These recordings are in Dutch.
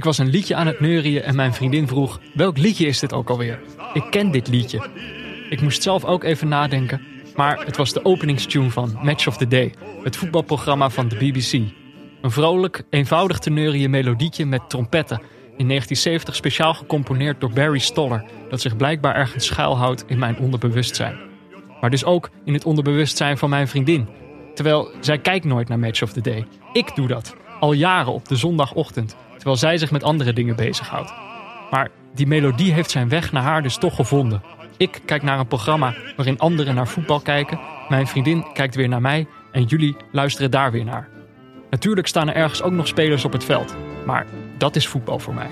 Ik was een liedje aan het neurien en mijn vriendin vroeg: welk liedje is dit ook alweer? Ik ken dit liedje. Ik moest zelf ook even nadenken, maar het was de openingstune van Match of the Day, het voetbalprogramma van de BBC. Een vrolijk, eenvoudig te neurien melodietje met trompetten. In 1970 speciaal gecomponeerd door Barry Stoller, dat zich blijkbaar ergens schuilhoudt in mijn onderbewustzijn. Maar dus ook in het onderbewustzijn van mijn vriendin. Terwijl zij kijkt nooit naar Match of the Day. Ik doe dat, al jaren op de zondagochtend, terwijl zij zich met andere dingen bezighoudt. Maar die melodie heeft zijn weg naar haar dus toch gevonden. Ik kijk naar een programma waarin anderen naar voetbal kijken. Mijn vriendin kijkt weer naar mij en jullie luisteren daar weer naar. Natuurlijk staan er ergens ook nog spelers op het veld. Maar dat is voetbal voor mij.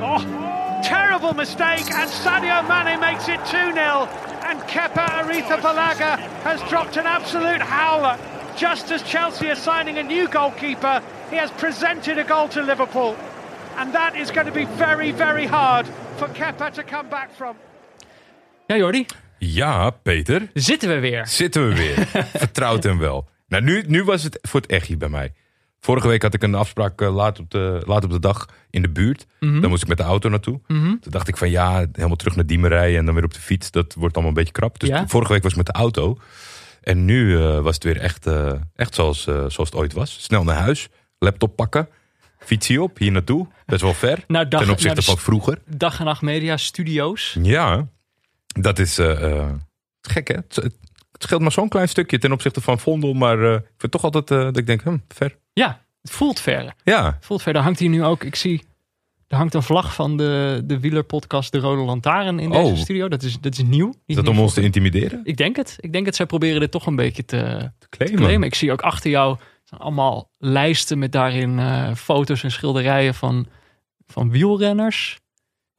Oh, terrible mistake, and Sadio Mane makes it 2-0. And Kepa Arrizabalaga has dropped an absolute howler. Just as Chelsea are signing a new goalkeeper, he has presented a goal to Liverpool. And that is going to be very, very hard for Kepa to come back from. Ja, Jordi, Ja, Peter. zitten we weer. Zitten we weer. Vertrouwd hem wel. Nou, nu, nu was het voor het echt bij mij. Vorige week had ik een afspraak eh, laat, op de, laat op de dag in de buurt. Dan moest ik met de auto naartoe. Toen dacht ik van ja, helemaal terug naar Diemen rijden en dan weer op de fiets. Dat wordt allemaal een beetje krap. Dus Ja. vorige week was ik met de auto. En nu eh, was het weer echt, eh, echt zoals, zoals het ooit was. Snel naar huis, laptop pakken, fietsie op, hier naartoe. Best wel ver. Nou, dag- ten opzichte nou, de van vroeger. Dag en Nacht Media Studios. Ja, dat is eh, eh, gek hè. Het, het scheelt maar zo'n klein stukje ten opzichte van Vondel. Maar eh, ik vind toch altijd dat ik denk, hm, ver. Ja, het voelt ver. Ja, Het voelt ver. Daar hangt hier nu ook, ik zie, er hangt een vlag van de, de wielerpodcast De Rode Lantaarn in deze Oh. studio. Dat is, dat is nieuw. Is dat nieuw om ons te intimideren? Ik denk het. Ik denk het. Zij proberen dit toch een beetje te, Te claimen. claimen. Ik zie ook achter jou staan allemaal lijsten met daarin eh, foto's en schilderijen van, van wielrenners.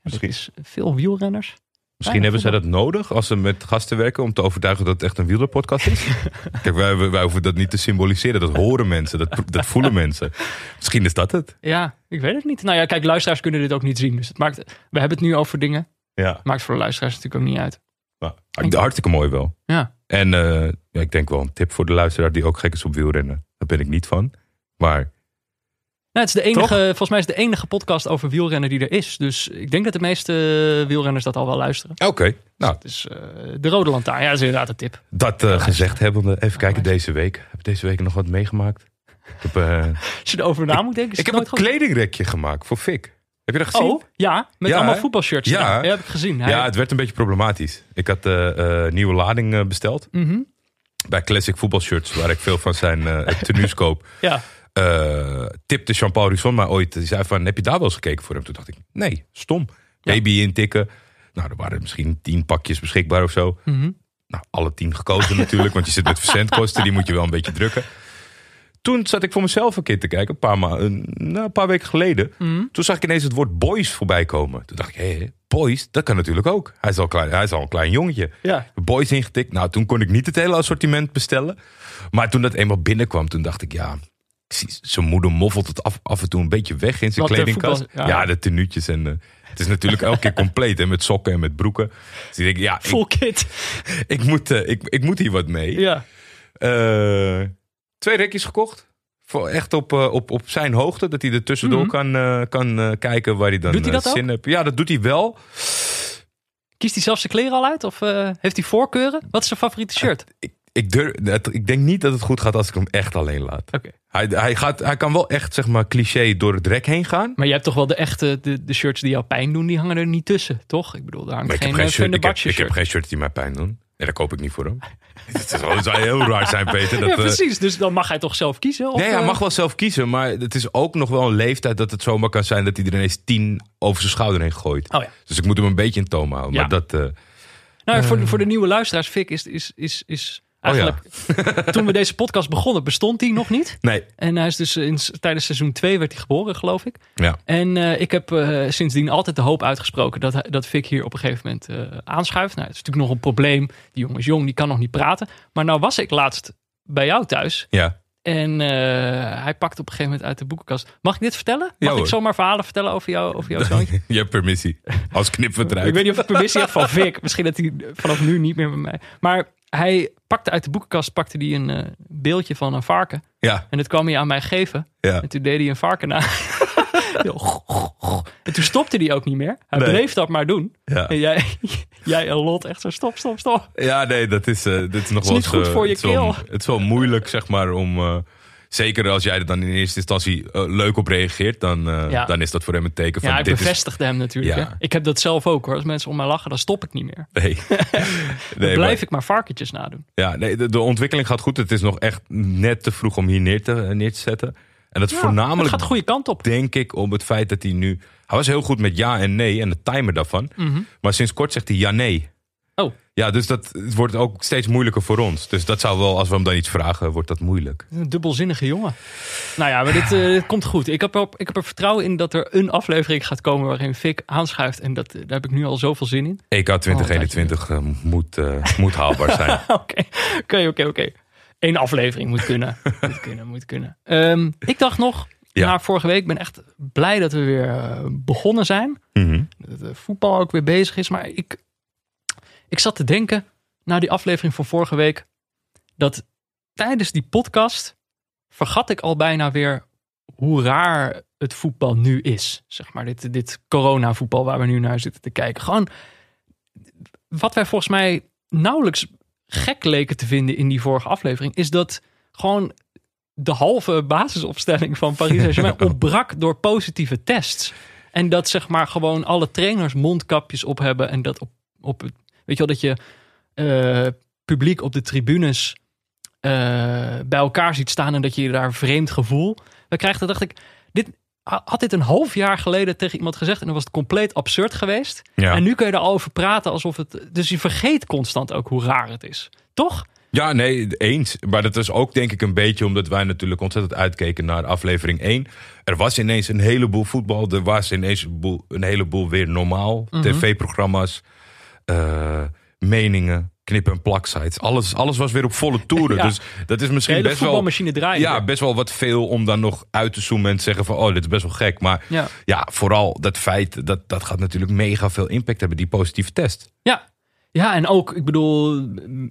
Misschien- is veel wielrenners. Misschien hebben zij dat nodig als ze met gasten werken om te overtuigen dat het echt een wielerpodcast is. Kijk, wij, wij, wij hoeven dat niet te symboliseren. Dat horen mensen, dat, dat voelen mensen. Misschien is dat het. Ja, ik weet het niet. Nou ja, kijk, luisteraars kunnen dit ook niet zien. Dus het maakt, we hebben het nu over dingen. Ja, Maakt voor de luisteraars natuurlijk ook niet uit. maar, hartstikke mooi wel. Ja. En eh, ja, ik denk wel een tip voor de luisteraar die ook gek is op wielrennen. Daar ben ik niet van. Maar Nou, het is de enige, volgens mij is het de enige podcast over wielrennen die er is. Dus ik denk dat de meeste wielrenners dat al wel luisteren. oké, nou Het is eh, de Rode Lantaarn. Ja, dat is inderdaad een tip. dat eh, gezegd hebbende. Even kijken deze week. Heb ik deze week nog wat meegemaakt? Ik heb, eh, Als je erover na moet denken, ik heb een goed. kledingrekje gemaakt voor Fik. Heb je dat gezien? Oh, ja, met Ja, allemaal hè? voetbalshirts. Ja. Ja, heb ik gezien. Hij- Ja, het werd een beetje problematisch. Ik had eh, eh, nieuwe lading eh, besteld. Mhm. Bij Classic Voetbalshirts, waar ik veel van zijn uh, tenues koop. ja. eh, tipte Jean-Paul Risson mij ooit. Die zei van, heb je daar wel eens gekeken voor hem? Toen dacht ik, nee, stom. Baby intikken. Nou, er waren misschien tien pakjes beschikbaar of zo. Mhm. Nou, alle tien gekozen natuurlijk, want je zit met verzendkosten. Die moet je wel een beetje drukken. Toen zat ik voor mezelf een keer te kijken, een paar, ma- een, nou, een paar weken geleden. Mhm. Toen zag ik ineens het woord boys voorbij komen. Toen dacht ik, hé, boys, dat kan natuurlijk ook. Hij is al, klein, hij is al een klein jongetje. Ja. Boys ingetikt. Nou, toen kon ik niet het hele assortiment bestellen. Maar toen dat eenmaal binnenkwam, toen dacht ik, ja... Zijn moeder moffelt het af, af en toe een beetje weg in zijn Wat, de kledingkast. voetbal- ja. ja. de tenuutjes. En, eh, het is natuurlijk elke keer compleet, hè, met sokken en met broeken. Dus ik denk, ja, ik, Full kit. ik, moet, eh, ik, ik moet hier wat mee. Ja. Eh, twee rekjes gekocht. Voor echt op, eh, op, op zijn hoogte. Dat hij er tussendoor Mhm. kan, eh, kan eh, kijken waar hij dan Doet hij dat zin heeft. Ja, dat doet hij wel. Kiest hij zelf zijn kleren al uit? Of heeft hij voorkeuren? Wat is zijn favoriete shirt? Ik, ik, durf, ik denk niet dat het goed gaat als ik hem echt alleen laat. Oké. Hij, hij, gaat, hij kan wel echt, zeg maar, cliché door het rek heen gaan. Maar je hebt toch wel de echte, de, de shirts die jou pijn doen, die hangen er niet tussen, toch? Ik bedoel, daar hangt geen, heb geen, shirt, ik, heb, ik heb geen shirts die mij pijn doen. En dat koop ik niet voor hem. Het zou, heel raar zijn, Peter. Dat, ja, eh, precies. Dus dan mag hij toch zelf kiezen? Of, Nee, hij eh, mag wel zelf kiezen. Maar het is ook nog wel een leeftijd dat het zomaar kan zijn dat hij er ineens tien over zijn schouder heen gooit. Oh ja. Dus ik moet hem een beetje in toom houden. Ja. Maar dat, eh, Nou, voor, de, voor de nieuwe luisteraars, Fik, is, is, is, is Oh ja. eigenlijk... toen we deze podcast begonnen, bestond hij nog niet. nee. En hij is dus in, tijdens seizoen 2 werd hij geboren, geloof ik. Ja. En eh, ik heb eh, sindsdien altijd de hoop uitgesproken dat, dat Fik hier op een gegeven moment eh, aanschuift. Nou, het is natuurlijk nog een probleem. Die jongen is jong, die kan nog niet praten. Maar nou was ik laatst bij jou thuis. Ja. En eh, hij pakt op een gegeven moment uit de boekenkast. Mag ik dit vertellen? Mag Ja, ik zomaar verhalen vertellen over, jou, over jouw zoontje? Je hebt permissie. Als knip eruit. Ik weet niet of ik permissie heb van Vic. Misschien dat hij vanaf nu niet meer met mij. Maar hij pakte uit de boekenkast pakte hij een eh, beeldje van een varken. Ja, En dat kwam hij aan mij geven. ja. En toen deed hij een varken na. en toen stopte hij ook niet meer. Hij Nee. bleef dat maar doen. Ja. En jij, jij en Lot echt zo stop, stop, stop. Ja, nee, dat is, dit is nog is wel niet eens, goed eh, voor je het is wel- keel. Het is wel moeilijk, zeg maar, om... eh, zeker als jij er dan in eerste instantie leuk op reageert, dan, Ja. dan is dat voor hem een teken van... Ja, ik dit is, bevestigde hem natuurlijk. Ja. Ik heb dat zelf ook hoor. Als mensen om mij lachen, dan stop ik niet meer. Nee. Dan nee, blijf maar- ik maar varkentjes nadoen. Ja, nee, de, de ontwikkeling gaat goed. Het is nog echt net te vroeg om hier neer te, neer te zetten. En dat is Ja, voornamelijk, Het gaat de goede kant op. denk ik, om het feit dat hij nu... Hij was heel goed met ja en nee en de timer daarvan. Mhm. Maar sinds kort zegt hij ja-nee. Oh. Ja, dus dat het wordt ook steeds moeilijker voor ons. Dus dat zou wel, als we hem dan iets vragen, wordt dat moeilijk. Een dubbelzinnige jongen. Nou ja, maar dit, eh, dit komt goed. Ik heb, er, ik heb er vertrouwen in dat er een aflevering gaat komen waarin Fik aanschuift. En dat, daar heb ik nu al zoveel zin in. EK 2021 eh, moet, eh, moet haalbaar zijn. Oké, oké, oké, Eén aflevering moet kunnen. moet kunnen, moet kunnen. Ehm, ik dacht nog, Ja. na vorige week, ik ben echt blij dat we weer eh, begonnen zijn. Mhm. Dat de voetbal ook weer bezig is. Maar ik, ik zat te denken, na die aflevering van vorige week, dat tijdens die podcast vergat ik al bijna weer hoe raar het voetbal nu is. Zeg maar, dit, dit corona-voetbal waar we nu naar zitten te kijken. Gewoon wat wij volgens mij nauwelijks gek leken te vinden in die vorige aflevering, is dat gewoon de halve basisopstelling van Paris Saint-Germain ontbrak door positieve tests. En dat zeg maar gewoon alle trainers mondkapjes op hebben en dat op, op het, weet je wel, dat je eh, publiek op de tribunes eh, bij elkaar ziet staan en dat je daar vreemd gevoel bij krijgt. Dan dacht ik, dit, had dit een half jaar geleden tegen iemand gezegd en dan was het compleet absurd geweest. Ja. En nu kun je er al over praten alsof het. Dus je vergeet constant ook hoe raar het is. Toch? Ja, nee, eens. Maar dat is ook denk ik een beetje omdat wij natuurlijk ontzettend uitkeken naar aflevering 1. Er was ineens een heleboel voetbal. Er was ineens een, boel, een heleboel weer normaal. Mhm. TV-programma's, eh, meningen, knip- en plaksites. Alles, alles was weer op volle toeren. Ja. Dus dat is misschien best wel... draaien. Ja, best wel wat veel om dan nog uit te zoomen en te zeggen van... oh, dit is best wel gek. Maar Ja. ja, vooral dat feit, dat, dat gaat natuurlijk mega veel impact hebben, die positieve test. Ja. Ja, en ook, ik bedoel,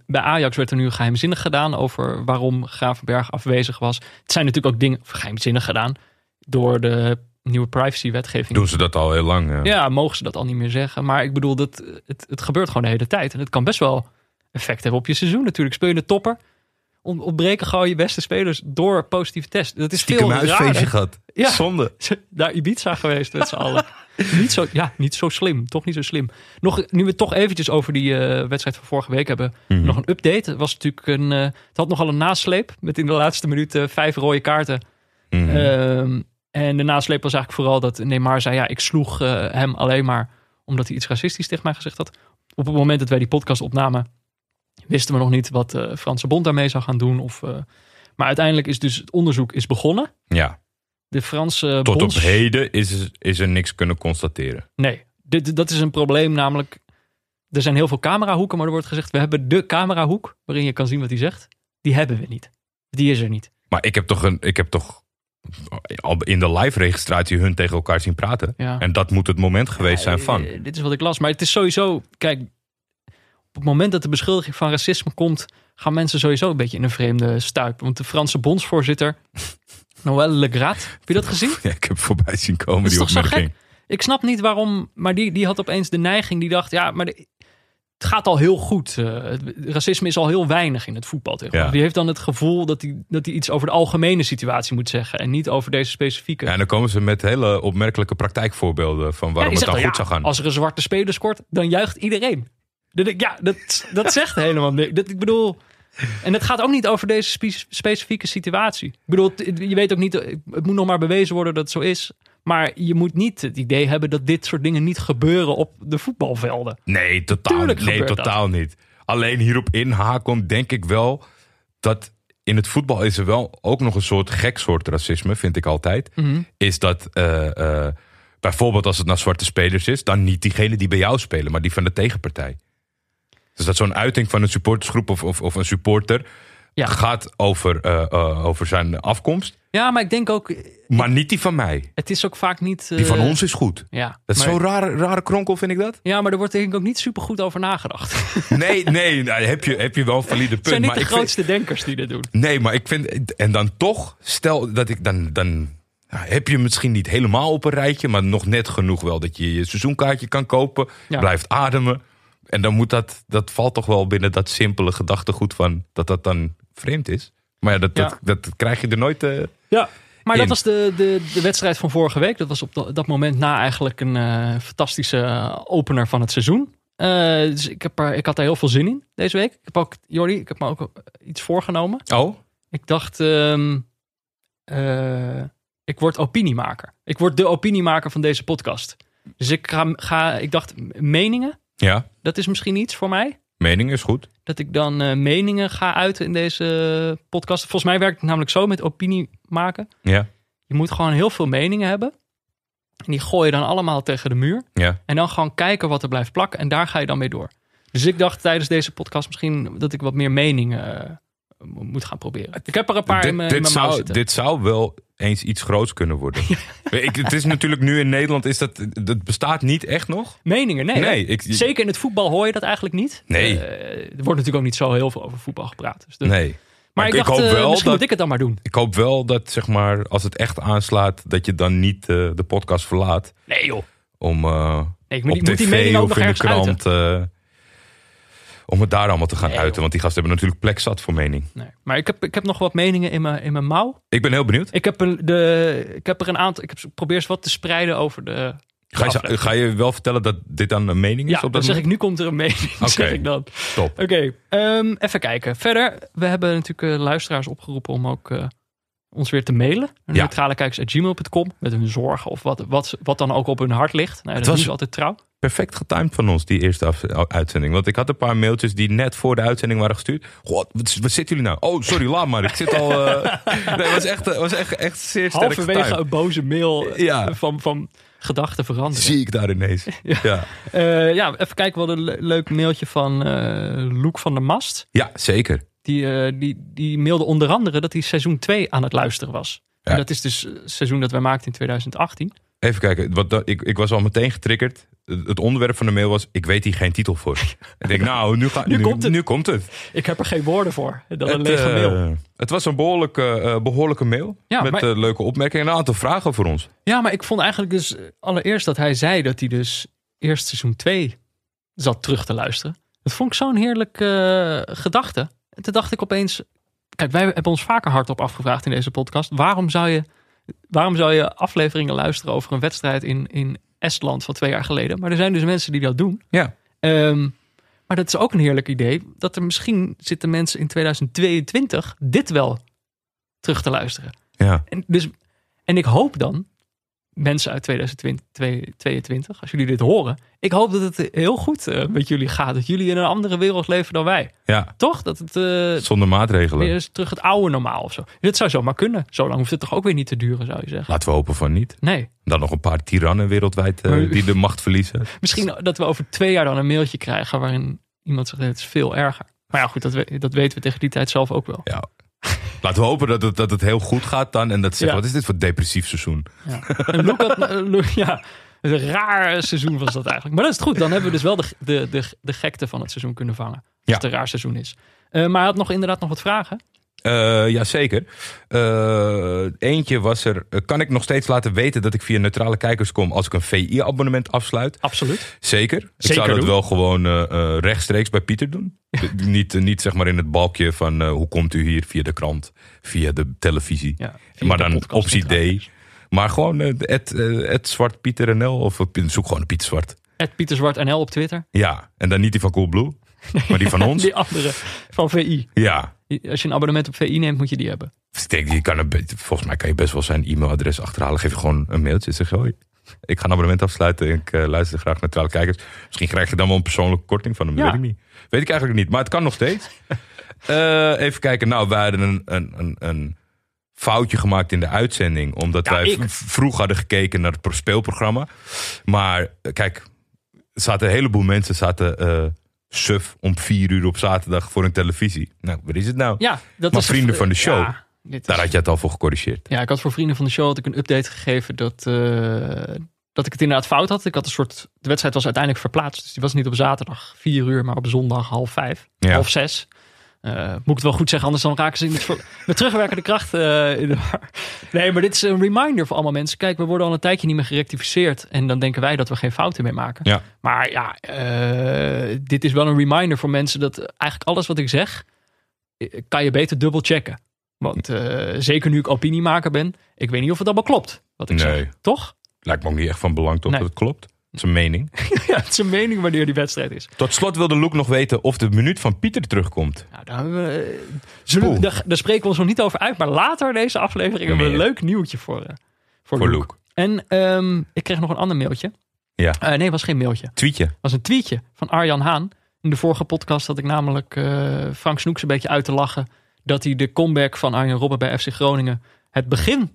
bij Ajax werd er nu geheimzinnig gedaan over waarom Gravenberg afwezig was. Het zijn natuurlijk ook dingen geheimzinnig gedaan door de nieuwe privacy-wetgeving. Doen ze dat al heel lang. Ja. Ja, mogen ze dat al niet meer zeggen. Maar ik bedoel, dat, het, het gebeurt gewoon de hele tijd. En het kan best wel effect hebben op je seizoen natuurlijk. Speel je de topper, on- ontbreken gewoon je beste spelers door positieve test. Dat is Stiekem veel een huisfeestje gehad. Ja. Zonde. Naar Ibiza geweest met z'n allen. niet, zo, ja, niet zo slim. Toch niet zo slim. Nog, nu we het toch eventjes over die eh, wedstrijd van vorige week hebben. Mhm. Nog een update. Het was natuurlijk een... eh, het had nogal een nasleep. Met in de laatste minuut eh, vijf rode kaarten. Mhm. Ehm, en de nasleep was eigenlijk vooral dat Neymar zei... ja, ik sloeg hem alleen maar omdat hij iets racistisch tegen mij gezegd had. Op het moment dat wij die podcast opnamen... wisten we nog niet wat de Franse bond daarmee zou gaan doen. Of, eh, maar uiteindelijk is dus het onderzoek is begonnen. ja, De Franse tot bonds... op heden is, is er niks kunnen constateren. Nee, dit, dat is een probleem namelijk. Er zijn heel veel camerahoeken, maar er wordt gezegd... we hebben de camerahoek waarin je kan zien wat hij zegt. Die hebben we niet. Die is er niet. Maar ik heb toch, een, ik heb toch al in de live registratie hun tegen elkaar zien praten. Ja. En dat moet het moment geweest zijn van. Eh, dit is wat ik las. Maar het is sowieso... Kijk, het moment dat de beschuldiging van racisme komt... gaan mensen sowieso een beetje in een vreemde stuip. Want de Franse bondsvoorzitter... Noël Le Grat, heb je dat gezien? Ja, ik heb voorbij zien komen Dat die opmerking. Ik snap niet waarom, maar die, die had opeens de neiging, die dacht, ja, maar de- het gaat al heel goed. Het- racisme is al heel weinig in het voetbal tegenwoordig. Ja. Die heeft dan het gevoel dat hij, dat iets over de algemene situatie moet zeggen en niet over deze specifieke. Ja, en dan komen ze met hele opmerkelijke praktijkvoorbeelden van waarom Ja, het dan goed zou gaan. Als er een zwarte speler scoort, dan juicht iedereen. Ik, Ja, dat, dat zegt helemaal niks. Dat, ik bedoel, en het gaat ook niet over deze spe- specifieke situatie. Ik bedoel, je weet ook niet, het moet nog maar bewezen worden dat het zo is. Maar je moet niet het idee hebben dat dit soort dingen niet gebeuren op de voetbalvelden. Nee, totaal, Tuurlijk nee, totaal niet. Alleen hierop inhaken denk ik wel dat in het voetbal is er wel ook nog een soort gek soort racisme, vind ik altijd. Mhm. Is dat eh, eh, bijvoorbeeld als het naar zwarte spelers is, dan niet diegene die bij jou spelen, maar die van de tegenpartij. Dus dat zo'n uiting van een supportersgroep of, of, of een supporter Ja. gaat over, eh, eh, over zijn afkomst, Ja, maar ik denk ook, maar niet die van mij. het is ook vaak niet... Die van eh, ons is goed. Ja, Dat is zo'n rare, rare kronkel, vind ik dat. ja, maar er wordt denk ik ook niet super goed over nagedacht. Nee, nee, nou, heb, je, heb je wel een valide punt. Het zijn niet maar de vind- grootste denkers die dit doen. Nee, maar ik vind. En dan toch, stel dat ik dan. dan nou, heb je misschien niet helemaal op een rijtje, maar nog net genoeg wel dat je je seizoenkaartje kan kopen, Ja. blijft ademen. En dan moet dat, dat valt toch wel binnen dat simpele gedachtegoed van dat dat dan vreemd is. Maar ja, dat, Ja. Dat, dat krijg je er nooit. eh, Ja. Maar In. dat was de, de, de wedstrijd van vorige week. Dat was op dat, dat moment na eigenlijk een eh, fantastische eh, opener van het seizoen. Dus ik, heb er, ik had er heel veel zin in deze week. Ik heb ook, Jordi, ik heb me ook iets voorgenomen. Oh, Ik dacht, ehm, eh, ik word opiniemaker. Ik word de opiniemaker van deze podcast. Dus ik, ga, ga, ik dacht, meningen, ja, dat is misschien iets voor mij. mening is goed. Dat ik dan eh, meningen ga uiten in deze podcast. Volgens mij werkt het namelijk zo met opinie maken. Ja, Je moet gewoon heel veel meningen hebben. En die gooi je dan allemaal tegen de muur. ja. En dan gewoon kijken wat er blijft plakken. En daar ga je dan mee door. Dus ik dacht tijdens deze podcast misschien dat ik wat meer meningen eh, moet gaan proberen. Ik heb er een paar in mijn, in dit, mijn mouw zou, dit zou wel eens iets groots kunnen worden. Ik, het is natuurlijk nu in Nederland, is dat, dat bestaat niet echt nog. Meningen, nee. Ik- Zeker in het voetbal hoor je dat eigenlijk niet. Nee. Eh, er wordt natuurlijk ook niet zo heel veel over voetbal gepraat. Dus dat- Nee. Maar, ik, ik dacht, hoop eh, wel dat- moet ik het dan maar doen. Ik hoop wel dat, zeg maar, als het echt aanslaat, dat je dan niet eh, de podcast verlaat. Nee joh. Om Nee, ik moet, op die, moet die tv mening ook of nog in de krant. Om het daar allemaal te gaan Nee, uiten. Want die gasten hebben natuurlijk plek zat voor mening. Nee. Maar ik heb, ik heb nog wat meningen in mijn, in mijn mouw. Ik ben heel benieuwd. Ik heb, een, de, ik heb er een aantal. Ik heb, probeer eens wat te spreiden over de. Ga je, ga je wel vertellen dat dit dan een mening is? Ja, op dan dat zeg ik nu komt er een mening. Oké. Zeg ik dan. Top. Oké, ehm, even kijken. Verder, we hebben natuurlijk eh, luisteraars opgeroepen om ook eh, ons weer te mailen. Ja. neutralekijkers.gmail.com met hun zorgen of wat, wat, wat dan ook op hun hart ligt. Nou, ja, dat was- ze altijd trouw. Perfect getimed van ons, die eerste uitzending. Want ik had een paar mailtjes die net voor de uitzending waren gestuurd. God, wat, wat zitten jullie nou? Oh, sorry, laat maar. Ik zit al... eh, Nee, het was echt, het was echt, echt zeer sterk Halverwege getimed. een boze mail eh, Ja. van, van gedachten veranderen. Zie ik daar ineens. Ja, Eh, ja, even kijken. We hadden een le- leuk mailtje van eh Loek van der Mast. ja zeker. Die, eh, die, die mailde onder andere dat hij seizoen 2 aan het luisteren was. Ja. En dat is dus het seizoen dat wij maakten in 2018. Even kijken, wat, dat- ik, ik was al meteen getriggerd. Het onderwerp van de mail was, ik weet hier geen titel voor. ik denk, nou, nu, ga, Nu komt het. Nu komt het. Ik heb er geen woorden voor. Dan een lege eh, mail. het was een behoorlijke, eh, behoorlijke mail. Ja, met maar- eh, leuke opmerkingen en een aantal vragen voor ons. Ja, maar ik vond eigenlijk dus eh, allereerst dat hij zei dat hij dus eerst seizoen 2 zat terug te luisteren. Dat vond ik zo'n heerlijk eh, gedachte. En toen dacht ik opeens, kijk, wij hebben ons vaker hardop afgevraagd in deze podcast. Waarom zou je, waarom zou je afleveringen luisteren over een wedstrijd in, in Estland van twee jaar geleden? Maar er zijn dus mensen die dat doen. Ja. Ehm, maar dat is ook een heerlijk idee. Dat er misschien zitten mensen in 2022 dit wel terug te luisteren. Ja. En, dus, en ik hoop dan, mensen uit 2022, als jullie dit horen, ik hoop dat het heel goed eh, met jullie gaat. Dat jullie in een andere wereld leven dan wij. ja, Toch? Dat het eh, zonder maatregelen. weer eens terug het oude normaal of zo. Dit zou zomaar kunnen. Zo lang hoeft het toch ook weer niet te duren, zou je zeggen. Laten we hopen van niet. Nee. Dan nog een paar tirannen wereldwijd eh, Maar- die de macht verliezen. Misschien dat we over twee jaar dan een mailtje krijgen waarin iemand zegt, het is veel erger. Maar ja, goed, dat, we- dat weten we tegen die tijd zelf ook wel. Ja. Laten we hopen dat het, dat het heel goed gaat dan. En dat ze wat is dit voor depressief seizoen? Ja. En eh, ja, een raar seizoen was dat eigenlijk. Maar dat is het goed. Dan hebben we dus wel de, de, de, de gekte van het seizoen kunnen vangen. Als Ja. het een raar seizoen is. Eh, maar hij had nog inderdaad nog wat vragen. Eh jazeker. Eh, eentje was er. eh, kan ik nog steeds laten weten dat ik via neutrale kijkers kom als ik een VI-abonnement afsluit? Absoluut. Zeker. Ik zou dat doen. wel gewoon rechtstreeks bij Pieter doen. niet, niet zeg maar in het balkje van hoe komt u hier via de krant, via de televisie. Ja, via maar de dan podcast optie D. Maar gewoon het, het Zwart Pieter NL of zoek gewoon Pieter Zwart. Pieter Zwart NL op Twitter. Ja, en dan niet die van Coolblue, maar die van ons. Die andere van VI. Ja. Als je een abonnement op VI neemt, moet je die hebben. Ik denk, je kan een volgens mij kan je best wel zijn e-mailadres achterhalen. Geef je gewoon een mailtje. Zeg, hoi, ik ga een abonnement afsluiten. Ik eh, luister graag naar trouwe kijkers. Misschien krijg je dan wel een persoonlijke korting van hem. Ja. Weet ik niet. Weet ik eigenlijk niet. Maar het kan nog steeds. Eh, even kijken. Nou, wij hadden een, een, een, een foutje gemaakt in de uitzending. Omdat Ja, wij ik. vroeg hadden gekeken naar het pro- speelprogramma. Maar eh, kijk, er zaten een heleboel mensen zaten suf om vier uur op zaterdag voor een televisie. Nou, wat is het nou? Ja, dat Maar is vrienden van de show, Ja, Daar had je het al voor gecorrigeerd. Ja, ik had voor vrienden van de show had ik een update gegeven dat, eh, dat ik het inderdaad fout had. Ik had een soort. De wedstrijd was uiteindelijk verplaatst. Dus die was niet op zaterdag vier uur, maar op zondag half vijf, Ja. half zes. Eh, moet ik het wel goed zeggen, anders dan raken ze in het met terugwerkende kracht eh, in de. Nee, maar dit is een reminder voor allemaal mensen. Kijk, we worden al een tijdje niet meer gerectificeerd. En dan denken wij dat we geen fouten meer maken. Ja. Maar ja, eh, dit is wel een reminder voor mensen dat eigenlijk alles wat ik zeg, kan je beter dubbel checken. Want zeker nu ik opiniemaker ben, ik weet niet of het allemaal klopt wat ik Nee. zeg. Toch? Lijkt me ook niet echt van belang toch Nee. dat het klopt. Een mening. ja, het is een mening wanneer die wedstrijd is. Tot slot wilde Luke nog weten of de minuut van Pieter terugkomt. Nou, daar, hebben we, eh, zullen we, Oeh. daar, daar spreken we ons nog niet over uit. Maar later deze aflevering hebben we een Meer. leuk nieuwtje voor, eh, voor, Voor Luke. Luke. En ehm, ik kreeg nog een ander mailtje. Ja. Eh, nee, het was geen mailtje. Het Tweetje. was een tweetje van Arjan Haan. In de vorige podcast had ik namelijk eh, Frank Snoeks een beetje uit te lachen. Dat hij de comeback van Arjen Robben bij FC Groningen het begin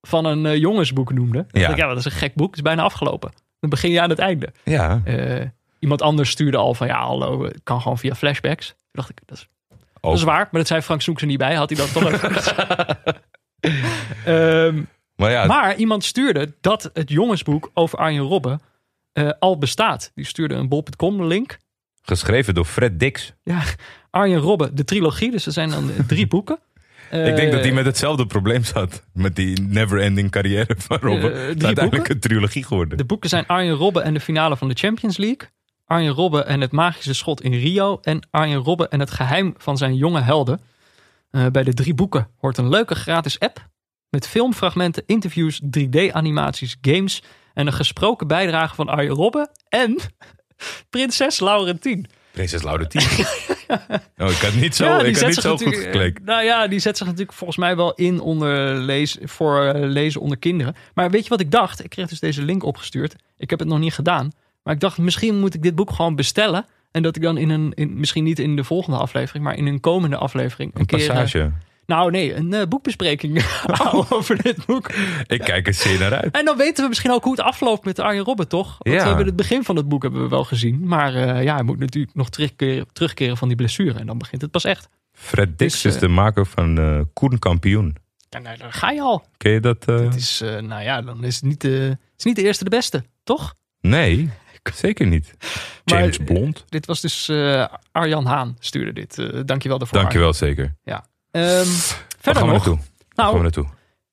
van een eh, jongensboek noemde. Ja. Ja, dat is een gek boek. Het is bijna afgelopen. Dan begin je aan het einde. Ja. Eh, iemand anders stuurde al van ja, hallo, het kan gewoon via flashbacks. Toen dacht ik, dat is, dat is waar. Maar dat zei Frank Snoeks er niet bij. Had hij dat toch Ehm, Maar ja, Maar iemand stuurde dat het jongensboek over Arjen Robben eh, al bestaat. Die stuurde een bol.com link. geschreven door Fred Dix. Ja, Arjen Robben, de trilogie. Dus er zijn dan eh, drie boeken. Ik denk dat hij Eh, met hetzelfde probleem zat. Met die never-ending carrière van Robben. Eh, het drie is uiteindelijk boeken? een trilogie geworden. De boeken zijn Arjen Robben en de finale van de Champions League. Arjen Robben en het magische schot in Rio. En Arjen Robben en het geheim van zijn jonge helden. Eh, bij de drie boeken hoort een leuke gratis app. Met filmfragmenten, interviews, 3D-animaties, games. En een gesproken bijdrage van Arjen Robben. En prinses Laurentien. Prinses Laurentien. oh, ik had niet zo, Ja, ik had niet zo goed gekleed. Nou ja, die zet zich natuurlijk volgens mij wel in onder lees, voor eh, lezen onder kinderen. Maar weet je wat ik dacht? Ik kreeg dus deze link opgestuurd. Ik heb het nog niet gedaan. Maar ik dacht, misschien moet ik dit boek gewoon bestellen. En dat ik dan in een, in, misschien niet in de volgende aflevering, maar in een komende aflevering. Een keer, eh, passage. Nou nee, een eh, boekbespreking houden over dit boek. Ik kijk er zeer naar uit. En dan weten we misschien ook hoe het afloopt met Arjen Robben, toch? Want Ja. we hebben het begin van het boek hebben we wel gezien. Maar eh, ja, hij moet natuurlijk nog terugkeren, terugkeren van die blessure. En dan begint het pas echt. Fred Dix Dus, is eh, de maker van eh Koen Kampioen. Ja, nou, daar ga je al. Ken je dat? Het is, nou ja, dan is het niet het is niet de eerste de beste, toch? Nee, zeker niet. Maar- James Blond. Dit was dus Arjan Haan stuurde dit. Eh dankjewel daarvoor. Dankjewel, zeker. Arjan. Ehm, verder gaan we nog. naartoe? Waar gaan we Nou, naartoe?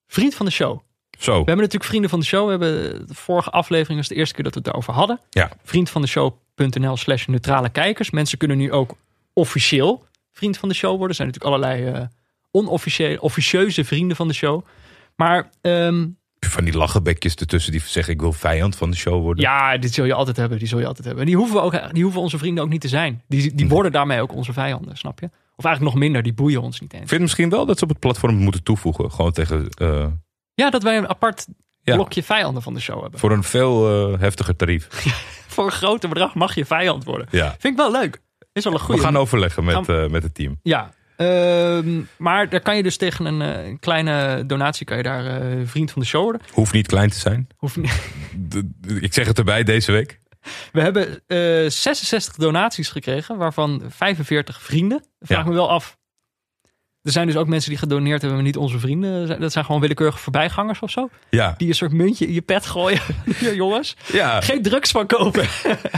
vriend van de show. Zo, We hebben natuurlijk vrienden van de show. We hebben de vorige aflevering was de eerste keer dat we het daarover hadden. Ja. Vriendvandeshow.nl slash neutrale kijkers. Mensen kunnen nu ook officieel vriend van de show worden. Er zijn natuurlijk allerlei eh onofficiële, officieuze vrienden van de show. Maar ehm, van die lachenbekjes ertussen die zeggen ik wil vijand van de show worden. Ja, dit zul je altijd hebben. Die zul je altijd hebben. En die hoeven, we ook, die hoeven onze vrienden ook niet te zijn. Die, die worden daarmee ook onze vijanden, snap je? Of eigenlijk nog minder, die boeien ons niet eens. Ik vind misschien wel dat ze op het platform moeten toevoegen. Gewoon tegen, eh, Ja, dat wij een apart Ja. blokje vijanden van de show hebben. voor een veel eh, heftiger tarief. Voor een groter bedrag mag je vijand worden. Ja. Vind ik wel leuk. Is wel een We goede. gaan overleggen met, Gaan- eh, met het team. Ja. Ehm, maar daar kan je dus tegen een, een kleine donatie kan je daar vriend van de show worden. Hoeft niet klein te zijn. Hoef niet- ik zeg het erbij deze week. We hebben eh, 66 donaties gekregen, waarvan 45 vrienden. Vraag Ja. me wel af. Er zijn dus ook mensen die gedoneerd hebben, maar niet onze vrienden. Dat zijn gewoon willekeurige voorbijgangers of zo. Ja. Die een soort muntje in je pet gooien. Hier jongens. Ja. Geen drugs van kopen.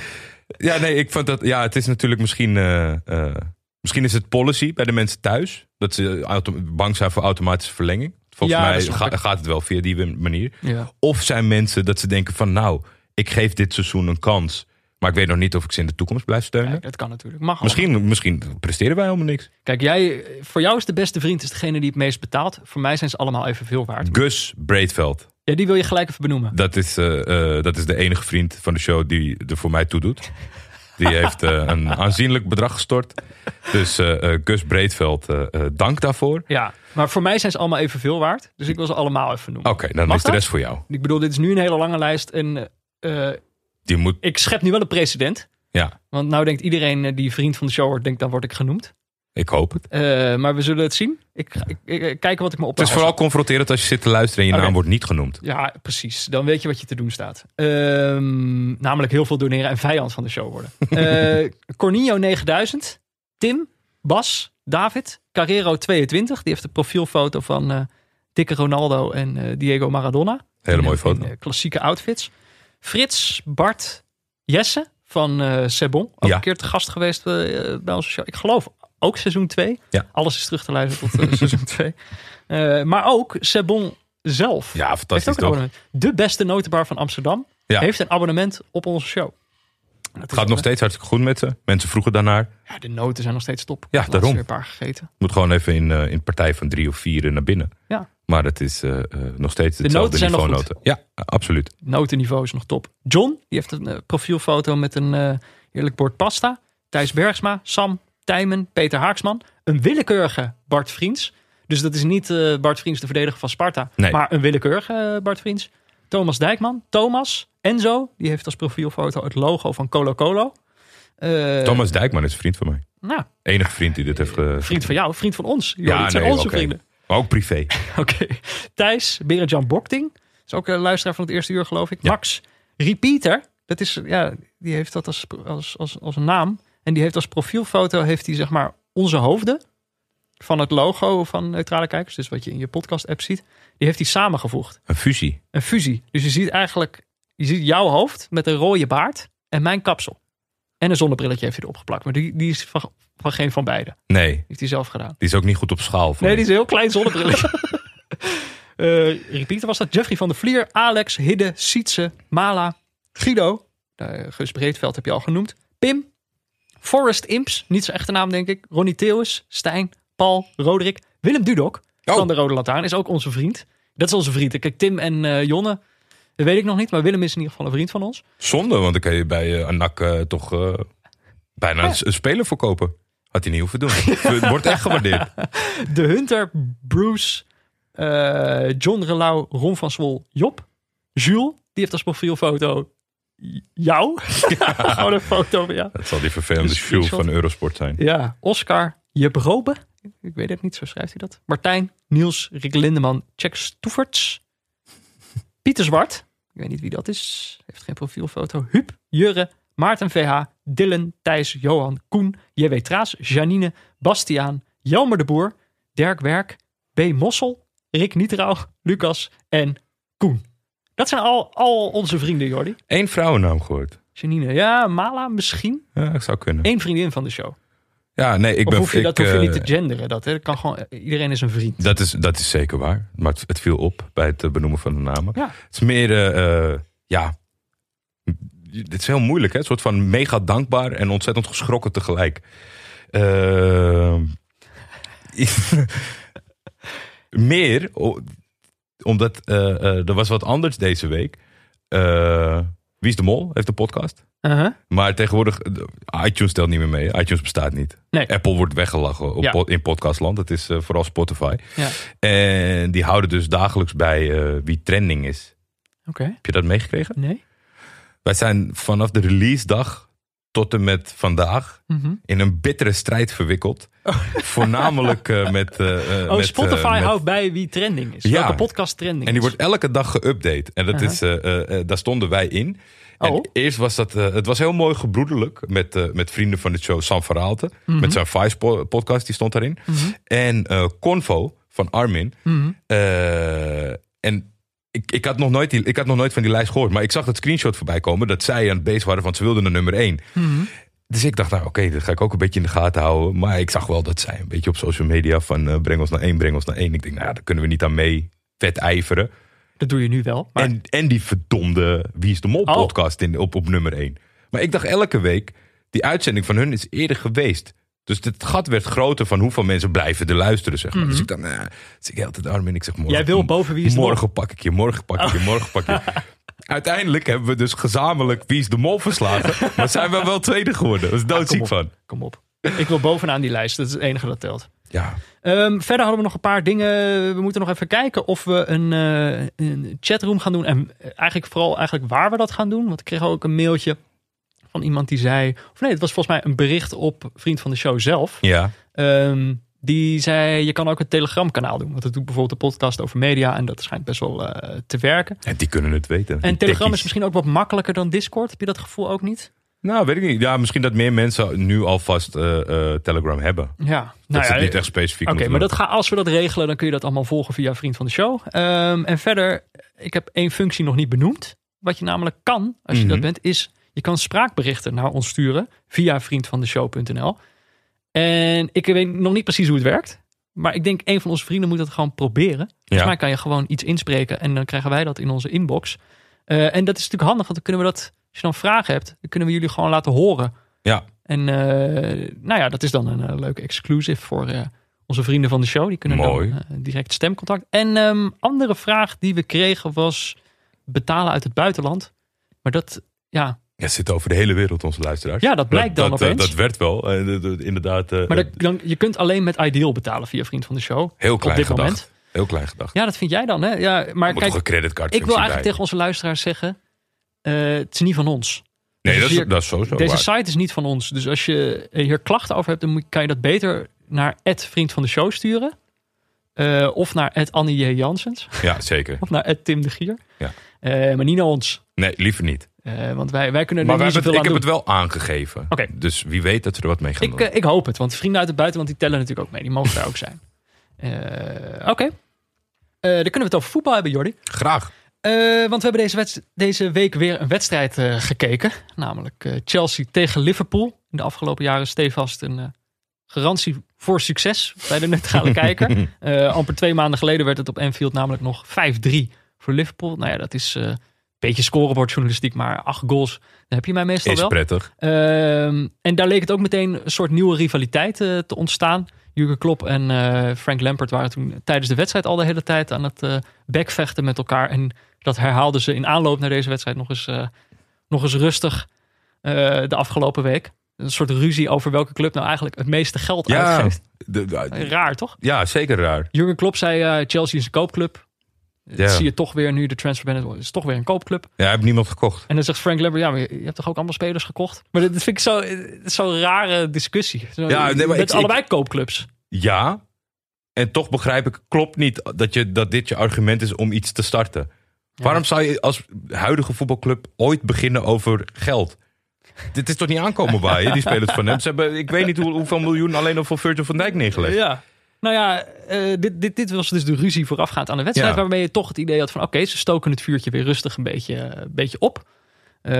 ja, nee, ik vond dat. Ja, het is natuurlijk misschien. eh, eh, misschien is het policy bij de mensen thuis. Dat ze bang zijn voor automatische verlenging. Volgens Ja, mij ga- gaat het wel via die manier. Ja. Of zijn mensen dat ze denken van nou, ik geef dit seizoen een kans. Maar ik weet nog niet of ik ze in de toekomst blijf steunen. Kijk, dat kan natuurlijk. Mag allemaal. Misschien, misschien presteren wij helemaal niks. Kijk, jij, voor jou is de beste vriend is degene die het meest betaalt. Voor mij zijn ze allemaal evenveel waard. Gus Breedveld. Ja, die wil je gelijk even benoemen. Dat is, eh, eh, dat is de enige vriend van de show die er voor mij toe doet. Die heeft eh, een aanzienlijk bedrag gestort. Dus Gus Breedveld, dank daarvoor. Ja, maar voor mij zijn ze allemaal evenveel waard. Dus ik wil ze allemaal even noemen. Oké, dan Mag is de dat? rest voor jou. Ik bedoel, dit is nu een hele lange lijst. En eh, Die moet, ik schep nu wel een precedent. ja, Want nou denkt iedereen eh, die vriend van de show wordt, denkt dan word ik genoemd. ik hoop het. Eh, maar we zullen het zien. Ik, ik, ik, ik- kijken wat ik me op Het is vooral confronterend als je zit te luisteren en je naam wordt niet genoemd. Ja, precies. Dan weet je wat je te doen staat. Ehm, namelijk heel veel doneren en vijand van de show worden. Eh Cornio 9000, Tim, Bas, David, Carrero 22. Die heeft een profielfoto van dikke Ronaldo en Diego Maradona. Hele mooie foto. in, klassieke outfits. Frits, Bart, Jesse van eh Sebon. Ook Ja. een keer te gast geweest eh, bij onze show. Ik geloof ook seizoen 2. Ja. Alles is terug te luisteren tot eh, seizoen 2. Eh, maar ook Sebon zelf. Ja, heeft fantastisch ook een toch? abonnement. De beste notenbar van Amsterdam Ja. heeft een abonnement op onze show. Het gaat nog steeds hartstikke goed met ze. Mensen vroegen daarnaar. Ja, de noten zijn nog steeds top. Ja, daarom. weer een paar gegeten. Moet gewoon even in, eh, in partij van drie of vier naar binnen. Ja. Maar het is eh, eh, nog steeds noten hetzelfde zijn nog niveau goed. noten. Ja, absoluut. Notenniveau is nog top. John, die heeft een eh, profielfoto met een eh, heerlijk bord pasta. Thijs Bergsma, Sam Tijmen, Peter Haaksman. Een willekeurige Bart Vriends. Dus dat is niet eh, Bart Vriends, de verdediger van Sparta. Nee. Maar een willekeurige eh, Bart Vriends. Thomas Dijkman, Thomas, Enzo. Die heeft als profielfoto het logo van Colo Colo. Eh, Thomas Dijkman is een vriend van mij. Nou, Enige vriend die dit heeft ge... vriend van jou, vriend van ons. Ja, Ja, dat zijn nee, onze vrienden. Maar ook privé. Oké. Thijs, Berend-Jan Bokting. is ook een luisteraar van het eerste uur, geloof ik. Ja. Max, Repeater. Dat is, ja, die heeft dat als, als, als, als een naam. En die heeft als profielfoto, heeft hij zeg maar onze hoofden. Van het logo van Neutrale Kijkers. Dus wat je in je podcast app ziet. Die heeft hij samengevoegd. Een fusie. Een fusie. Dus je ziet eigenlijk, je ziet jouw hoofd met een rode baard. En mijn kapsel. En een zonnebrilletje heeft hij erop geplakt. Maar die, die is van, van geen van beide. Nee, Heeft hij zelf gedaan. die is ook niet goed op schaal. Nee, die is een heel klein zonnebrilletje. Eh repeater was dat. Jeffrey van der Vlier, Alex, Hidde, Sietse, Mala, Guido. Uh, Gus Breedveld heb je al genoemd. Pim, Forrest Imps, niet zijn echte naam denk ik. Ronnie Theeuwis, Stijn, Paul, Roderick. Willem Dudok Oh. van de Rode Lantaarn is ook onze vriend. Dat is onze vriend. Kijk, Tim en eh, Jonne, dat weet ik nog niet. Maar Willem is in ieder geval een vriend van ons. Zonde, want dan kan je bij uh, Anak uh, toch uh, bijna een, een speler verkopen. Had hij niet hoeven doen. Het wordt echt gewaardeerd. De Hunter, Bruce, John Relau, Ron van Swol, Job, Jules. Die heeft als profielfoto jou. Gewoon een foto van jou. Dat zal die vervelende Jules van Eurosport zijn. Ja, Oscar Jebrobe. Ik weet het niet, zo schrijft hij dat. Martijn, Niels, Rick Lindeman, Jack Stoeverts. Pieter Zwart. Ik weet niet wie dat is. Heeft geen profielfoto. Huub, Jurre, Maarten VH, Dylan, Thijs, Johan, Koen, J.W. Traas, Janine, Bastiaan, Jelmer de Boer, Dirk Werk, B. Mossel, Rick Nietrouw, Lucas en Koen. Dat zijn al, al onze vrienden, Jordi. Eén vrouwennaam gehoord. Janine, ja, Mala misschien. Ja, dat zou kunnen. Eén vriendin van de show. Ja, nee, ik of ben... hoef je, ik, dat hoef je niet te genderen. Dat, hè? dat kan gewoon, iedereen is een vriend. Dat is, dat is zeker waar. Maar het, het viel op bij het benoemen van de namen. Ja. Het is meer, uh, ja... Het is heel moeilijk, hè? Een soort van mega dankbaar en ontzettend geschrokken tegelijk. Uh, meer, omdat uh, er was wat anders deze week. Wie is de Mol heeft een podcast. Uh -huh. Maar tegenwoordig, iTunes stelt niet meer mee. iTunes bestaat niet. Nee. Apple wordt weggelachen op, Ja. in podcastland. Het is uh, vooral Spotify. Ja. En die houden dus dagelijks bij uh, wie trending is. Oké. Heb je dat meegekregen? Nee. Wij zijn vanaf de release dag tot en met vandaag Mhm. in een bittere strijd verwikkeld. Voornamelijk uh, met... uh, Oh, met, Spotify met- houdt bij wie trending is. Ja. Welke podcast trending En die is. wordt elke dag geüpdate. En dat is, eh, eh, daar stonden wij in. En Oh. eerst was dat, eh, het was heel mooi gebroederlijk met, eh, met vrienden van de show Sam Verhaalte. Mhm. Met zijn Vice po- podcast, die stond daarin. En eh, Convo van Armin. Mhm. Eh, en ik, ik, had nog nooit die, ik had nog nooit van die lijst gehoord. Maar ik zag dat screenshot voorbij komen. Dat zij aan het bezig waren, want ze wilden een nummer 1. Mhm. Dus ik dacht, nou oké, dat ga ik ook een beetje in de gaten houden. Maar ik zag wel dat zij een beetje op social media van eh, breng ons naar één, breng ons naar één. Ik denk, nou ja, daar kunnen we niet aan mee wedijveren. Dat doe je nu wel. Maar En, en die verdomde Wie is de Mol Oh. podcast in, op, op nummer 1. Maar ik dacht elke week, die uitzending van hun is eerder geweest. Dus het gat werd groter van hoeveel mensen blijven er luisteren, zeg maar. Dus ik dacht, ja, dus ik heel de arm in. Ik zeg, morgen, Mhm. Jij wil boven Wie is de Mol? Morgen pak ik je, morgen pak ik je, morgen pak je. Uiteindelijk hebben we dus gezamenlijk Wie is de Mol verslagen. maar zijn we wel tweede geworden. Dat is doodziek kom van. kom op. Ik wil bovenaan die lijst. Dat is het enige dat telt. Ja, Ehm, verder hadden we nog een paar dingen. We moeten nog even kijken of we een, eh, een chatroom gaan doen. En eigenlijk vooral eigenlijk waar we dat gaan doen. Want ik kreeg ook een mailtje van iemand die zei... Of nee, het was volgens mij een bericht op Vriend van de Show zelf. ja. Ehm, die zei, je kan ook een Telegram kanaal doen. Want dat doet bijvoorbeeld een podcast over media. En dat schijnt best wel eh, te werken. En die kunnen het weten. En Telegram is misschien ook wat makkelijker dan Discord. Heb je dat gevoel ook niet? Nou, weet ik niet. Ja, misschien dat meer mensen nu alvast eh, Telegram hebben. Ja. Dat Nou ze ja, het niet echt specifiek Oké, maar dat ga, als we dat regelen, dan kun je dat allemaal volgen via Vriend van de Show. Ehm, en verder, ik heb één functie nog niet benoemd. Wat je namelijk kan, als je Mhm. dat bent, is je kan spraakberichten naar ons sturen via vriendvandeshow.nl. En ik weet nog niet precies hoe het werkt. Maar ik denk, een van onze vrienden moet dat gewoon proberen. Volgens Ja. mij kan je gewoon iets inspreken en dan krijgen wij dat in onze inbox. Eh, en dat is natuurlijk handig, want dan kunnen we dat, als je dan vragen hebt, dan kunnen we jullie gewoon laten horen. Ja, En eh, nou ja, dat is dan een eh, leuke exclusive voor onze vrienden van de show. Die kunnen Mooi. dan direct stemcontact. En ehm andere vraag die we kregen was betalen uit het buitenland. Maar dat, ja, ja zit over de hele wereld onze luisteraars. Ja, dat blijkt dan dat, dat, opeens. dat werd wel. eh, dat- dat- inderdaad. eh, maar dat, dan, je kunt alleen met Ideal betalen via vriend van de show. heel klein op dit gedacht. moment. Heel klein gedacht. Ja, dat vind jij dan, hè? Ja, maar kijk, ik wil eigenlijk tegen onze luisteraars zeggen, eh, het is niet van ons. Nee, Dus dat is, dat is sowieso Deze waar. site is niet van ons. Dus als je hier klachten over hebt, dan moet, kan je dat beter naar vriend van de show sturen. Eh, of naar Annie J. Janssens. Ja, zeker. Of naar Tim de Gier. Ja. Eh, maar niet naar ons. Nee, liever niet. Eh, want wij, wij kunnen Maar er wij niet hebben, ik heb het wel aangegeven. Oké. Dus wie weet dat we er wat mee gaan Ik, doen. eh, ik hoop het, want vrienden uit het buitenland die tellen natuurlijk ook mee. Die mogen daar ook zijn. Eh, Oké. Dan kunnen we het over voetbal hebben, Jordi. Graag. Want we hebben deze, deze week weer een wedstrijd gekeken. Namelijk Chelsea tegen Liverpool. In de afgelopen jaren stevast een garantie voor succes bij de neutrale kijker. Amper twee maanden geleden werd het op Anfield namelijk nog 5-3 voor Liverpool. Nou ja, dat is beetje scorebordjournalistiek, maar acht goals, dan heb je mij meestal Is wel. prettig. Ehm, en daar leek het ook meteen een soort nieuwe rivaliteit eh, te ontstaan. Jurgen Klopp en eh, Frank Lampard waren toen tijdens de wedstrijd al de hele tijd aan het eh bekvechten met elkaar. En dat herhaalden ze in aanloop naar deze wedstrijd nog eens, nog eens rustig de afgelopen week. Een soort ruzie over welke club nou eigenlijk het meeste geld Ja, uitgeeft. de- de- Raar toch? ja, zeker raar. Jurgen Klopp zei Chelsea is een koopclub. Dat Ja. zie je toch weer nu de transfer ban is, het is toch weer een koopclub. Ja, heeft niemand gekocht. En dan zegt Frank Lampard, ja, maar je hebt toch ook allemaal spelers gekocht? Maar dat vind ik zo- zo'n rare discussie. Zo, Ja, nee, maar met ik- allebei koopclubs. Ja. En toch begrijp ik, klopt niet dat, je, dat dit je argument is om iets te starten. Waarom zou je als huidige voetbalclub ooit beginnen over geld? Dit is toch niet aankomen bij je, die spelers van hem. Ze hebben, ik weet niet hoe, hoeveel miljoen alleen al voor Virgil van Dijk neergelegd. Ja. Nou ja, eh, dit, dit, dit was dus de ruzie voorafgaand aan de wedstrijd. Ja. Waarmee je toch het idee had van... oké, ze stoken het vuurtje weer rustig een beetje, een beetje op. Eh,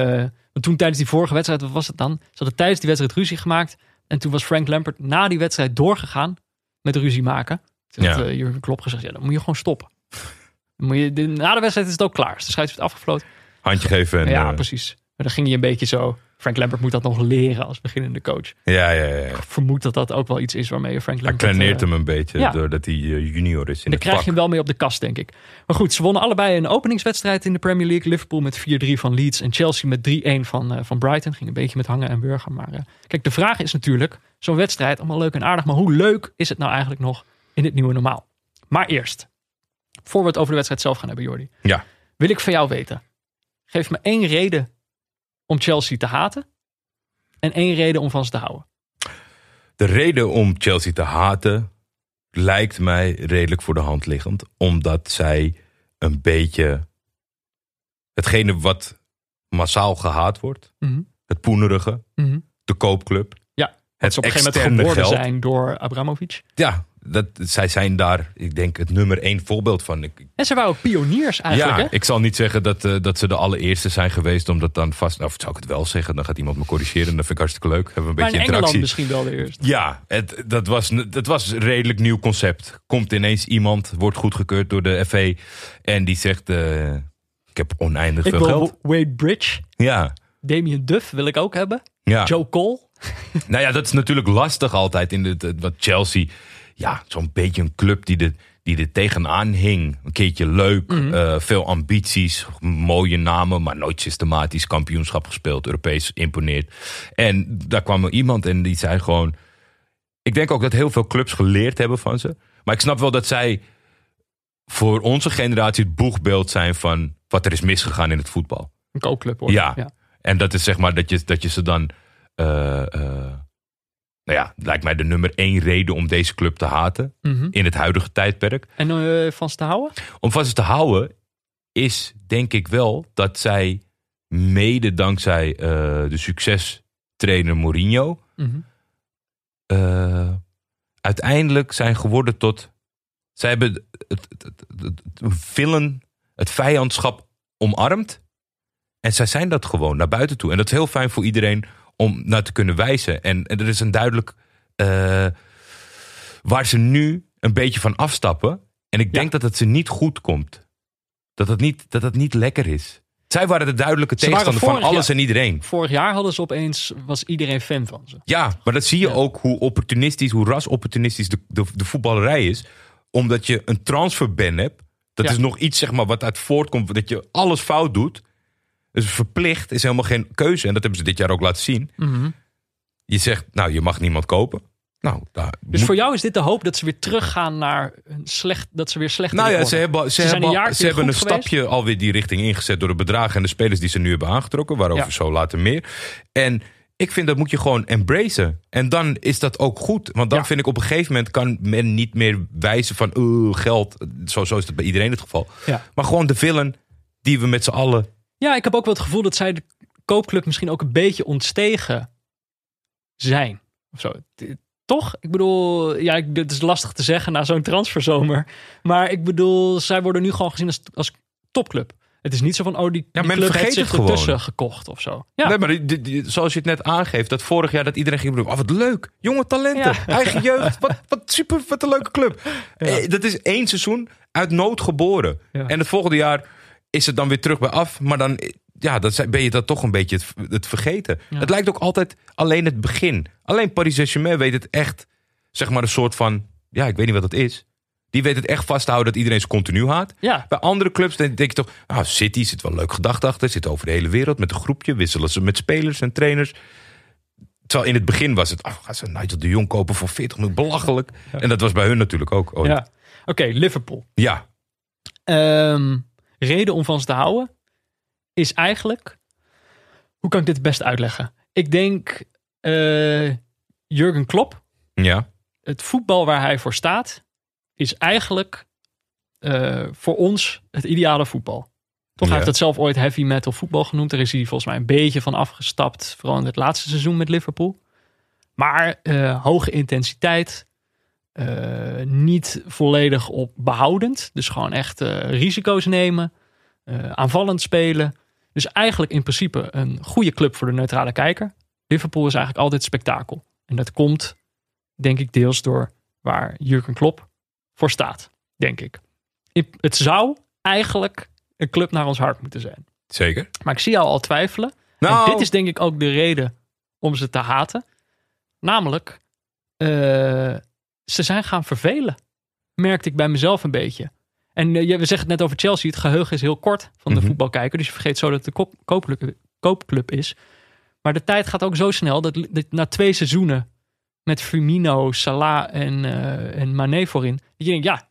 want toen tijdens die vorige wedstrijd, wat was het dan? Ze hadden tijdens die wedstrijd ruzie gemaakt. En toen was Frank Lampard na die wedstrijd doorgegaan met ruzie maken. Toen had eh, Jurgen Klopp gezegd, ja, dan moet je gewoon stoppen. Dan moet je, de- na de wedstrijd is het ook klaar. Dus de scheidsrechter afgefloten. Handje geven. En, ja, eh, precies. Maar dan ging hij een beetje zo... Frank Lampard moet dat nog leren als beginnende coach. ja, ja, ja. Ik vermoed dat dat ook wel iets is waarmee je Frank Hij Lampard... kleineert eh, hem een beetje ja. doordat hij eh, junior is in het krijg je vak. hem wel mee op de kast, denk ik. Maar goed, ze wonnen allebei een openingswedstrijd in de Premier League. Liverpool met 4-3 van Leeds en Chelsea met 3-1 van, eh, van Brighton. Ging een beetje met hangen en burger. Maar kijk, de vraag is natuurlijk, zo'n wedstrijd, allemaal leuk en aardig. Maar hoe leuk is het nou eigenlijk nog in het nieuwe normaal? Maar eerst, voor we het over de wedstrijd zelf gaan hebben, Jordi. Ja. Wil ik van jou weten. Geef me één reden om Chelsea te haten. En één reden om van ze te houden. De reden om Chelsea te haten lijkt mij redelijk voor de hand liggend. Omdat zij een beetje hetgene wat massaal gehaat wordt. Mhm. Het poenerige, Mhm. de koopclub. Ja, het ze op een gegeven moment geworden geld. zijn door Abramovic. Ja, dat, zij zijn daar, ik denk, het nummer één voorbeeld van. En ze waren ook pioniers eigenlijk. ja, hè? ik zal niet zeggen dat, eh, dat ze de allereerste zijn geweest, omdat dan vast. Nou, of zou ik het wel zeggen? Dan gaat iemand me corrigeren. Dat vind ik hartstikke leuk. Hebben we een maar in beetje Engeland interactie. misschien wel de eerste. Ja, het, dat, was, dat was een redelijk nieuw concept. Komt ineens iemand, wordt goedgekeurd door de FA. En die zegt: eh, Ik heb oneindig Ik veel geld. Wade Bridge, Ja. Damien Duff wil ik ook hebben. ja. Joe Cole. Nou ja, dat is natuurlijk lastig altijd in de, wat Chelsea. Ja, zo'n beetje een club die er, die er tegenaan hing. Een keertje leuk, Mhm. eh, veel ambities, mooie namen, maar nooit systematisch kampioenschap gespeeld, Europees imponeerd. En daar kwam er iemand en die zei gewoon. Ik denk ook dat heel veel clubs geleerd hebben van ze. Maar ik snap wel dat zij voor onze generatie het boegbeeld zijn van wat er is misgegaan in het voetbal. Een koopclub hoor. Ja. En dat is zeg maar dat je, dat je ze dan. eh, eh, nou ja, lijkt mij de nummer één reden om deze club te haten. Mhm. In het huidige tijdperk. En eh, van ze te houden? Om van ze te houden is denk ik wel dat zij mede dankzij eh, de succestrainer Mourinho. Mhm. eh, uiteindelijk zijn geworden tot. Zij hebben het, het, het, het, het villain, het vijandschap omarmd. En zij zijn dat gewoon naar buiten toe. En dat is heel fijn voor iedereen om naar te kunnen wijzen. En, en er is een duidelijk eh, waar ze nu een beetje van afstappen. En ik denk dat het ze niet goed komt. Dat het niet, dat het niet lekker is. Zij waren de duidelijke tegenstander van alles jaar- en iedereen. Vorig jaar hadden ze opeens, was iedereen fan van ze. Ja, maar dat zie je Ja. ook hoe opportunistisch, hoe rasopportunistisch de, de, de voetballerij is. Omdat je een transferban hebt. Dat Ja. is nog iets zeg maar, wat uit voortkomt dat je alles fout doet. Dus verplicht is helemaal geen keuze. En dat hebben ze dit jaar ook laten zien. Mhm. Je zegt, nou, je mag niemand kopen. Nou, daar Dus moet- voor jou is dit de hoop dat ze weer teruggaan naar een slecht, dat ze weer slecht Nou ja, ze hebben, ze hebben, een ze hebben een stapje alweer die richting ingezet door de bedragen en de spelers die ze nu hebben aangetrokken. Waarover Ja. zo later meer. En ik vind dat moet je gewoon embracen. En dan is dat ook goed. Want dan Ja. vind ik op een gegeven moment kan men niet meer wijzen van "Oeh, geld. Zo, zo is het bij iedereen het geval. Ja. Maar gewoon de villain die we met z'n allen. Ja, ik heb ook wel het gevoel dat zij de koopclub misschien ook een beetje ontstegen zijn. Of zo. Toch? Ik bedoel, ja, het is lastig te zeggen na zo'n transferzomer. Maar ik bedoel, zij worden nu gewoon gezien als, als topclub. Het is niet zo van, oh, die, Ja, die men club vergeet heeft zich ertussen gekocht of zo. Ja, Nee, maar die- die- die- zoals je het net aangeeft, dat vorig jaar dat iedereen ging bedoelen. Oh, wat leuk. Jonge talenten. Ja. Eigen jeugd. Wat, wat super. Wat een leuke club. Eh, dat is één seizoen uit nood geboren. En het volgende jaar is het dan weer terug bij af. Maar dan, ja, dan ben je dat toch een beetje het, het vergeten. Ja. Het lijkt ook altijd alleen het begin. Alleen Paris Saint-Germain weet het echt, zeg maar een soort van, ja, ik weet niet wat dat is. Die weet het echt vast te houden dat iedereen ze continu haat. ja. Bij andere clubs denk denk je toch, ah, City zit wel leuk gedacht achter. Zit over de hele wereld met een groepje. Wisselen ze met spelers en trainers. Terwijl in het begin was het, ah, gaan ze Nigel de Jong kopen voor 40 miljoen, belachelijk. En dat was bij hun natuurlijk ook. ooit. ja. Oké, Liverpool. ja. Ehm, reden om van ze te houden is eigenlijk. Hoe kan ik dit het best uitleggen? Ik denk eh Jurgen Klopp, ja. het voetbal waar hij voor staat, is eigenlijk eh, voor ons het ideale voetbal. Toch, Ja. heeft het zelf ooit heavy metal voetbal genoemd. Daar is hij volgens mij een beetje van afgestapt. Vooral in het laatste seizoen met Liverpool. Maar eh, hoge intensiteit. Eh, niet volledig op behoudend. Dus gewoon echt eh, risico's nemen. eh, aanvallend spelen. Dus eigenlijk in principe een goede club voor de neutrale kijker. Liverpool is eigenlijk altijd spektakel. En dat komt, denk ik, deels door waar Jurgen Klopp voor staat. Denk ik. Het zou eigenlijk een club naar ons hart moeten zijn. Zeker. Maar ik zie jou al twijfelen. Nou, En dit is denk ik ook de reden om ze te haten. Namelijk, ze zijn gaan vervelen. Merkte ik bij mezelf een beetje. En eh, we zeggen het net over Chelsea. Het geheugen is heel kort van de Mhm. voetbalkijker. Dus je vergeet zo dat het de koop- koopclub, koopclub is. Maar de tijd gaat ook zo snel dat, dat na twee seizoenen met Firmino, Salah en, eh en Mané voorin. Dat je denkt, ja,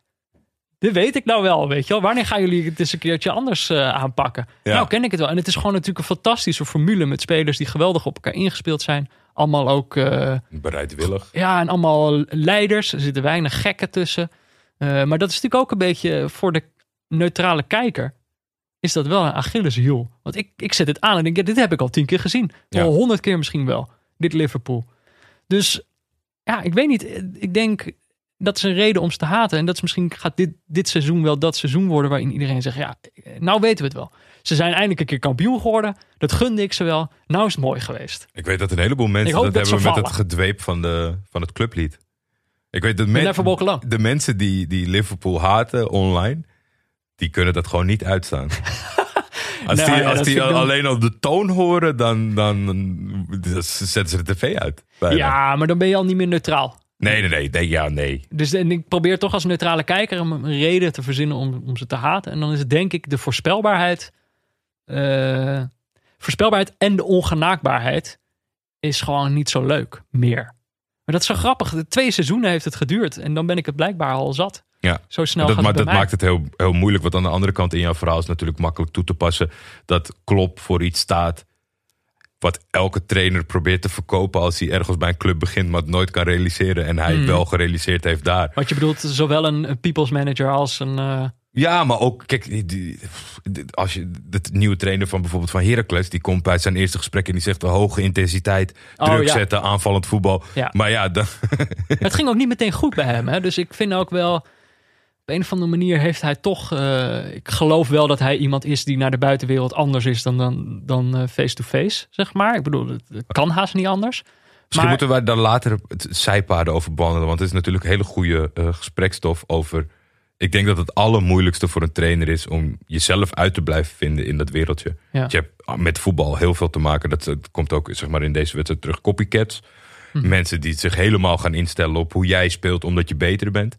dit weet ik nou wel, weet je wel. Wanneer gaan jullie het eens een keertje anders eh, aanpakken? Ja. Nou, ken ik het wel. En het is gewoon natuurlijk een fantastische formule met spelers die geweldig op elkaar ingespeeld zijn. Allemaal ook, eh, bereidwillig. ja, en allemaal leiders. Er zitten weinig gekken tussen. Eh, maar dat is natuurlijk ook een beetje voor de neutrale kijker. Is dat wel een Achilleshiel? Want ik, ik zet het aan en denk, ja, dit heb ik al tien keer gezien. Ja. Al honderd keer misschien wel. Dit Liverpool. Dus ja, ik weet niet. Ik denk dat is een reden om ze te haten. En dat is misschien gaat dit, dit seizoen wel dat seizoen worden waarin iedereen zegt, ja, nou weten we het wel. Ze zijn eindelijk een keer kampioen geworden. Dat gunde ik ze wel. Nou is het mooi geweest. Ik weet dat een heleboel mensen dat, dat hebben met het gedweep van, de, van het clublied. Ik weet dat men- de mensen die, die Liverpool haten online, die kunnen dat gewoon niet uitstaan. Als Nou die, ja, als die alleen al de toon horen, dan, dan, dan zetten ze de tv uit. bijna. Ja, maar dan ben je al niet meer neutraal. Nee, nee, nee, nee. Ja, nee. Dus en ik probeer toch als neutrale kijker een reden te verzinnen om, om ze te haten. En dan is het denk ik de voorspelbaarheid. Eh, voorspelbaarheid en de ongenaakbaarheid is gewoon niet zo leuk meer. Maar dat is zo grappig. De twee seizoenen heeft het geduurd. En dan ben ik het blijkbaar al zat. Ja. Zo snel dat gaat het dat mij. maakt het heel, heel moeilijk. Want aan de andere kant in jouw verhaal is natuurlijk makkelijk toe te passen. Dat Klop voor iets staat. Wat elke trainer probeert te verkopen als hij ergens bij een club begint. Maar het nooit kan realiseren. En hij Hmm. wel gerealiseerd heeft daar. Wat je bedoelt, zowel een, een people's manager als een... eh, Ja, maar ook, kijk, die- als je de nieuwe trainer van bijvoorbeeld van Heracles, die komt bij zijn eerste gesprek en die zegt hoge intensiteit, Oh, druk ja. zetten, aanvallend voetbal. Ja. Maar ja, dan, het ging ook niet meteen goed bij hem. Hè? Dus ik vind ook wel. Op een of andere manier heeft hij toch. eh, ik geloof wel dat hij iemand is die naar de buitenwereld anders is dan, dan, dan eh, face-to-face, zeg maar. Ik bedoel, het, kan haast niet anders. Misschien moeten wij daar later het zijpaden over behandelen. Want het is natuurlijk hele goede uh, gesprekstof over... Ik denk dat het allermoeilijkste voor een trainer is om jezelf uit te blijven vinden in dat wereldje. Ja. Je hebt met voetbal heel veel te maken. Dat, dat komt ook zeg maar, in deze wedstrijd terug. Copycats. Hm. Mensen die zich helemaal gaan instellen op hoe jij speelt omdat je beter bent.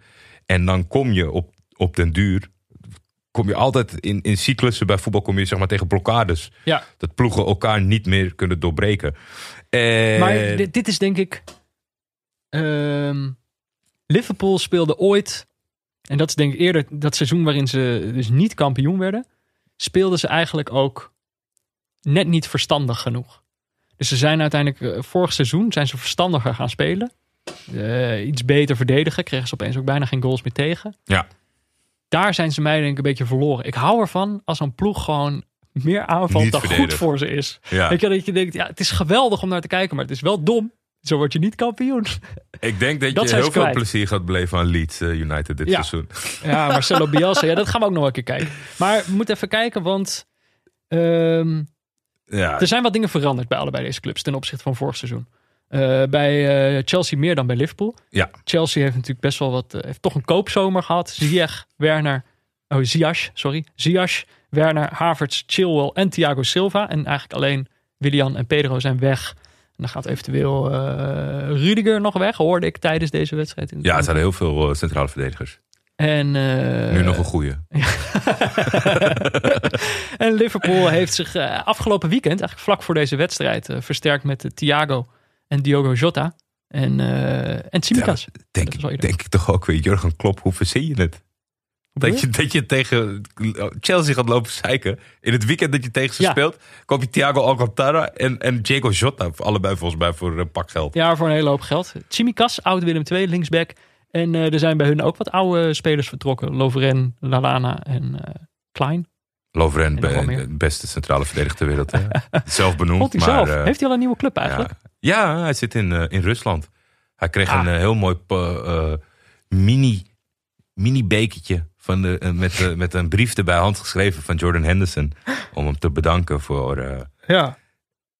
En dan kom je op, op den duur. Kom je altijd in, in cyclussen bij voetbal kom je zeg maar tegen blokkades. Ja. Dat ploegen elkaar niet meer kunnen doorbreken. En... Maar dit, dit is denk ik. ehm, Liverpool speelde ooit. En dat is denk ik eerder dat seizoen waarin ze dus niet kampioen werden. Speelden ze eigenlijk ook net niet verstandig genoeg. Dus ze zijn uiteindelijk eh, vorig seizoen zijn ze verstandiger gaan spelen. Eh, iets beter verdedigen. Kregen ze opeens ook bijna geen goals meer tegen. Ja. Daar zijn ze mij denk ik een beetje verloren. Ik hou ervan als een ploeg gewoon meer aanvalt dan goed voor ze is. Ja. Weet je, dat je denkt, ja, het is geweldig om naar te kijken, maar het is wel dom. Zo word je niet kampioen. Ik denk dat, Dat je heel veel kwijt. plezier gaat beleven aan Leeds eh, United dit Ja. seizoen. Ja, Marcelo Bielsa, ja, dat gaan we ook nog een keer kijken. Maar we moeten even kijken, want ehm, Ja, er zijn wat dingen veranderd bij allebei deze clubs ten opzichte van vorig seizoen. Eh, bij eh, Chelsea meer dan bij Liverpool. ja. Chelsea heeft natuurlijk best wel wat, heeft toch een koopzomer gehad. Ziyech, Werner, oh Ziyech, sorry. Ziyech, Werner, Havertz, Chilwell en Thiago Silva. En eigenlijk alleen Willian en Pedro zijn weg. Dan gaat eventueel eh Rudiger nog weg, hoorde ik tijdens deze wedstrijd. in de ja, er zijn heel veel eh, centrale verdedigers. En, eh, nu nog een goeie. en Liverpool heeft zich afgelopen weekend, eigenlijk vlak voor deze wedstrijd, versterkt met Thiago en Diogo Jota. En, eh en Tsimikas. Denk, ik, ieder. denk ik toch ook weer, Jurgen Klopp, hoe verzin je het? Dat je, dat je tegen Chelsea gaat lopen zeiken. In het weekend dat je tegen ze Ja. speelt, koop je Thiago Alcantara en, en Diego Jota. Allebei volgens mij voor een pak geld. Ja, voor een hele hoop geld. Tsimikas, oud Willem II, linksback. En eh, er zijn bij hun ook wat oude spelers vertrokken. Lovren, Lalana en eh, Klein. Lovren, be- beste centrale verdediger ter wereld. Zelf benoemd. Hij maar, zelf. eh, Heeft hij al een nieuwe club eigenlijk? Ja, ja hij zit in, in Rusland. Hij kreeg Ah. een heel mooi mini, mini bekertje van de, eh, met, eh, met een brief erbij handgeschreven van Jordan Henderson. Om hem te bedanken voor... eh, Ja.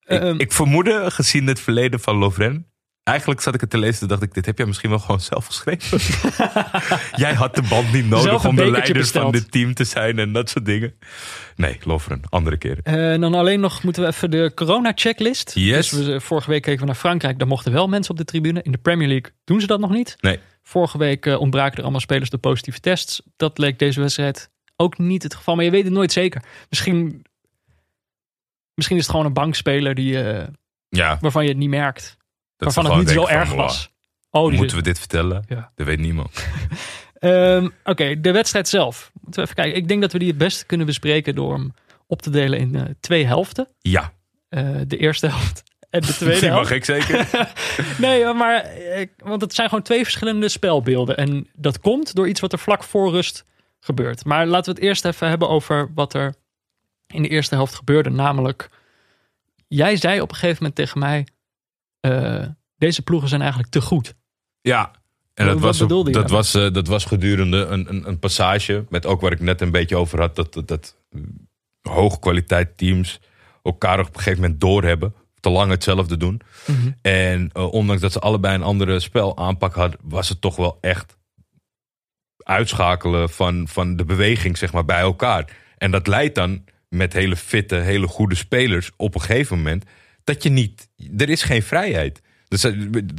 ik, Ehm, ik vermoedde, gezien het verleden van Lovren... Eigenlijk zat ik het te lezen en dacht ik, dit heb jij misschien wel gewoon zelf geschreven. jij had de band niet nodig om de leider van dit team te zijn en dat soort dingen. Nee, Lovren, andere keer. En dan alleen nog moeten we even de corona-checklist. Yes. Dus we, vorige week keken we naar Frankrijk. Daar mochten wel mensen op de tribune. In de Premier League doen ze dat nog niet. Nee. Vorige week eh, ontbraken er allemaal spelers door positieve tests. Dat leek deze wedstrijd ook niet het geval. Maar je weet het nooit zeker. Misschien, misschien is het gewoon een bankspeler die, eh, Ja, waarvan je het niet merkt. dat waarvan het niet zo erg was. Oh, Moeten we dit vertellen? Ja. Dat weet niemand. Ehm, Oké, de wedstrijd zelf. Moeten we even kijken. Ik denk dat we die het beste kunnen bespreken door hem op te delen in eh, twee helften. Ja, de eerste helft en de tweede die mag ik zeker. Nee, maar eh, want het zijn gewoon twee verschillende spelbeelden. En dat komt door iets wat er vlak voor rust gebeurt. Maar laten we het eerst even hebben over wat er in de eerste helft gebeurde. Namelijk, jij zei op een gegeven moment tegen mij: eh, deze ploegen zijn eigenlijk te goed. Ja. En dat was, dat, was, eh, dat was gedurende een, een, een passage. Met ook waar ik net een beetje over had. Dat, dat, dat hoge kwaliteit teams elkaar op een gegeven moment doorhebben. Te lang hetzelfde doen. Mhm. En eh, ondanks dat ze allebei een andere spel aanpak hadden. Was het toch wel echt uitschakelen van, van de beweging zeg maar, bij elkaar. En dat leidt dan met hele fitte, hele goede spelers op een gegeven moment. Dat je niet. Er is geen vrijheid. Dus eh,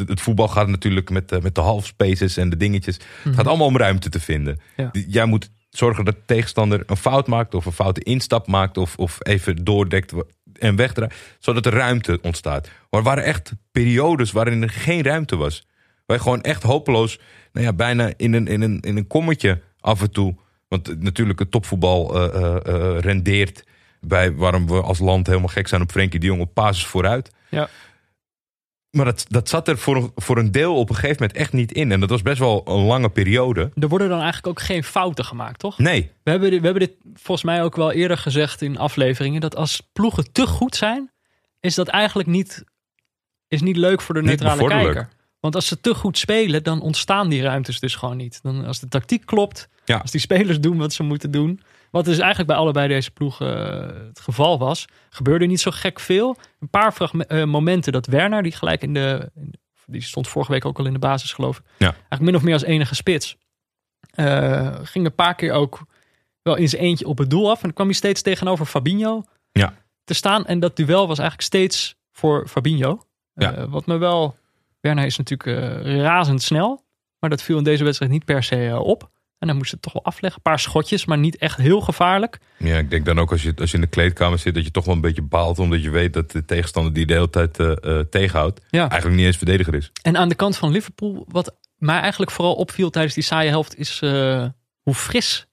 het voetbal gaat natuurlijk met, eh, met de half spaces en de dingetjes. Het gaat allemaal om ruimte te vinden. Ja. Jij moet zorgen dat de tegenstander een fout maakt of een foute instap maakt of, of even doordekt en wegdraait, zodat er ruimte ontstaat. Maar er waren echt periodes waarin er geen ruimte was. Wij gewoon echt hopeloos, nou ja, bijna in een, in een, in een kommetje af en toe. Want natuurlijk het topvoetbal eh, eh, eh, rendeert bij waarom we als land helemaal gek zijn op Frenkie de Jong op basis vooruit. Ja. Maar dat, dat zat er voor, voor een deel op een gegeven moment echt niet in. En dat was best wel een lange periode. Er worden dan eigenlijk ook geen fouten gemaakt, toch? Nee, We hebben, dit, we hebben dit volgens mij ook wel eerder gezegd in afleveringen. Dat als ploegen te goed zijn, is dat eigenlijk niet, is niet leuk voor de neutrale kijker. Want als ze te goed spelen, dan ontstaan die ruimtes dus gewoon niet. Dan, als de tactiek klopt, Ja. als die spelers doen wat ze moeten doen. Wat dus eigenlijk bij allebei deze ploegen eh, het geval was. Gebeurde niet zo gek veel. Een paar eh, momenten dat Werner, die gelijk in de... die stond vorige week ook al in de basis geloof ik. Ja. Eigenlijk min of meer als enige spits. Eh, ging een paar keer ook wel in zijn eentje op het doel af. En dan kwam hij steeds tegenover Fabinho Ja. te staan. En dat duel was eigenlijk steeds voor Fabinho. Ja. Wat me wel... Werner is natuurlijk eh, razendsnel. Maar dat viel in deze wedstrijd niet per se op. En dan moest het toch wel afleggen. Een paar schotjes, maar niet echt heel gevaarlijk. Ja, ik denk dan ook als je, als je in de kleedkamer zit, dat je toch wel een beetje baalt. Omdat je weet dat de tegenstander die de hele tijd eh, tegenhoudt, Ja. eigenlijk niet eens verdediger is. En aan de kant van Liverpool, wat mij eigenlijk vooral opviel tijdens die saaie helft, is eh, hoe fris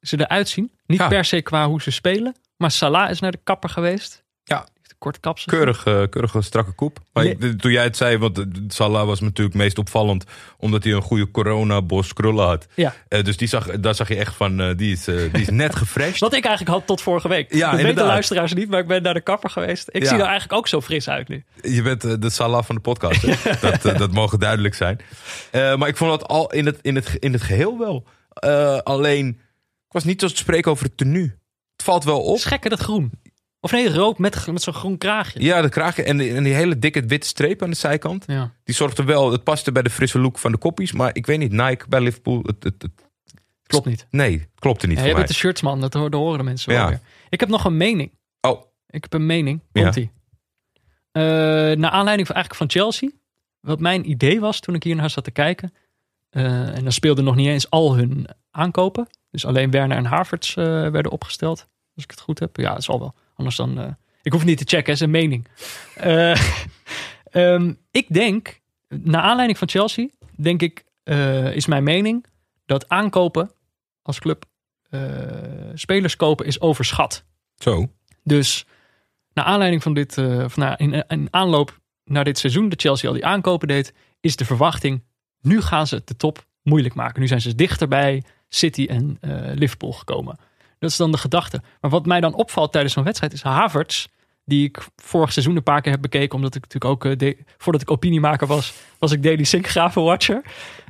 ze eruit zien. Niet Ja. per se qua hoe ze spelen. Maar Salah is naar de kapper geweest. Ja. Die heeft een kort kapsel. Keurig, eh, keurige strakke koep. Maar Nee. de- toen jij het zei, want eh, Salah was natuurlijk meest opvallend. Omdat hij een goede corona-bos krullen had. Ja. Eh, dus die zag, daar zag je echt van, die, is, die is net gefresht. Wat ik eigenlijk had tot vorige week. Ja, dat weten inderdaad. luisteraars niet, maar ik ben naar de kapper geweest. Ik Ja. zie er eigenlijk ook zo fris uit nu. Je bent de Salah van de podcast. hè? dat, dat mogen duidelijk zijn. Maar ik vond dat al in het, in het, in het geheel wel. Alleen, ik was niet zo te spreken over het tenue. Het valt wel op. Het is gekke dat groen. Of nee, rood met, met zo'n groen kraagje. Ja, de kraagje en, die- en die hele dikke witte streep aan de zijkant. Ja. Die zorgde wel, het paste bij de frisse look van de koppies. Maar ik weet niet, Nike bij Liverpool, het, het, het- Klopt niet. nee, het klopte niet Ja, voor jij mij. bent de shirtsman, dat horen, horen de mensen Ja. wel weer. Ik heb nog een mening. Oh, Ik heb een mening. Komt ie. Eh, naar aanleiding van, eigenlijk van Chelsea. Wat mijn idee was toen ik hier naar zat te kijken. eh, en dan speelden nog niet eens al hun aankopen. Dus alleen Werner en Havertz eh, werden opgesteld. Als ik het goed heb. Ja, dat zal wel. Anders dan... eh, ik hoef niet te checken, een mening. Eh, ehm, ik denk, naar aanleiding van Chelsea, denk ik, eh, is mijn mening dat aankopen als club spelers kopen is overschat. zo. Dus naar aanleiding van dit, eh, of na, in, in aanloop naar dit seizoen dat Chelsea al die aankopen deed, is de verwachting, nu gaan ze de top moeilijk maken. Nu zijn ze dichter bij City en Liverpool gekomen. Dat is dan de gedachte. Maar wat mij dan opvalt tijdens zo'n wedstrijd is Havertz, die ik vorig seizoen een paar keer heb bekeken, omdat ik natuurlijk ook, eh, de- voordat ik opiniemaker was, was ik Daily Sinkgraven watcher.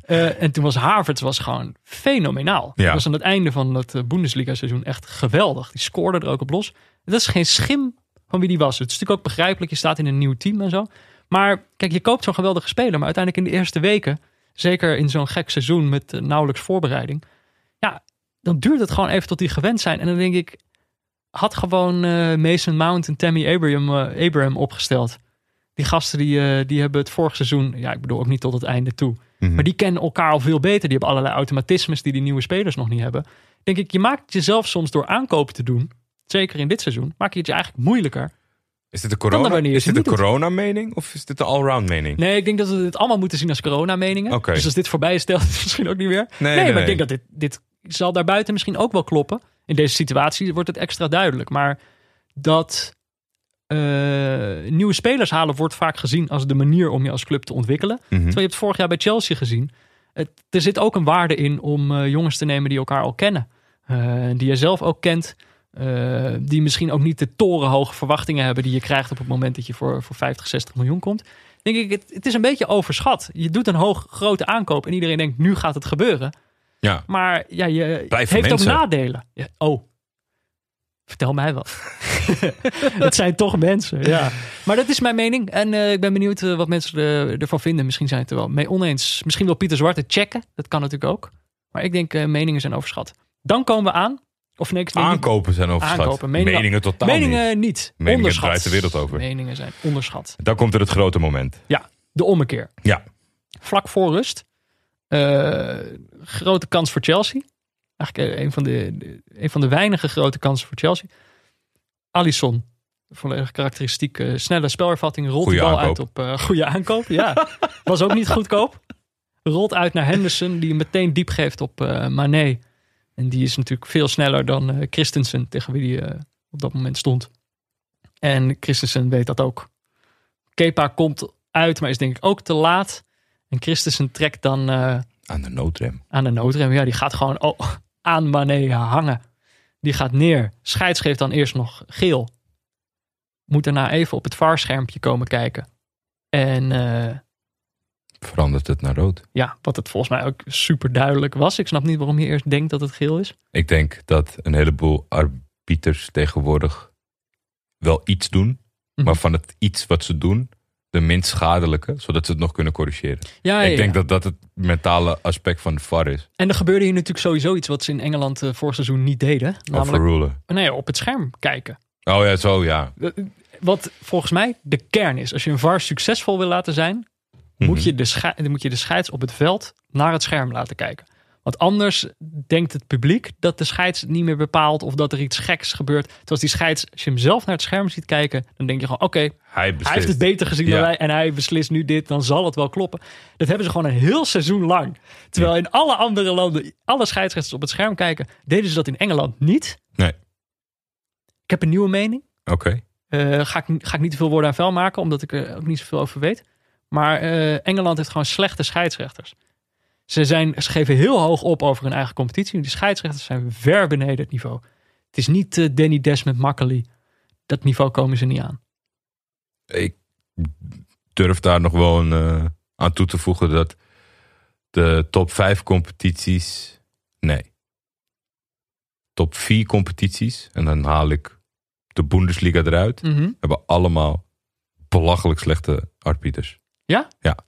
Eh, en toen was Havertz was gewoon fenomenaal. Ja. Dat was aan het einde van het eh, Bundesliga seizoen echt geweldig. Die scoorde er ook op los. Dat is geen schim van wie die was. Het is natuurlijk ook begrijpelijk. Je staat in een nieuw team en zo. Maar kijk, je koopt zo'n geweldige speler. Maar uiteindelijk in de eerste weken, zeker in zo'n gek seizoen met nauwelijks voorbereiding. Dan duurt het gewoon even tot die gewend zijn. En dan denk ik, had gewoon eh, Mason Mount en Tammy Abraham, eh, Abraham opgesteld. Die gasten die, eh, die hebben het vorig seizoen, ja, ik bedoel ook niet tot het einde toe. Mhm. Maar die kennen elkaar al veel beter. Die hebben allerlei automatismes die die nieuwe spelers nog niet hebben. Denk ik, je maakt jezelf soms door aankopen te doen. Zeker in dit seizoen. Maak je het je eigenlijk moeilijker. Is dit dan corona, is dit corona-mening of is dit een all-round mening? Nee, ik denk dat we dit allemaal moeten zien als corona-meningen. Oké. Dus als dit voorbij is, stelt het misschien ook niet meer. Nee, nee, maar nee. ik denk dat dit, dit zal daarbuiten misschien ook wel kloppen. In deze situatie wordt het extra duidelijk. Maar dat eh, nieuwe spelers halen wordt vaak gezien als de manier om je als club te ontwikkelen. Mhm. Terwijl je hebt vorig jaar bij Chelsea gezien. Het, er zit ook een waarde in om eh, jongens te nemen die elkaar al kennen. Eh, die je zelf ook kent. die misschien ook niet de torenhoge verwachtingen hebben die je krijgt op het moment dat je voor, voor 50, 60 miljoen komt. Denk ik, het, het is een beetje overschat. Je doet een hoog, grote aankoop en iedereen denkt nu gaat het gebeuren. Ja, Maar ja, je, heeft mensen. ook nadelen. Ja, oh, vertel mij wat. het zijn toch mensen, ja. Maar dat is mijn mening. En eh, ik ben benieuwd eh, wat mensen er, ervan vinden. Misschien zijn het er wel mee oneens. Misschien wil Pieter Zwart het checken. Dat kan natuurlijk ook. Maar ik denk, eh, meningen zijn overschat. Dan komen we aan. Of nee, aankopen zijn overschat. Aankopen, meningen- meningen totaal niet. Meningen niet. Meningen onderschat. draait de wereld over. Meningen zijn onderschat. Dan komt er het grote moment. Ja, de ommekeer. Ja, vlak voor rust. Eh, grote kans voor Chelsea. Eigenlijk eh, een van, de, een van de weinige grote kansen voor Chelsea. Alisson. Volledig karakteristiek. eh, snelle spelervatting. Rolt Goeie de bal aankoop. uit op goede aankoop. Ja, was ook niet goedkoop. Rolt uit naar Henderson. Die hem meteen diep geeft op Mané. En die is natuurlijk veel sneller dan Christensen. Tegen wie hij op dat moment stond. En Christensen weet dat ook. Kepa komt uit, maar is denk ik ook te laat. En Christensen trekt dan eh, aan de noodrem. aan de noodrem. Ja, die gaat gewoon oh, aan Mané hangen. Die gaat neer. Scheids geeft dan eerst nog geel. Moet daarna even op het VAR-schermpje komen kijken. En eh, verandert het naar rood. Ja, wat het volgens mij ook super duidelijk was. Ik snap niet waarom je eerst denkt dat het geel is. Ik denk dat een heleboel arbiters tegenwoordig wel iets doen. Mhm. Maar van het iets wat ze doen, de minst schadelijke, zodat ze het nog kunnen corrigeren. Ja, ja, ik denk ja. dat dat het mentale aspect van de VAR is. En er gebeurde hier natuurlijk sowieso iets wat ze in Engeland eh, vorig seizoen niet deden. Namelijk Overrulen. nee, op het scherm kijken. Oh ja, zo ja. Wat volgens mij de kern is. Als je een VAR succesvol wil laten zijn, Mhm. moet, je de moet je de scheids op het veld naar het scherm laten kijken. Want anders denkt het publiek dat de scheids niet meer bepaalt of dat er iets geks gebeurt. Terwijl die scheids, als je hem zelf naar het scherm ziet kijken, dan denk je gewoon: oké, Hij hij heeft het beter gezien dan wij en hij beslist nu dit, dan zal het wel kloppen. Dat hebben ze gewoon een heel seizoen lang. Terwijl in alle andere landen, alle scheidsrechters op het scherm kijken, deden ze dat in Engeland niet. Nee, Ik heb een nieuwe mening. oké. Eh, ga, ik, ga ik niet te veel woorden aan vuil maken, omdat ik er ook niet zoveel over weet. Maar eh, Engeland heeft gewoon slechte scheidsrechters. Ze, zijn, ze geven heel hoog op over hun eigen competitie. Die scheidsrechters zijn ver beneden het niveau. Het is niet eh, Danny Desmond Makkely. Dat niveau komen ze niet aan. Ik durf daar nog wel een, eh, aan toe te voegen dat de top 5 competities. Nee. Top 4 competities. En dan haal ik de Bundesliga eruit. Mhm. Hebben allemaal belachelijk slechte arbiters. Ja? Ja.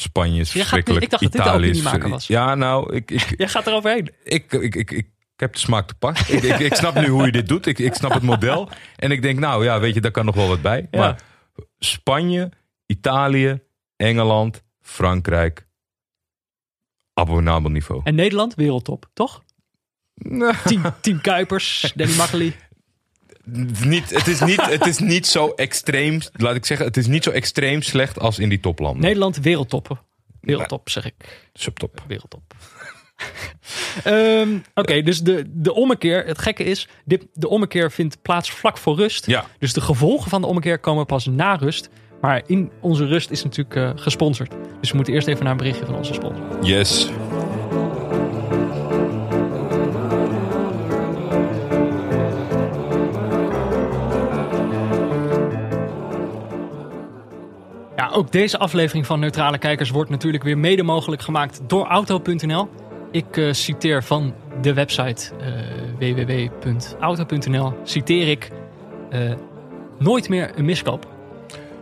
Spanje is Jij gaat- verschrikkelijk. ik dacht dat dit de opiniemaker was. Ja, nou, ik, ik, Jij gaat eroverheen. ik, ik, ik, ik, ik heb de smaak te pak. ik, ik, ik snap nu hoe je dit doet. Ik, ik snap het model. En ik denk, nou ja, weet je, daar kan nog wel wat bij. Ja. Maar Spanje, Italië, Engeland, Frankrijk. Abominabel niveau. En Nederland, wereldtop, toch? Nou, Team, team Kuipers, Danny Makkely. Niet, het, is niet, het is niet zo extreem, laat ik zeggen, het is niet zo extreem slecht als in die toplanden. Nederland, wereldtop. Wereldtop, zeg ik. Subtop. Wereldtop. Ehm, Oké, dus de, de ommekeer. Het gekke is, dit, de ommekeer vindt plaats vlak voor rust. Ja, Dus de gevolgen van de ommekeer komen pas na rust. Maar in onze rust is natuurlijk eh, gesponsord. Dus we moeten eerst even naar een berichtje van onze sponsor. yes. Ook deze aflevering van Neutrale Kijkers wordt natuurlijk weer mede mogelijk gemaakt door Auto.nl. Ik eh, citeer van de website eh, www.auto.nl. Citeer ik eh, nooit meer een miskoop.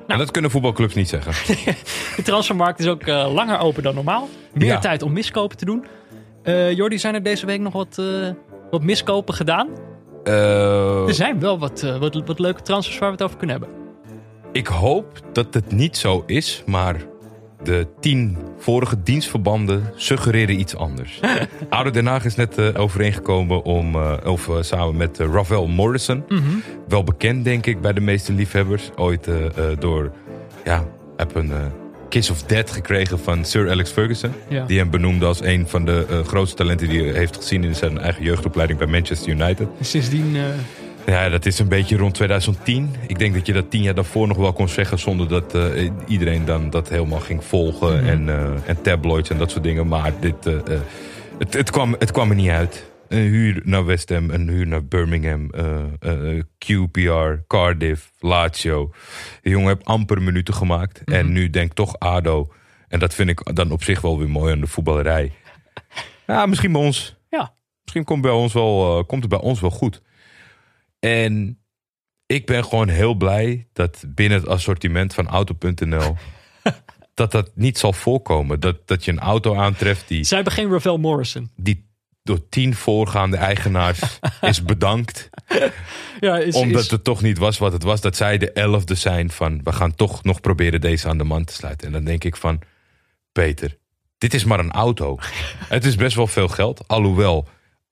En dat kunnen voetbalclubs niet zeggen. De transfermarkt is ook langer open dan normaal. Meer Ja. tijd om miskopen te doen. Jordi, zijn er deze week nog wat, wat miskopen gedaan? Er zijn wel wat, wat, wat leuke transfers waar we het over kunnen hebben. Ik hoop dat het niet zo is, maar de tien vorige dienstverbanden suggereren iets anders. Oude Den Haag is net eh, overeengekomen om, eh, of eh, samen met Ravel Morrison, wel bekend denk ik bij de meeste liefhebbers, ooit door, ja, heb een kiss of death gekregen van Sir Alex Ferguson. Ja. Die hem benoemde als een van de grootste talenten die hij heeft gezien in zijn eigen jeugdopleiding bij Manchester United. Sindsdien, Ja, dat is een beetje rond 2010. Ik denk dat je dat tien jaar daarvoor nog wel kon zeggen... zonder dat eh, iedereen dan dat helemaal ging volgen. Mhm. En, eh, en tabloids en dat soort dingen. Maar dit, eh, het, het, kwam, het kwam er niet uit. Een huur naar West Ham, een huur naar Birmingham, QPR, Cardiff, Lazio. De jongen heeft amper minuten gemaakt. Mhm. En nu denkt toch ADO... en dat vind ik dan op zich wel weer mooi aan de voetballerij. Ja, misschien bij ons ja. Misschien komt, bij ons wel, komt het bij ons wel goed. En ik ben gewoon heel blij dat binnen het assortiment van Auto.nl... dat dat niet zal voorkomen. Dat, dat je een auto aantreft die, zij hebben geen Ravel Morrison. die door tien voorgaande eigenaars is bedankt. Ja, is, Omdat is- het toch niet was wat het was. Dat zij de elfde zijn van... we gaan toch nog proberen deze aan de man te sluiten. En dan denk ik van... Peter, dit is maar een auto. het is best wel veel geld. Alhoewel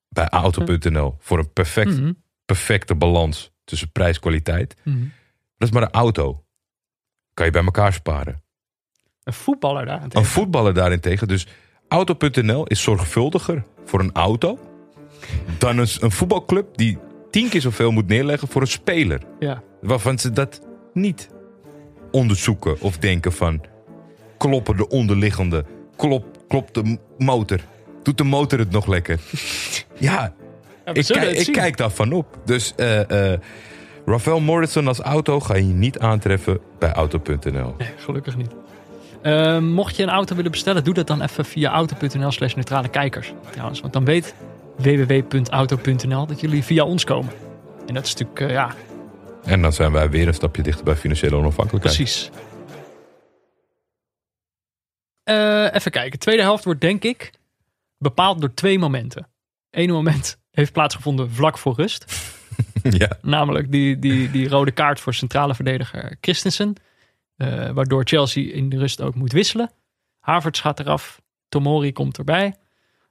bij Auto.nl voor een perfect, Mhm. Perfecte balans tussen prijs-kwaliteit. Mhm. Dat is maar een auto. Kan je bij elkaar sparen. Een voetballer daar. Een voetballer daarentegen. Dus Auto.nl is zorgvuldiger voor een auto... dan een, een voetbalclub die tien keer zoveel moet neerleggen voor een speler. Ja. Waarvan ze dat niet onderzoeken of denken van... kloppen de onderliggende, klop, klopt de motor. Doet de motor het nog lekker? ja, Ja, ik, kijk, ik zien. kijk daarvan op. Dus eh Rafael Morrison als auto ga je niet aantreffen bij Auto.nl. Nee, gelukkig niet. Eh, mocht je een auto willen bestellen, doe dat dan even via auto.nl slash neutrale kijkers. Trouwens, want dan weet www.auto.nl dat jullie via ons komen. En dat is natuurlijk, ja, En dan zijn wij weer een stapje dichter bij financiële onafhankelijkheid. precies. Even kijken. Tweede helft wordt denk ik bepaald door twee momenten. Eén moment heeft plaatsgevonden vlak voor rust. ja. Namelijk die, die, die rode kaart voor centrale verdediger Christensen. Eh, waardoor Chelsea in de rust ook moet wisselen. Havertz gaat eraf. Tomori komt erbij.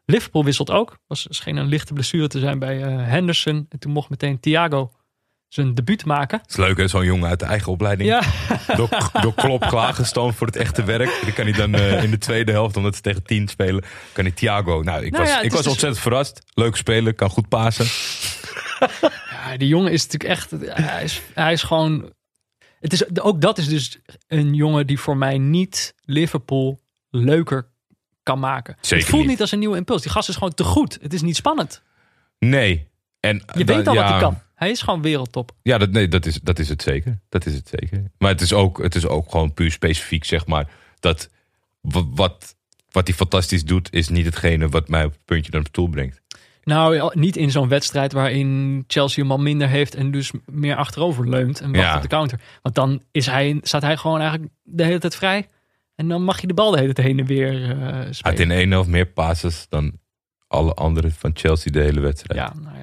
Liverpool wisselt ook. Was scheen een lichte blessure te zijn bij eh, Henderson. En toen mocht meteen Thiago zijn debuut maken. Het is leuk hè, zo'n jongen uit de eigen opleiding. Ja, Door, door Klopp klaargestoomd voor het echte werk. Dan kan hij dan eh, in de tweede helft, omdat ze tegen tien spelen, kan hij Thiago. Nou, ik Nou was, ja, ik was dus- ontzettend verrast. Leuk spelen, kan goed pasen. Ja, die jongen is natuurlijk echt. Hij is, hij is gewoon. Het is, ook dat is dus een jongen die voor mij niet Liverpool leuker kan maken. Zeker het voelt niet. niet als een nieuwe impuls. Die gast is gewoon te goed. Het is niet spannend. Nee. En, Je weet al ja, wat hij kan. Hij is gewoon wereldtop. Ja, dat, nee, dat, is, dat is het zeker. Dat is het zeker. Maar het is ook, het is ook gewoon puur specifiek, zeg maar. Dat wa- wat, wat hij fantastisch doet, is niet hetgene wat mij op het puntje naar de stoel brengt. Nou, niet in zo'n wedstrijd waarin Chelsea een man minder heeft en dus meer achterover leunt en wacht Ja. op de counter. Want dan is hij, staat hij gewoon eigenlijk de hele tijd vrij. En dan mag je de bal de hele tijd heen en weer eh Hij had spelen. in één helft meer passes dan alle anderen van Chelsea de hele wedstrijd. Ja, nou ja.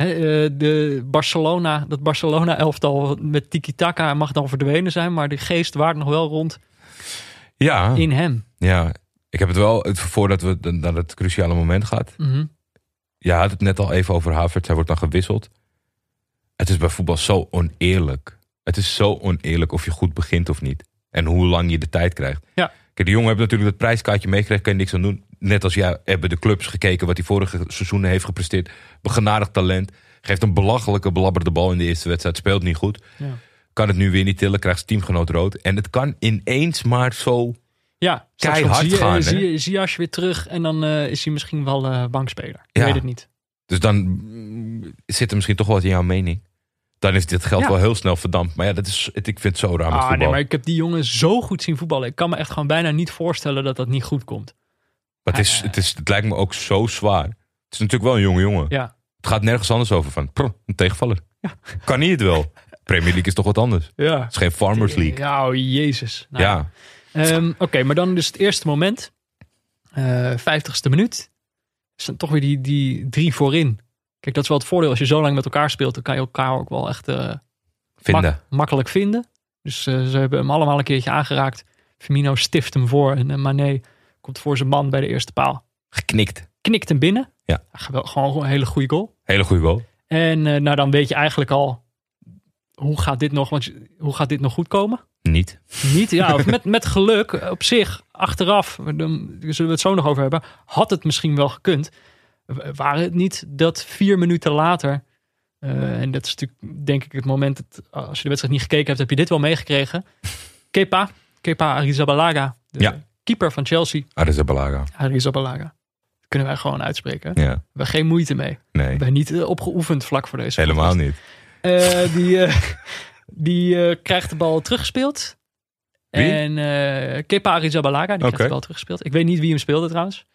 Eh, de Barcelona, dat Barcelona-elftal met tiki-taka mag dan verdwenen zijn, maar de geest waart nog wel rond ja, in hem. ja. Ik heb het wel, het, voordat we naar het cruciale moment gaat. Mhm. Je had het net al even over Havertz, hij wordt dan gewisseld. Het is bij voetbal zo oneerlijk. Het is zo oneerlijk of je goed begint of niet. En hoe lang je de tijd krijgt. Ja. Kijk, de jongen heeft natuurlijk dat prijskaartje meegekregen, kan je niks aan doen. Net als jij hebben de clubs gekeken wat hij vorige seizoenen heeft gepresteerd. Begenadigd talent. Geeft een belachelijke belabberde bal in de eerste wedstrijd. Speelt niet goed. Ja. Kan het nu weer niet tillen, krijgt zijn teamgenoot rood. En het kan ineens maar zo... Ja, Keihard zie je, gaan, zie je, zie je weer terug en dan eh, is hij misschien wel eh, bankspeler. Ik weet het niet. Dus dan mm, zit er misschien toch wat in jouw mening. Dan is dit geld Ja. wel heel snel verdampt. Maar ja, dat is, ik vind het zo raar met Ah, voetbal. nee, maar ik heb die jongen zo goed zien voetballen. Ik kan me echt gewoon bijna niet voorstellen dat dat niet goed komt. Maar het, is, het, is, het lijkt me ook zo zwaar. Het is natuurlijk wel een jonge jongen. Ja, Het gaat nergens anders over van, prr, een tegenvaller. Kan niet het wel. Premier League is toch wat anders. Het ja. is geen Farmers League. Ja, oh, jezus. Nou, Ja, Ehm, Oké, maar dan dus het eerste moment. Eh 50ste minuut. Is dan toch weer die, die drie voorin. Kijk, dat is wel het voordeel. Als je zo lang met elkaar speelt, dan kan je elkaar ook wel echt eh, vinden. mak- makkelijk vinden. Dus eh, ze hebben hem allemaal een keertje aangeraakt. Firmino stift hem voor en uh, Mané komt voor zijn man bij de eerste paal. Geknikt. Knikt hem binnen. Ja. Gewoon een hele goede goal. Hele goede goal. En eh, nou, dan weet je eigenlijk al hoe gaat dit nog, want hoe gaat dit nog goed komen? Niet. Niet, ja, of met, met geluk op zich, achteraf, daar zullen we het zo nog over hebben, had het misschien wel gekund. Waren het niet dat vier minuten later, eh, en dat is natuurlijk denk ik het moment, dat, als je de wedstrijd niet gekeken hebt, heb je dit wel meegekregen. Kepa, Kepa Arrizabalaga, de Ja. Keeper van Chelsea, Arrizabalaga. Arrizabalaga. Dat kunnen wij gewoon uitspreken. Ja. We hebben geen moeite mee. We Nee, hebben niet eh, opgeoefend vlak voor deze helemaal podcast. niet. Eh, die eh, die krijgt de bal teruggespeeld. Wie? En eh Kepa Arrizabalaga, die krijgt Oké. de bal teruggespeeld. Ik weet niet wie hem speelde trouwens.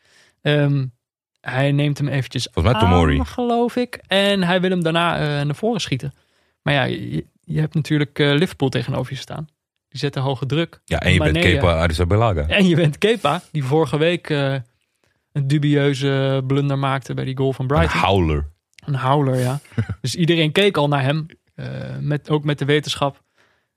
Ehm, hij neemt hem eventjes Volgens mij Tomori. aan, geloof ik. En hij wil hem daarna naar voren schieten. Maar ja, je, je hebt natuurlijk Liverpool tegenover je staan. Die zetten hoge druk. Ja, en je bent Kepa Arrizabalaga. En je bent Kepa, die vorige week eh, een dubieuze blunder maakte bij die goal van Een Brighton. howler. Een howler, ja. dus iedereen keek al naar hem. eh, met, ook met de wetenschap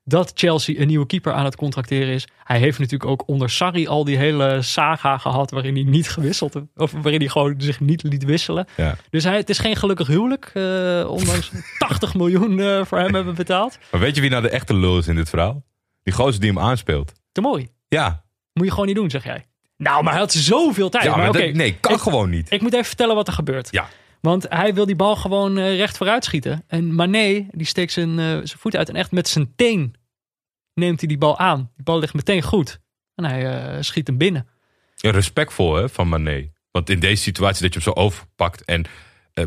dat Chelsea een nieuwe keeper aan het contracteren is. Hij heeft natuurlijk ook onder Sarri al die hele saga gehad waarin hij niet gewisseld, of waarin hij gewoon zich niet liet wisselen. Ja. Dus hij, het is geen gelukkig huwelijk, eh, ondanks 80 miljoen eh, voor hem hebben betaald. Maar weet je wie nou de echte lul is in dit verhaal? Die gozer die hem aanspeelt. Te mooi. Ja. Moet je gewoon niet doen, zeg jij. Nou, maar hij had zoveel tijd. ja maar nee, kan ik- gewoon niet. Ik moet even vertellen wat er gebeurt. Ja. Want hij wil die bal gewoon eh, recht vooruit schieten. En Mané, die steekt zijn, eh, zijn voet uit. En echt met zijn teen neemt hij die bal aan. Die bal ligt meteen goed. En hij eh, schiet hem binnen. Ja, respectvol hè, van Mané. Want in deze situatie dat je hem zo overpakt en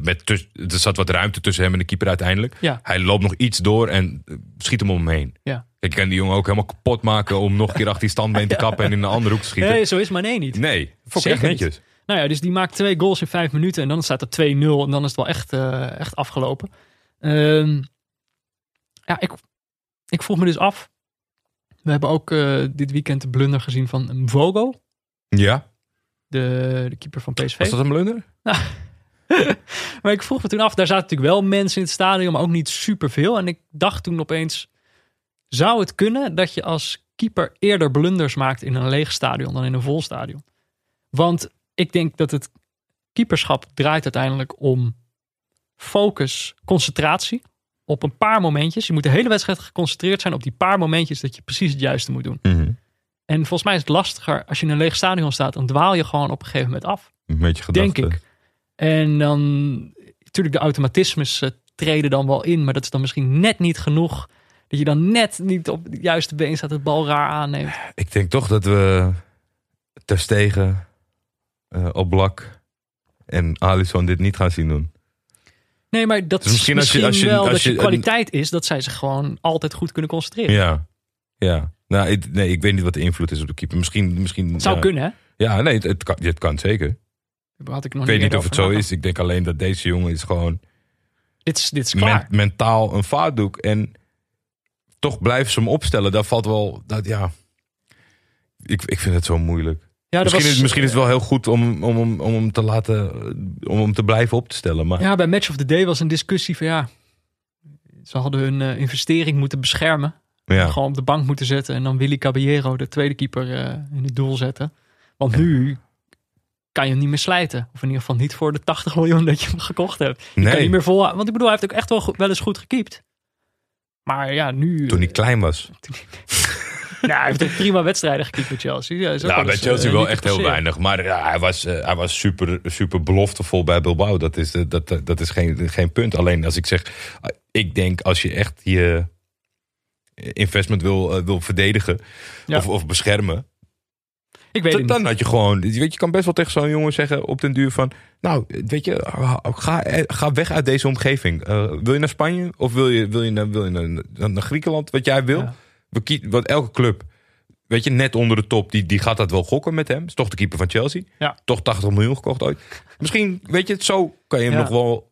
met tuss- er zat wat ruimte tussen hem en de keeper uiteindelijk. Ja. Hij loopt nog iets door en schiet hem omheen. Ja. Je kan die jongen ook helemaal kapot maken om nog een keer achter die standbeen te kappen en in een andere hoek te schieten. Nee, zo is niet. Nee, vond ik Zeker echt netjes. Nou ja, dus die maakt twee goals in vijf minuten en dan staat er 2-0 en dan is het wel echt, eh, echt afgelopen. Ehm, ja, ik, ik vroeg me dus af. We hebben ook eh, dit weekend de blunder gezien van Mvogo, Ja, de, de keeper van PSV. was dat een blunder? maar ik vroeg me toen af, daar zaten natuurlijk wel mensen in het stadion, maar ook niet superveel. En ik dacht toen opeens, zou het kunnen dat je als keeper eerder blunders maakt in een leeg stadion dan in een vol stadion? Want ik denk dat het keeperschap draait uiteindelijk om focus, concentratie op een paar momentjes. Je moet de hele wedstrijd geconcentreerd zijn op die paar momentjes dat je precies het juiste moet doen. Mhm. En volgens mij is het lastiger als je in een leeg stadion staat, dan dwaal je gewoon op een gegeven moment af. Een beetje gedachte. Denk ik. En dan, natuurlijk, de automatismes eh, treden dan wel in, maar dat is dan misschien net niet genoeg. Dat je dan net niet op het juiste been staat, het bal raar aanneemt. Ik denk toch dat we ter stegen, eh Oblak en Alisson dit niet gaan zien doen. Nee, maar dat Dus misschien is als je- misschien als je- wel als dat je je- kwaliteit is dat zij zich gewoon altijd goed kunnen concentreren. Ja, ja. Nou, ik, nee, ik weet niet wat de invloed is op de keeper. Misschien, misschien Het zou ja. kunnen, hè? Ja, nee, het, het kan, het kan zeker. Had ik nog Ik weet niet of het zo is. Ik denk alleen dat deze jongen is gewoon Dit is, dit is men- mentaal een vaatdoek. En toch blijven ze hem opstellen. Dat valt wel, dat, ja... Ik, ik vind het zo moeilijk. ja, Misschien, was- is, misschien is het wel heel goed om, om, om, om hem te laten, om hem te blijven op te stellen. Maar Ja, bij Match of the Day was een discussie van ja, ze hadden hun eh, investering moeten beschermen. ja. Gewoon op de bank moeten zetten en dan Willy Caballero, de tweede keeper, eh, in het doel zetten. Want nu kan je hem niet meer slijten. Of in ieder geval niet voor de 80 miljoen dat je hem gekocht hebt. Je kan nee, niet meer vol. Want ik bedoel, hij heeft ook echt wel, wel eens goed gekiept. Maar ja, nu. toen hij klein was. Nou, hij heeft prima wedstrijden gekiept bij Chelsea. Ja, is ook Nou, bij Chelsea eh, wel echt heel weinig. Maar ja, hij was, eh, hij was super, super beloftevol bij Bilbao. Dat is, eh, dat, dat is geen, geen punt. Alleen als ik zeg, ik denk als je echt je investment wil, wil verdedigen Ja. of, of beschermen. Ik weet het Dan niet. had je gewoon, weet, je kan best wel tegen zo'n jongen zeggen op den duur van, nou, weet je, ga, ga weg uit deze omgeving. Eh, wil je naar Spanje of wil je, wil je, naar, wil je naar, naar Griekenland? Wat jij wil. Ja. We kie- want elke club, weet je, net onder de top, die, die gaat dat wel gokken met hem. Is toch de keeper van Chelsea. Ja. Toch 80 miljoen gekocht ooit. Misschien, weet je, zo kan je hem Ja. nog wel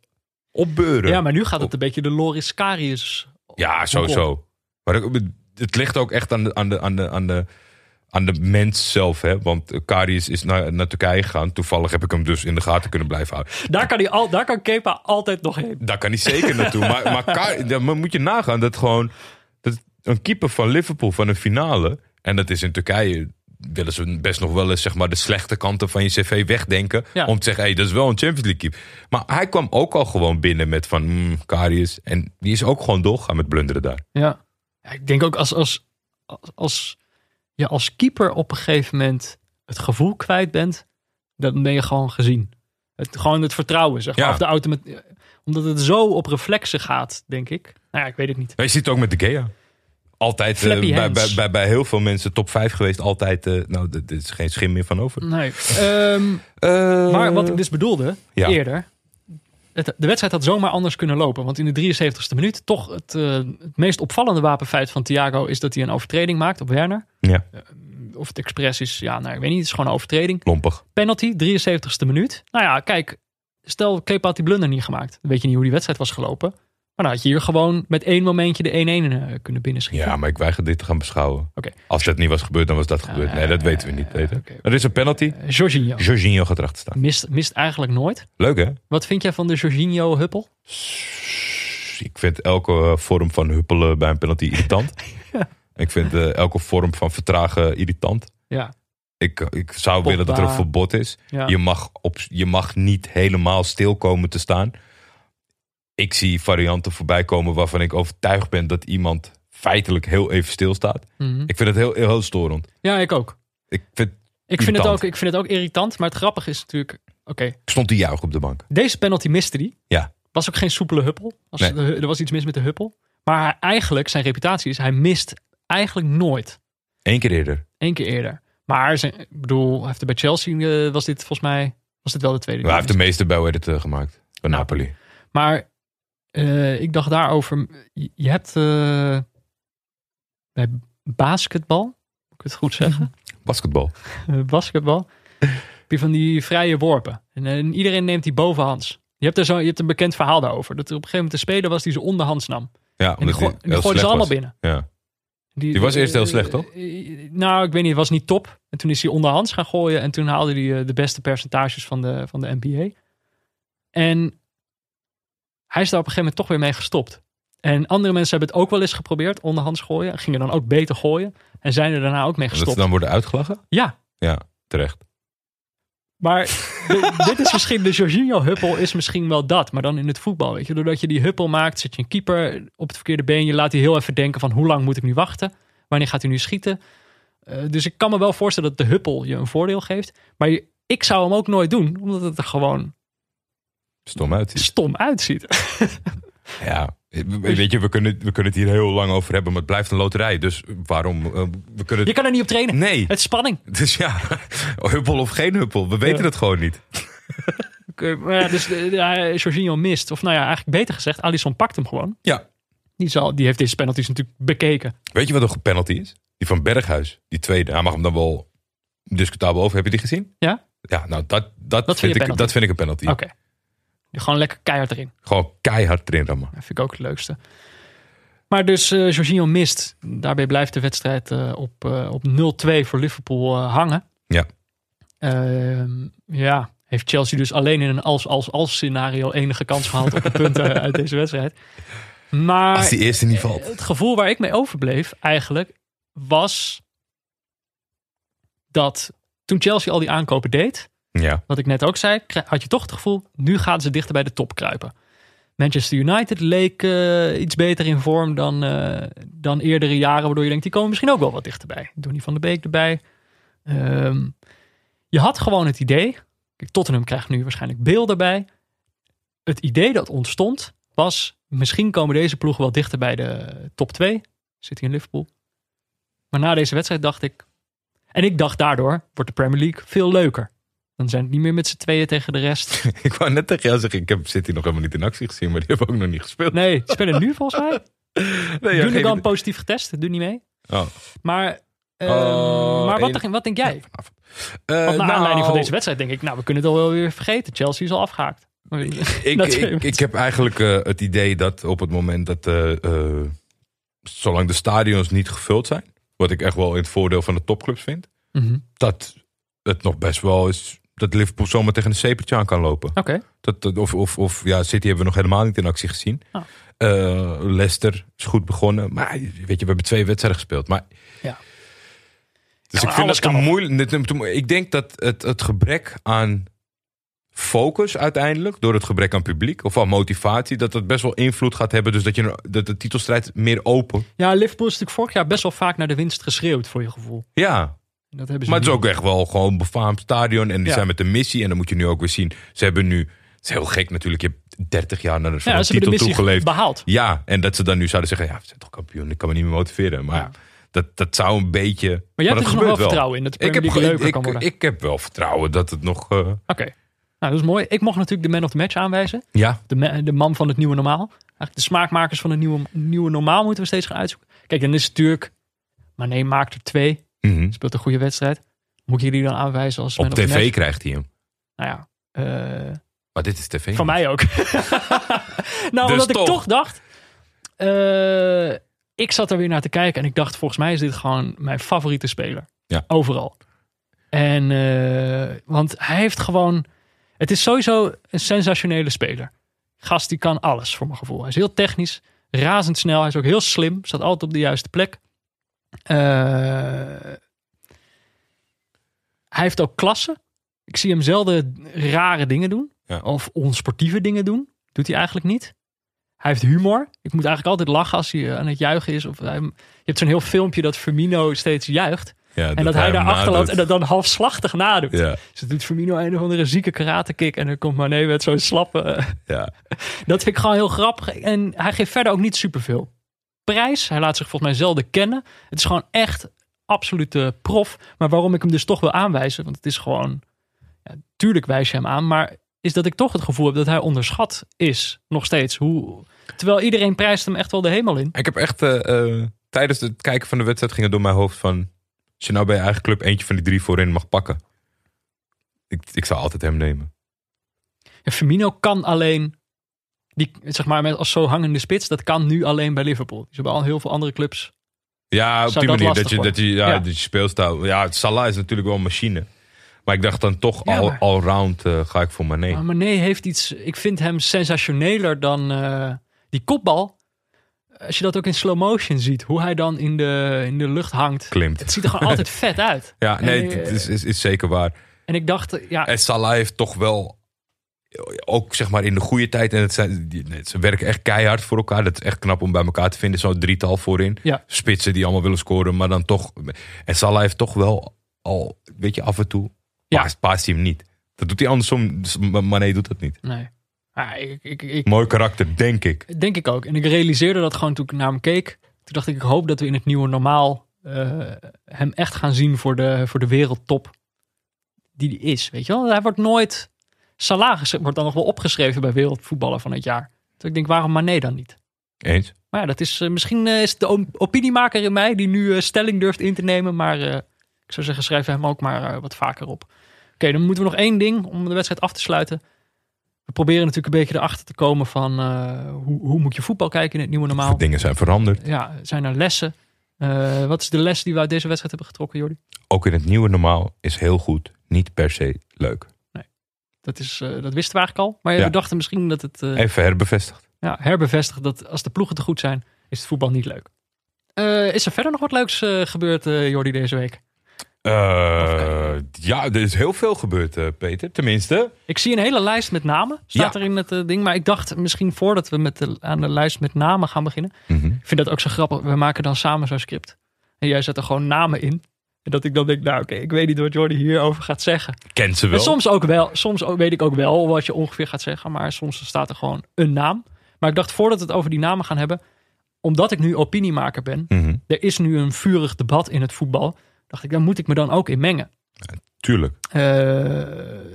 opbeuren. Ja, maar nu gaat het een beetje de Loris Karius. Ja, sowieso. Maar het ligt ook echt aan de, aan de, aan de, aan de, aan de mens zelf. Hè? Want Karius is naar, naar Turkije gegaan. Toevallig heb ik hem dus in de gaten kunnen blijven houden. Daar kan, hij al, daar kan Kepa altijd nog heen. Daar kan hij zeker naartoe. Maar, maar, moet je nagaan dat gewoon dat een keeper van Liverpool van een finale. En dat is in Turkije. Willen ze best nog wel eens zeg maar, de slechte kanten van je cv wegdenken. Ja. Om te zeggen, hey, dat is wel een Champions League keeper. Maar hij kwam ook al gewoon binnen met van mm, Karius. En die is ook gewoon doorgegaan met blunderen daar. Ja. ja ik denk ook als, als, als, als je als keeper op een gegeven moment het gevoel kwijt bent, dan ben je gewoon gezien. Het, gewoon het vertrouwen, zeg maar. Ja. Of de omdat het zo op reflexen gaat, denk ik. Nou ja, ik weet het niet. Maar je ziet het ook met de Gea. Altijd eh, bij, bij, bij, bij heel veel mensen top 5 geweest. Altijd, eh, nou, er er is geen schim meer van over. Nee. Ehm, Eh, maar wat ik dus bedoelde ja. eerder. Het, de wedstrijd had zomaar anders kunnen lopen. Want in de 73ste minuut, toch het, eh, het meest opvallende wapenfeit van Thiago is dat hij een overtreding maakt op Werner. Ja, Of het expres is, ja, nou, ik weet niet, het is gewoon een overtreding. lompig. Penalty, 73ste minuut. Nou ja, kijk, stel Kepa had die blunder niet gemaakt. Dan weet je niet hoe die wedstrijd was gelopen. Maar dan had je hier gewoon met één momentje de 1-1 eh, kunnen binnenschieten. Ja, maar ik weiger dit te gaan beschouwen. Oké. Als dat niet was gebeurd, dan was dat gebeurd. Nee, dat weten we niet. Peter. oké. Er is een penalty. Eh, Jorginho Jorginho gaat erachter staan. mist, mist eigenlijk nooit. Leuk hè? Wat vind jij van de Jorginho-huppel? Ik vind elke eh, vorm van huppelen bij een penalty irritant. Ik vind elke vorm van vertragen irritant. Ja, Ik, ik zou willen dat er een verbod is. ja. Je, mag op, je mag niet helemaal stil komen te staan. Ik zie varianten voorbij komen waarvan ik overtuigd ben dat iemand feitelijk heel even stilstaat. Mhm. Ik vind het heel, heel storend. ja ik ook. Ik, vind, Ik vind, het ook. ik vind het ook irritant. Maar het grappige is natuurlijk... Oké, ik stond te juichen op de bank. deze penalty miste hij. Ja. Was ook geen soepele huppel. Nee. er was iets mis met de huppel. Maar eigenlijk, zijn reputatie is... Hij mist eigenlijk nooit. Eén keer eerder. Eén keer eerder. Maar zijn, ik bedoel, hij heeft er bij Chelsea... eh, was dit volgens mij... Was dit wel de tweede? Maar hij heeft die de meeste bij het, eh, gemaakt. Bij Nou, Napoli. Maar eh, ik dacht daarover. Je, hebt. eh, bij basketbal, moet ik het goed zeggen? Basketbal. Eh, basketbal. heb je van die vrije worpen. En, iedereen neemt die bovenhands. Je hebt, er zo, je hebt een bekend verhaal daarover. Dat er op een gegeven moment een speler was die ze onderhands nam. Ja, En die, omdat gooi- hij die heel gooide ze allemaal was. binnen. Ja. Die was eerst heel slecht, toch? nou, ik weet niet. Het was niet top. En toen is hij onderhands gaan gooien. En toen haalde hij de beste percentages van de, van de NBA. En hij is daar op een gegeven moment toch weer mee gestopt. En andere mensen hebben het ook wel eens geprobeerd, onderhands gooien. Gingen dan ook beter gooien. En zijn er daarna ook mee Dat ze gestopt. dan worden uitgelachen? Ja, Ja, terecht. maar de- dit is misschien, de Jorginho-huppel is misschien wel dat. Maar dan in het voetbal, weet je. Doordat je die huppel maakt, zet je een keeper op het verkeerde been. Je laat hij heel even denken van hoe lang moet ik nu wachten? Wanneer gaat hij nu schieten? Eh, dus ik kan me wel voorstellen dat de huppel je een voordeel geeft. Maar je- ik zou hem ook nooit doen, omdat het er gewoon Stom uit. stom uitziet. Ja, weet je, we kunnen, we kunnen het hier heel lang over hebben, maar het blijft een loterij. Dus waarom? eh, we kunnen Je kan er niet op trainen. Nee, Het is spanning. dus ja, huppel of geen huppel, we weten Ja. het gewoon niet. Ja, dus eh, ja, Jorginho mist. Of nou ja, eigenlijk beter gezegd, Alisson pakt hem gewoon. Ja. Die, zal, die heeft deze penalties natuurlijk bekeken. Weet je wat een penalty is? Die van Berghuis, die tweede. Hij mag hem dan wel discutabel over. Heb je die gezien? Ja? Ja, nou dat, dat, vind ik, penalty? dat vind ik een penalty. Oké. Gewoon lekker keihard erin. Gewoon keihard erin rammen. Dat vind ik ook het leukste. Maar dus eh Jorginho mist. Daarbij blijft de wedstrijd eh, op, eh, op 0-2 voor Liverpool hangen. Ja. Ehm, ja, heeft Chelsea dus alleen in een als-als-als scenario enige kans gehad op de punten uit deze wedstrijd. Maar Als die eerste niet valt. het gevoel waar ik mee overbleef eigenlijk was dat toen Chelsea al die aankopen deed, Ja, wat ik net ook zei, had je toch het gevoel, nu gaan ze dichter bij de top kruipen. Manchester United leek eh, iets beter in vorm dan, eh, dan eerdere jaren, waardoor je denkt, die komen misschien ook wel wat dichterbij. Donny van de Beek erbij. Ehm, je had gewoon het idee, Tottenham krijgt nu waarschijnlijk beeld erbij. Het idee dat ontstond was, misschien komen deze ploegen wel dichter bij de top 2. Zit hij in Liverpool. Maar na deze wedstrijd dacht ik, en ik dacht daardoor, wordt de Premier League veel leuker. Dan zijn het niet meer met z'n tweeën tegen de rest. ik wou net tegen jou zeggen, ik heb City nog helemaal niet in actie gezien, maar die hebben ook nog niet gespeeld. Nee, spelen nu volgens mij. Nee, ja, geen- positief getest, doe niet mee. Oh. Maar, eh, Oh, maar wat, wat denk jij? Eh, Want naar nou, aanleiding van deze wedstrijd denk ik, nou we kunnen het al wel weer vergeten. Chelsea is al afgehaakt. Ik, ik, ik heb eigenlijk eh, het idee dat op het moment dat, eh, eh, zolang de stadions niet gevuld zijn, wat ik echt wel in het voordeel van de topclubs vind, Mhm. dat het nog best wel is dat Liverpool zomaar tegen een zepertje aan kan lopen. Oké, Dat, dat- of, of, of ja, City hebben we nog helemaal niet in actie gezien. Oh. Leicester is goed begonnen. Maar weet je, we hebben twee wedstrijden gespeeld. Maar, Ja. Dus Ja, ik vind dat moeilijk. Ik denk dat het, het gebrek aan focus uiteindelijk, door het gebrek aan publiek of aan motivatie, dat dat best wel invloed gaat hebben. Dus dat, je, dat de titelstrijd meer open. ja Liverpool is natuurlijk vorig jaar best wel vaak naar de winst geschreeuwd voor je gevoel. Ja, Dat hebben ze maar het is ook echt wel gewoon een befaamd stadion. En die Ja. zijn met de missie. En dan moet je nu ook weer zien. Ze hebben nu. Het is heel gek natuurlijk. Je hebt 30 jaar naar de Ja, ze hebben de titel missie toegeleefd. behaald. Ja, en dat ze dan nu zouden zeggen: ja, we zijn toch kampioen. Ik kan me niet meer motiveren. Maar Ja. dat, dat zou een beetje. Maar jij dat hebt er nog wel gebeurt vertrouwen in dat de Ik Premier heb, League ge- leuker ik, worden. ik, heb wel vertrouwen dat het nog. eh, Oké, nou dat is mooi. Ik mocht natuurlijk de man of the match aanwijzen. ja, De, ma- de man van het nieuwe normaal. Eigenlijk de smaakmakers van het nieuwe, nieuwe normaal moeten we steeds gaan uitzoeken. Kijk, dan is het natuurlijk... Maar nee, maakt er twee. Mhm. Speelt een goede wedstrijd. Moet je die dan aanwijzen als op tv krijgt hij hem. Nou ja, eh, Maar dit is tv. van mij ook. nou, Dus omdat ik toch. toch dacht... eh, ik zat er weer naar te kijken en ik dacht, volgens mij is dit gewoon mijn favoriete speler. Ja. Overal. En, eh, want hij heeft gewoon... Het is sowieso een sensationele speler. Gast die kan alles voor mijn gevoel. Hij is heel technisch, razendsnel. Hij is ook heel slim, staat altijd op de juiste plek. Eh, hij heeft ook klasse. Ik zie hem zelden rare dingen doen. Ja. Of onsportieve dingen doen. Doet hij eigenlijk niet. Hij heeft humor. Ik moet eigenlijk altijd lachen als hij eh, aan het juichen is. Of hij, je hebt zo'n heel filmpje dat Firmino steeds juicht. Ja, En dat, hij hem daar achter loopt en dat dan halfslachtig nadoet. Ja, Dus doet Firmino een of andere zieke karatekick. En dan komt Mané met zo'n slappe... ja. dat vind ik gewoon heel grappig. En hij geeft verder ook niet superveel prijs. Hij laat zich volgens mij zelden kennen. Het is gewoon echt absolute prof. Maar waarom ik hem dus toch wil aanwijzen, want het is gewoon, ja, tuurlijk wijs je hem aan, maar is dat ik toch het gevoel heb dat hij onderschat is, nog steeds. Hoe, terwijl iedereen prijst hem echt wel de hemel in. Ik heb echt eh, eh, tijdens het kijken van de wedstrijd ging het door mijn hoofd van... Als je nou bij je eigen club eentje van die drie voorin mag pakken. Ik, ik zou altijd hem nemen. En Firmino kan alleen, die, zeg maar, met als zo hangende spits, dat kan nu alleen bij Liverpool. Ze hebben al heel veel andere clubs. Ja, op die dat manier. Dat je, dat je, ja? Ja. dat je speelstijl... Ja, Salah is natuurlijk wel een machine. Maar ik dacht dan toch Ja, al, maar- allround eh, ga ik voor Mané. Maar Mané heeft iets, ik vind hem sensationeler dan eh, die kopbal. Als je dat ook in slow motion ziet, hoe hij dan in de, in de lucht hangt. Klimt. Het ziet er gewoon altijd vet uit. Ja, nee, En, eh, het is, is, is zeker waar. En ik dacht, ja, En Salah heeft toch wel... Ook zeg maar in de goede tijd. En het zijn, die- nee, ze werken echt keihard voor elkaar. Dat is echt knap om bij elkaar te vinden. Zo'n drietal voorin. Ja. Spitsen die allemaal willen scoren. Maar dan toch... En Salah heeft toch wel al... Weet je, af en toe... Ja. Paast, paast hij hem niet. Dat doet hij andersom. Dus Mané doet dat niet. nee. Ja, ik, ik, ik, Mooi karakter, denk ik. Denk ik ook. En ik realiseerde dat gewoon toen ik naar hem keek. Toen dacht ik, ik hoop dat we in het nieuwe normaal eh, hem echt gaan zien voor de, voor de wereldtop die hij is. Weet je wel? Hij wordt nooit... Salah is- wordt dan nog wel opgeschreven bij wereldvoetballer van het jaar. Dus ik denk, waarom Mané dan niet? Eens? Maar ja, dat is, eh, misschien eh, is het de opiniemaker in mij die nu eh, stelling durft in te nemen. Maar ik zou zeggen, schrijf hem ook maar wat vaker op. Oké, dan moeten we nog één ding om de wedstrijd af te sluiten. We proberen natuurlijk een beetje erachter te komen van hoe, hoe moet je voetbal kijken in het nieuwe normaal. Dingen zijn veranderd. Ja, zijn er lessen? Wat is de les die we uit deze wedstrijd hebben getrokken, Jordi? Ook in het nieuwe normaal is heel goed. Niet per se leuk. Dat, is, eh, dat wisten we eigenlijk al. Maar Ja. we dachten misschien dat het eh, Even herbevestigd. ja, herbevestigt dat als de ploegen te goed zijn, is het voetbal niet leuk. Eh, is er verder nog wat leuks gebeurd, Jordi, deze week? Ja, er is heel veel gebeurd, Peter. Tenminste. Ik zie een hele lijst met namen, staat Ja. er in het ding. Maar ik dacht misschien voordat we met de, aan de lijst met namen gaan beginnen. Mhm. Ik vind dat ook zo grappig. We maken dan samen zo'n script. En jij zet er gewoon namen in. Dat ik dan denk, nou oké, ik weet niet wat Jordi hierover gaat zeggen. Kent ze wel. En soms ook wel. Soms ook, weet ik ook wel wat je ongeveer gaat zeggen. Maar soms staat er gewoon een naam. Maar ik dacht voordat we het over die namen gaan hebben. Omdat ik nu opiniemaker ben. Mhm. Er is nu een vurig debat in het voetbal. Dacht ik, daar moet ik me dan ook in mengen. Tuurlijk. Eh,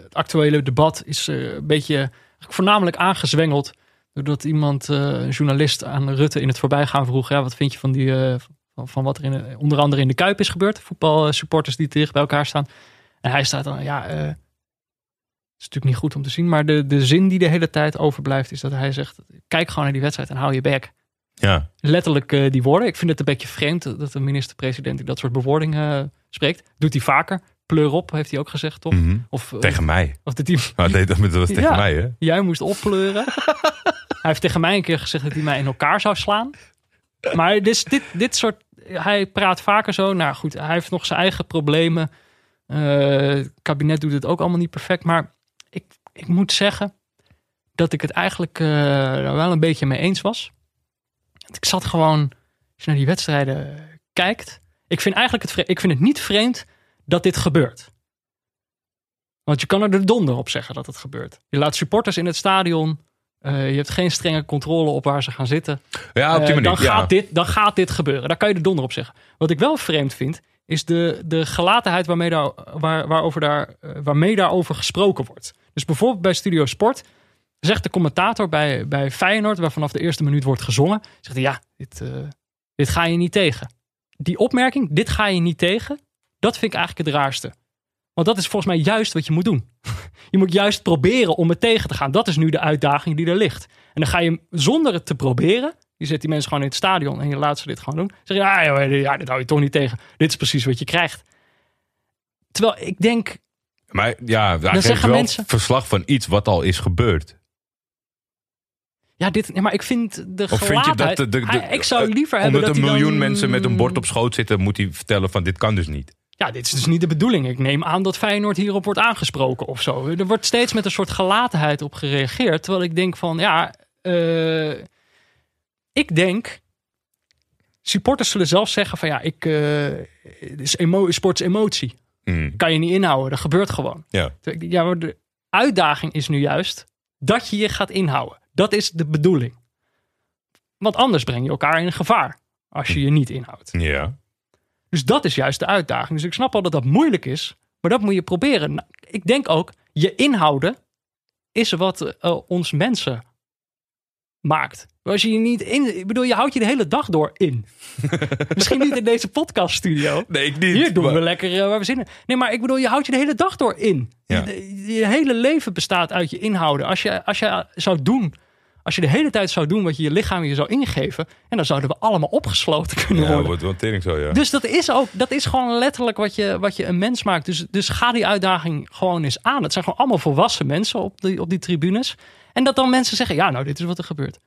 het actuele debat is eh, een beetje voornamelijk aangezwengeld. Doordat iemand, eh, een journalist aan Rutte in het voorbijgaan vroeg. Ja, wat vind je van, die, van, van wat er in, de- onder andere in de Kuip is gebeurd? Voetbalsupporters die dicht bij elkaar staan. En hij staat dan, ja, het is natuurlijk niet goed om te zien. Maar de, de zin die de hele tijd overblijft is dat hij zegt... Kijk gewoon naar die wedstrijd en hou je bek. Ja. Letterlijk eh, die woorden. Ik vind het een beetje vreemd dat de minister-president die dat soort bewoordingen eh, spreekt. Doet hij vaker. Pleur op, heeft hij ook gezegd, toch? Mhm. Of, of, Tegen mij. of dat hij, Maar dat, dat was tegen Ja. mij, hè? jij moest oppleuren. hij heeft tegen mij een keer gezegd dat hij mij in elkaar zou slaan. Maar dus dit, dit soort... Hij praat vaker zo. Nou goed, hij heeft nog zijn eigen problemen. Eh, het kabinet doet het ook allemaal niet perfect. Maar ik, ik moet zeggen dat ik het eigenlijk eh, wel een beetje mee eens was. Ik zat gewoon, als je naar die wedstrijden kijkt. Ik vind eigenlijk het, ik vind het niet vreemd dat dit gebeurt. Want je kan er de donder op zeggen dat het gebeurt. Je laat supporters in het stadion. Eh, je hebt geen strenge controle op waar ze gaan zitten. Ja, op die Eh, manier. dan, ja. gaat dit, dan gaat dit gebeuren. Daar kan je de donder op zeggen. Wat ik wel vreemd vind, is de, de gelatenheid waarmee, daar, waar, waarover daar, eh, waarmee daarover gesproken wordt. Dus bijvoorbeeld bij Studio Sport zegt de commentator bij, bij Feyenoord, waar vanaf de eerste minuut wordt gezongen, zegt hij, ja, dit, dit ga je niet tegen. Die opmerking, dit ga je niet tegen, dat vind ik eigenlijk het raarste. Want dat is volgens mij juist wat je moet doen. Je moet juist proberen om het tegen te gaan. Dat is nu de uitdaging die er ligt. En dan ga je zonder het te proberen. Je zet die mensen gewoon in het stadion en je laat ze dit gewoon doen. Zeg je, ja, joh, ja, dit hou je toch niet tegen. Dit is precies wat je krijgt. Terwijl ik denk, Maar ja, geeft zeggen wel mensen- verslag van iets wat al is gebeurd. ja, dit, maar ik vind de Of vind je gelaatheid... dat de, de, de- Hij- ik zou liever hebben omdat dat een hij miljoen dan- mensen met een bord op schoot zitten, moet hij vertellen van dit kan dus niet. Ja, dit is dus niet de bedoeling. Ik neem aan dat Feyenoord hierop wordt aangesproken of zo. Er wordt steeds met een soort gelatenheid op gereageerd. Terwijl ik denk van, ja... eh, ik denk... Supporters zullen zelf zeggen van, ja, ik... eh, is emo sport is emotie. Hmm. Kan je niet inhouden. Dat gebeurt gewoon. Ja. Ja, de uitdaging is nu juist dat je je gaat inhouden. Dat is de bedoeling. Want anders breng je elkaar in gevaar. Als je je niet inhoudt. ja. Dus dat is juist de uitdaging. Dus ik snap al dat dat moeilijk is, maar dat moet je proberen. Nou, Ik denk ook, je inhouden is wat eh, ons mensen maakt. Als je je niet in. Ik bedoel, je houdt je de hele dag door in. Misschien niet in deze podcaststudio. Nee, ik niet. Hier doen maar- we lekker eh, waar we zin in. Nee, maar ik bedoel, je houdt je de hele dag door in. Ja. Je, je hele leven bestaat uit je inhouden. Als je, als je zou doen. Als je de hele tijd zou doen wat je je lichaam je zou ingeven. En dan zouden we allemaal opgesloten kunnen Ja, worden. wordt wel tering zo, ja. Dus dat is ook, dat is gewoon letterlijk wat je, wat je een mens maakt. Dus, dus ga die uitdaging gewoon eens aan. Het zijn gewoon allemaal volwassen mensen op die, op die tribunes. En dat dan mensen zeggen, ja nou, dit is wat er gebeurt.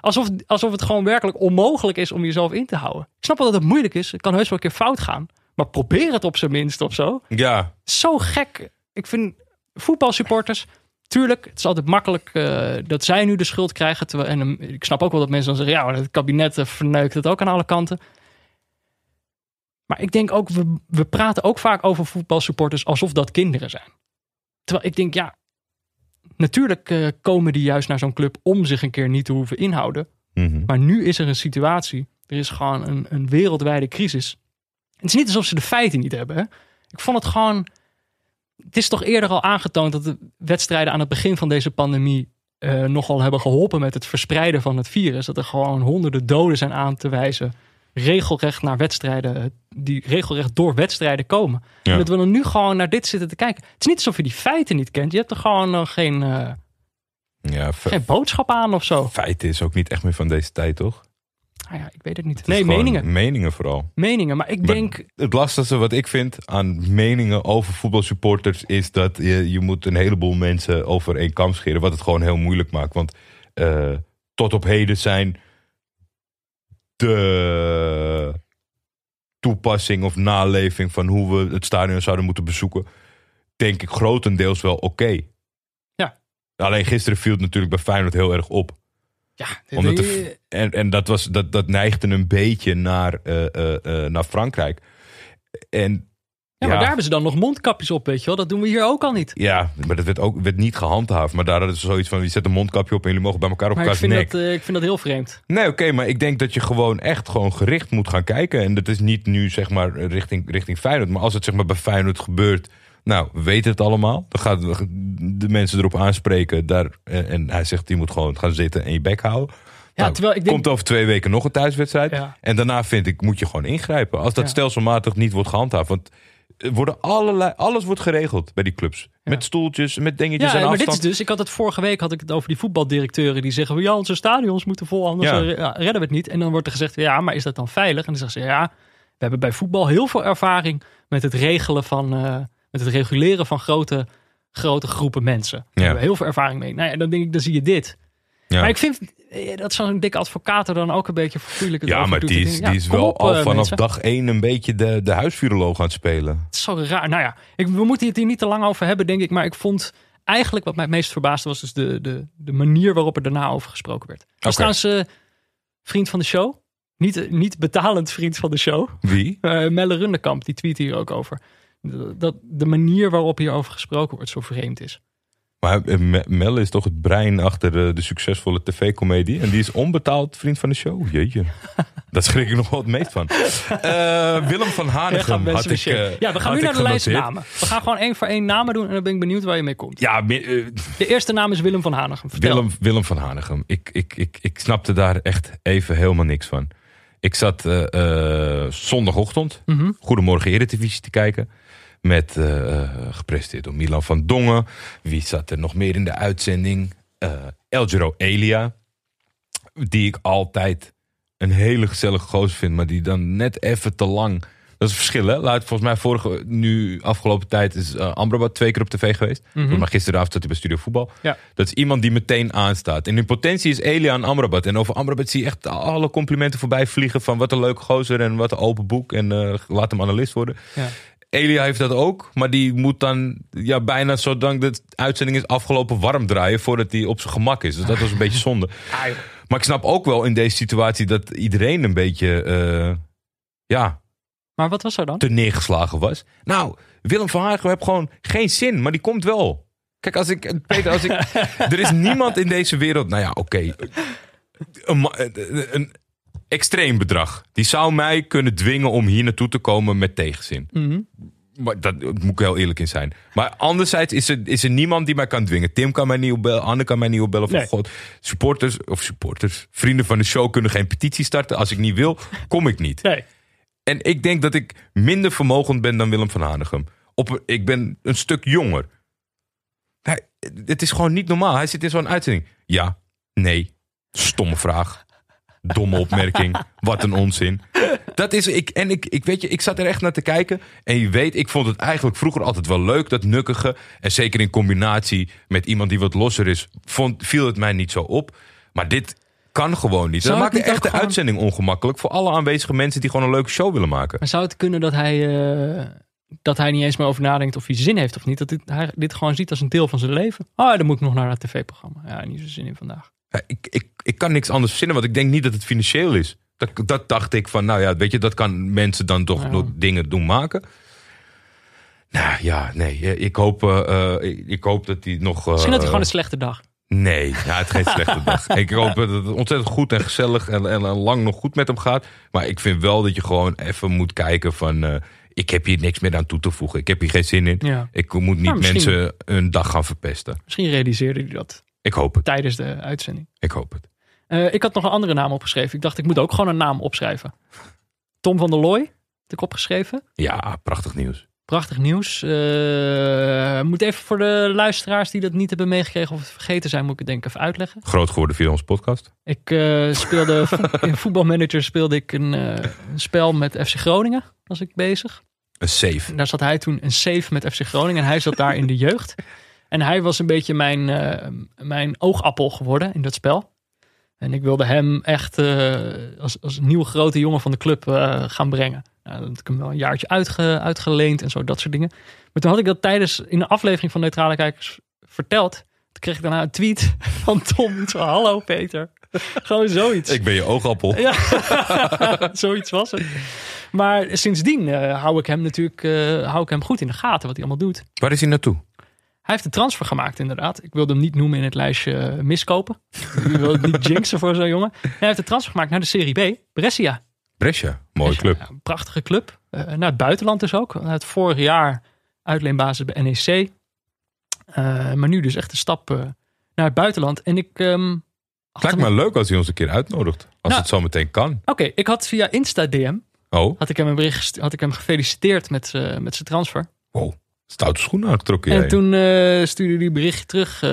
Alsof, alsof het gewoon werkelijk onmogelijk is om jezelf in te houden. Ik snap wel dat het moeilijk is. Het kan heus wel een keer fout gaan. Maar probeer het op zijn minst of zo. Ja, Zo gek. Ik vind voetbalsupporters... Tuurlijk, het is altijd makkelijk eh, dat zij nu de schuld krijgen. Terwijl, en eh, ik snap ook wel dat mensen dan zeggen... ja, het kabinet eh, verneukt het ook aan alle kanten. Maar ik denk ook, we, we praten ook vaak over voetbalsupporters... alsof dat kinderen zijn. Terwijl ik denk, ja... natuurlijk eh, komen die juist naar zo'n club... om zich een keer niet te hoeven inhouden. Mhm. Maar nu is er een situatie. Er is gewoon een, een wereldwijde crisis. Het is niet alsof ze de feiten niet hebben. Hè? Ik vond het gewoon. Het is toch eerder al aangetoond dat de wedstrijden aan het begin van deze pandemie. eh, nogal hebben geholpen met het verspreiden van het virus. Dat er gewoon honderden doden zijn aan te wijzen. Regelrecht naar wedstrijden. die regelrecht door wedstrijden komen. Ja. En dat we dan nu gewoon naar dit zitten te kijken. Het is niet alsof je die feiten niet kent. Je hebt er gewoon nog geen, eh, ja geen boodschap aan of zo. feiten is ook niet echt meer van deze tijd, toch? Nou ja, ik weet het niet. Het is nee, meningen. Meningen vooral. Meningen. Maar ik Maar- denk. Het lastigste wat ik vind aan meningen over voetbalsupporters is dat je, je moet een heleboel mensen over één kam scheren. Wat het gewoon heel moeilijk maakt. Want eh, tot op heden zijn de toepassing of naleving van hoe we het stadion zouden moeten bezoeken, denk ik grotendeels wel oké. Ja. Alleen gisteren viel het natuurlijk bij Feyenoord heel erg op. Ja, Omdat die- de, en en dat, was, dat, dat neigde een beetje naar, eh, eh, eh, naar Frankrijk. En ja, maar daar hebben ze dan nog mondkapjes op, weet je wel. Dat doen we hier ook al niet. ja, maar dat werd ook werd niet gehandhaafd. Maar daar hadden ze zoiets van: je zet een mondkapje op en jullie mogen bij elkaar op Maar ik eh, ik vind dat heel vreemd. Nee, oké, maar ik denk dat je gewoon echt gewoon gericht moet gaan kijken. En dat is niet nu zeg maar richting, richting Feyenoord. Maar als het zeg maar bij Feyenoord gebeurt. Nou, we weten het allemaal. Dan gaan de mensen erop aanspreken. Daar, en, hij zegt, je moet gewoon gaan zitten en je bek houden. Ja, Nou, terwijl ik denk... Komt over twee weken nog een thuiswedstrijd. Ja. En daarna vind ik, moet je gewoon ingrijpen. Als dat Ja. stelselmatig niet wordt gehandhaafd. Want worden allerlei, alles wordt geregeld bij die clubs. Met stoeltjes, met dingetjes Ja, en maar afstand. dit is dus... Ik had het vorige week had ik het over die voetbaldirecteuren die zeggen... Ja, onze stadions moeten vol, anders Ja. eh, ja, redden we het niet. En dan wordt er gezegd, ja, maar is dat dan veilig? En dan zeggen ze, ja, we hebben bij voetbal heel veel ervaring... met het regelen van... eh, met het reguleren van grote, grote groepen mensen. Daar hebben we heel veel ervaring mee. Nou ja, dan denk ik, dan zie je dit. Ja. Maar ik vind eh, dat zo'n dikke advocaat er dan ook een beetje vergoeilijk Ja, maar die is, die is wel al vanaf dag één een beetje de, de huisviroloog aan het spelen. Het is zo raar. Nou ja, ik, we moeten het hier niet te lang over hebben, denk ik. Maar ik vond eigenlijk wat mij het meest verbaasde was dus de, de, de manier waarop er daarna over gesproken werd. Dat was trouwens eh, vriend van de show. Niet, eh, niet betalend vriend van de show. Wie? Eh Melle Rundekamp, die tweet hier ook over. Dat de manier waarop hierover gesproken wordt zo vreemd is. Maar eh, Me- Melle is toch het brein achter de, de succesvolle tv-comedie. En die is onbetaald vriend van de show. Jeetje. Daar schrik ik nog wel het meest van. Eh, Willem van Hanegem had ik eh, ja, we gaan nu naar de lijst namen. We gaan gewoon één voor één namen doen en dan ben ik benieuwd waar je mee komt. Ja, eh, De eerste naam is Willem van Hanegem. Vertel. Willem, Willem van Hanegem. Ik, ik, ik, ik snapte daar echt even helemaal niks van. Ik zat eh, eh, zondagochtend Mhm. Goedemorgen Eredivisie te kijken. Met eh, eh, gepresenteerd door Milan van Dongen. Wie zat er nog meer in de uitzending? Eh Elgero Elia. Die ik altijd een hele gezellige gozer vind. Maar die dan net even te lang... Dat is het verschil, hè? Laat, volgens mij vorige, nu afgelopen tijd is uh, Amrabat twee keer op tv geweest. Mhm. Maar gisteravond zat hij bij Studio Voetbal. Ja. Dat is iemand die meteen aanstaat. En in potentie is Elia en Amrabat. En over Amrabat zie je echt alle complimenten voorbij vliegen. Van wat een leuke gozer en wat een open boek. En laat hem analist worden. Ja. Elia heeft dat ook. Maar die moet dan ja, bijna zolang de uitzending is afgelopen warm draaien. Voordat hij op zijn gemak is. Dus dat was een beetje zonde. Maar ik snap ook wel in deze situatie dat iedereen een beetje... eh, ja, Maar wat was er dan? te neergeslagen was. Nou, Willem van Hagen heeft gewoon geen zin, maar die komt wel. Kijk, als ik, Peter, als ik, er is niemand in deze wereld, nou ja, oké, een extreem bedrag. Die zou mij kunnen dwingen om hier naartoe te komen met tegenzin. Mhm. Maar dat moet ik heel eerlijk in zijn. Maar anderzijds is er, is er niemand die mij kan dwingen. Tim kan mij niet opbellen, Anne kan mij niet opbellen. Van Nee. God, supporters, of supporters, vrienden van de show kunnen geen petitie starten. Als ik niet wil, kom ik niet. Nee. En ik denk dat ik minder vermogend ben dan Willem van Hanegem. Op, ik ben een stuk jonger. Hij, het is gewoon niet normaal. Hij zit in zo'n uitzending. Ja, nee, stomme vraag. Domme opmerking. Wat een onzin. Dat is, ik, en ik, ik weet je, ik zat er echt naar te kijken. En je weet, ik vond het eigenlijk vroeger altijd wel leuk, dat nukkige. En zeker in combinatie met iemand die wat losser is, vond, viel het mij niet zo op. Maar dit kan gewoon niet. Zou dat maakt niet echt de gewoon- uitzending ongemakkelijk voor alle aanwezige mensen die gewoon een leuke show willen maken. Maar zou het kunnen dat hij, eh, dat hij niet eens meer over nadenkt of hij zin heeft of niet? Dat dit, hij dit gewoon ziet als een deel van zijn leven. Ah, dan moet ik nog naar het tv-programma. Ja, niet zo zin in vandaag. Ik, ik, ik kan niks anders verzinnen, want ik denk niet dat het financieel is. Dat, dat dacht ik van, nou ja, weet je, dat kan mensen dan toch nog dingen doen maken. Nou ja, nee, eh, ik hoop, eh, eh, ik, ik hoop dat hij nog... eh, Misschien had hij gewoon een slechte dag. Nee, ja, het is geen slechte dag. Ik hoop dat het ontzettend goed en gezellig en, en, en lang nog goed met hem gaat. Maar ik vind wel dat je gewoon even moet kijken van... ik heb hier niks meer aan toe te voegen. Ik heb hier geen zin in. Ja. Ik moet niet Nou, mensen een dag gaan verpesten. Misschien realiseerde hij dat Ik hoop het. tijdens de uitzending. Ik hoop het. Eh, ik had nog een andere naam opgeschreven. Ik dacht, ik moet ook gewoon een naam opschrijven. Tom van der Looy had ik opgeschreven. Ja, prachtig nieuws. Prachtig nieuws. Eh, moet even voor de luisteraars die dat niet hebben meegekregen of het vergeten zijn, moet ik het denk ik even uitleggen. Groot geworden via onze podcast. Ik eh, speelde in voetbalmanager speelde ik een, een spel met FC Groningen. Was ik bezig. Een safe. En daar zat hij toen een save met FC Groningen en hij zat daar in de jeugd. En hij was een beetje mijn, eh, mijn oogappel geworden in dat spel. En ik wilde hem echt eh, als, als nieuwe grote jongen van de club eh, gaan brengen. Nou, dat had ik hem wel een jaartje uitge, uitgeleend en zo, dat soort dingen. Maar toen had ik dat tijdens in een aflevering van Neutrale Kijkers verteld. Toen kreeg ik daarna een tweet van Tom. Hallo Peter. Gewoon zoiets. Ik ben je oogappel. Ja, zoiets was het. Maar sindsdien eh, hou ik hem natuurlijk eh, hou ik hem goed in de gaten wat hij allemaal doet. Waar is hij naartoe? Hij heeft een transfer gemaakt inderdaad. Ik wilde hem niet noemen in het lijstje eh, miskopen. Ik wil het niet jinxen voor zo'n jongen. Hij heeft een transfer gemaakt naar de Serie B. Brescia. Brescia. Mooie Brescia, club. ja, een prachtige club. Eh, naar het buitenland dus ook. Had vorig jaar uitleenbasis bij NEC. Eh, maar nu dus echt een stap naar het buitenland. En ik... Het lijkt hem- me leuk als hij ons een keer uitnodigt. Als Nou. het zo meteen kan. Oké, ik had via Insta DM Oh, had ik hem een bericht had ik hem gefeliciteerd met, met zijn transfer. wow. Stoute schoenen aangetrokken En jij. toen eh, stuurde hij een berichtje terug. eh,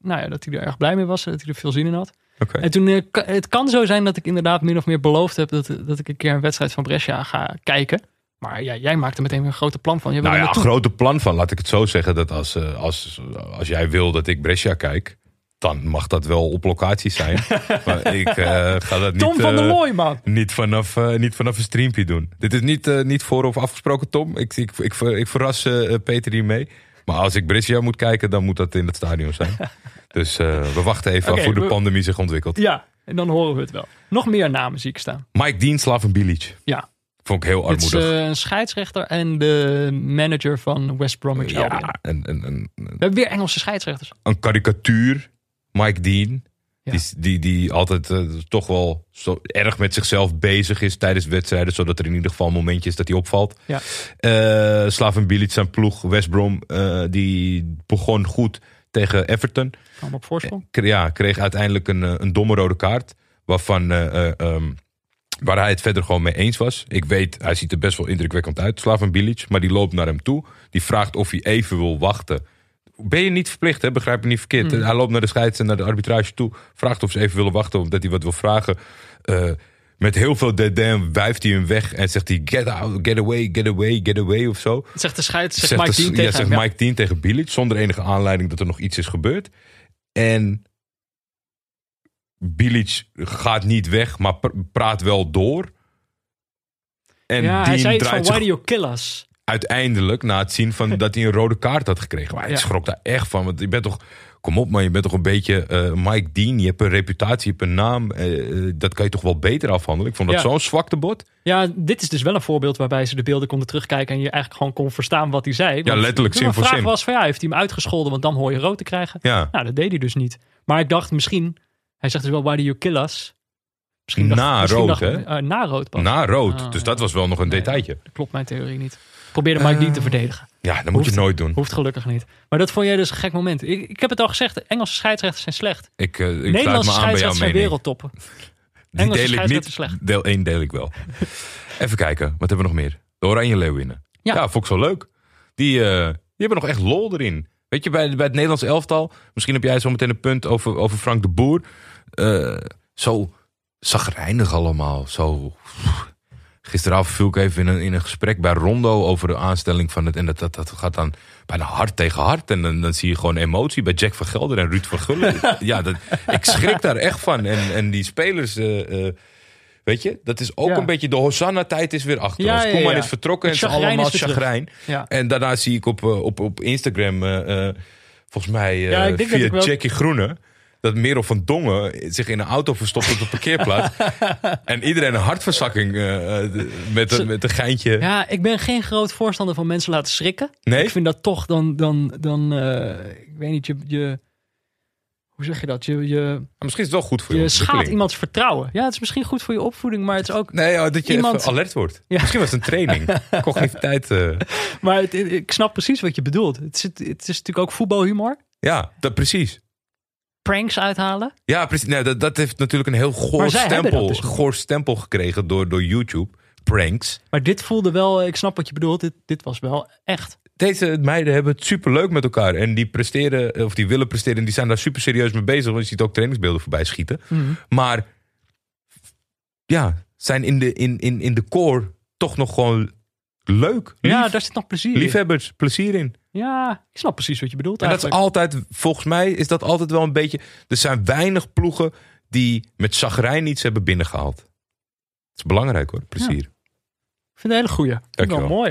nou ja, dat hij er erg blij mee was. Dat hij er veel zin in had. Oké. En toen, eh, het kan zo zijn dat ik inderdaad min of meer beloofd heb dat, dat ik een keer een wedstrijd van Brescia ga kijken. Maar ja, jij maakt er meteen een grote plan van. Je Nou ja, naartoe. grote plan van. Laat ik het zo zeggen. Dat als, als, als jij wil dat ik Brescia kijk. Dan mag dat wel op locatie zijn. maar ik eh, ga dat niet, Tom van der eh, Looy, man. niet, vanaf, eh, niet vanaf een streampje doen. Dit is niet, eh, niet voor of afgesproken, Tom. Ik, ik, ik, ver- ik verras Peter hiermee. Maar als ik Brescia moet kijken, dan moet dat in het stadion zijn. dus eh, we wachten even Oké, af hoe de we- pandemie zich ontwikkelt. Ja, en dan horen we het wel. Nog meer namen zie ik staan. Mike Dean, Slaven Bilic. Ja, Vond ik heel is armoedig. eh, een scheidsrechter en de manager van West Bromwich Albion. ja, en, en, en, We hebben weer Engelse scheidsrechters. een karikatuur. Mike Dean. Ja. Die, die, die altijd eh, toch wel zo erg met zichzelf bezig is tijdens wedstrijden. Zodat er in ieder geval een momentje is dat hij opvalt. Ja. Eh Slaven Bilic, zijn ploeg, West Brom, eh, die begon goed tegen Everton. Kwam op voorsprong. Ja, kreeg uiteindelijk een, een domme rode kaart. Waarvan, eh, eh, ehm, waar hij het verder gewoon mee eens was. Ik weet, hij ziet er best wel indrukwekkend uit, Slaven Bilic. Maar die loopt naar hem toe. Die vraagt of hij even wil wachten. Ben je niet verplicht, hè? begrijp me niet verkeerd. Hij loopt naar de scheids en naar de arbitrage toe. Vraagt of ze even willen wachten, omdat hij wat wil vragen. Eh, met heel veel dédain wuift hij hem weg. En zegt hij, get out, get away, get away, get away of zo. Zegt de scheids, zegt Zegt Mike de- Dean ja, tegen zegt hem. Ja. Mike Dean tegen Bilic. Zonder enige aanleiding dat er nog iets is gebeurd. En Bilic gaat niet weg, maar pr- praat wel door. En Ja, hij zei iets van, why do you kill us? Uiteindelijk na het zien van dat hij een rode kaart had gekregen. Maar Ja. schrok daar echt van. Want je bent toch, kom op man, je bent toch een beetje eh, Mike Dean. Je hebt een reputatie, je hebt een naam. eh, eh, dat kan je toch wel beter afhandelen. Ik vond dat Ja. zo'n zwakte bot. Ja, dit is dus wel een voorbeeld waarbij ze de beelden konden terugkijken en je eigenlijk gewoon kon verstaan wat hij zei. Want letterlijk, zin voor vraag zin. was van ja, heeft hij hem uitgescholden, want dan hoor je rood te krijgen. Ja. Nou, dat deed hij dus niet. Maar ik dacht misschien, hij zegt dus wel, why do you kill us? Misschien dacht- Na misschien rood, dacht- hè? na rood pas. Na rood. Ah, dus ja. dat was wel nog een Nee. detailtje. Dat klopt mijn theorie niet. Probeerde Mike Dean te verdedigen. Ja, dat moet je nooit doen. Hoeft gelukkig niet. Maar dat vond jij dus een gek moment. Ik, ik heb het al gezegd, Engelse scheidsrechters zijn slecht. Ik, eh, ik Nederlandse scheidsrechters zijn wereldtoppen. Die Engelse deel ik niet. slecht. Deel 1 deel ik wel. Even kijken, wat hebben we nog meer? De Oranje Leeuwinnen. Ja. Ja, vond ik zo leuk. Die, eh, die hebben nog echt lol erin. Weet je, bij, bij het Nederlands elftal, misschien heb jij zo meteen een punt over, over Frank de Boer. Eh, zo zagrijnig allemaal. Zo. Gisteravond viel ik even in een, in een gesprek bij Rondo over de aanstelling van het. En dat, dat, dat gaat dan bijna hard tegen hard. En dan, dan zie je gewoon emotie bij Jack van Gelder en Ruud van Gullen. ja, dat, ik schrik daar echt van. En, en die spelers. eh, eh, Weet je, dat is ook Ja. een beetje de Hosanna-tijd is weer achter Ja, ons. Koeman ja. is vertrokken en Het het is chagrijn allemaal is chagrijn. Ja. En daarna zie ik op, eh, op, op Instagram, volgens mij via Jackie Groene, dat Merel van Dongen zich in een auto verstopt op de parkeerplaats. en iedereen een hartverzakking eh, eh, met, een, met een geintje. Ja, ik ben geen groot voorstander van mensen laten schrikken. Nee? Ik vind dat toch dan, dan, dan eh, ik weet niet, je, je, hoe zeg je dat? Je, je, misschien is het wel goed voor je, je schaadt iemands vertrouwen. Ja, het is misschien goed voor je opvoeding, maar het is ook, Nee, ja, dat je Iemand- alert wordt. Ja. Misschien was het een training. Cognitiviteit. eh, maar het- ik snap precies wat je bedoelt. Het is, het is natuurlijk ook voetbalhumor. ja, dat, precies. Pranks uithalen. Ja, precies. Nee, dat, dat heeft natuurlijk een heel goor stempel, dus goor stempel gekregen door, door YouTube. Pranks. Maar dit voelde wel, ik snap wat je bedoelt, dit, dit was wel echt. Deze meiden hebben het super leuk met elkaar. En die presteren, of die willen presteren. En die zijn daar super serieus mee bezig. Want je ziet ook trainingsbeelden voorbij schieten. Maar ja, zijn in de, in, in, in de core toch nog gewoon leuk. Lief, Ja, daar zit nog plezier in. liefhebbers, plezier in. Ja, ik snap precies wat je bedoelt En dat is altijd, volgens mij is dat altijd wel een beetje. Er zijn weinig ploegen die met chagrijn iets hebben binnengehaald. Het is belangrijk hoor, plezier. Ik vind het een hele goeie. Het wel mooi.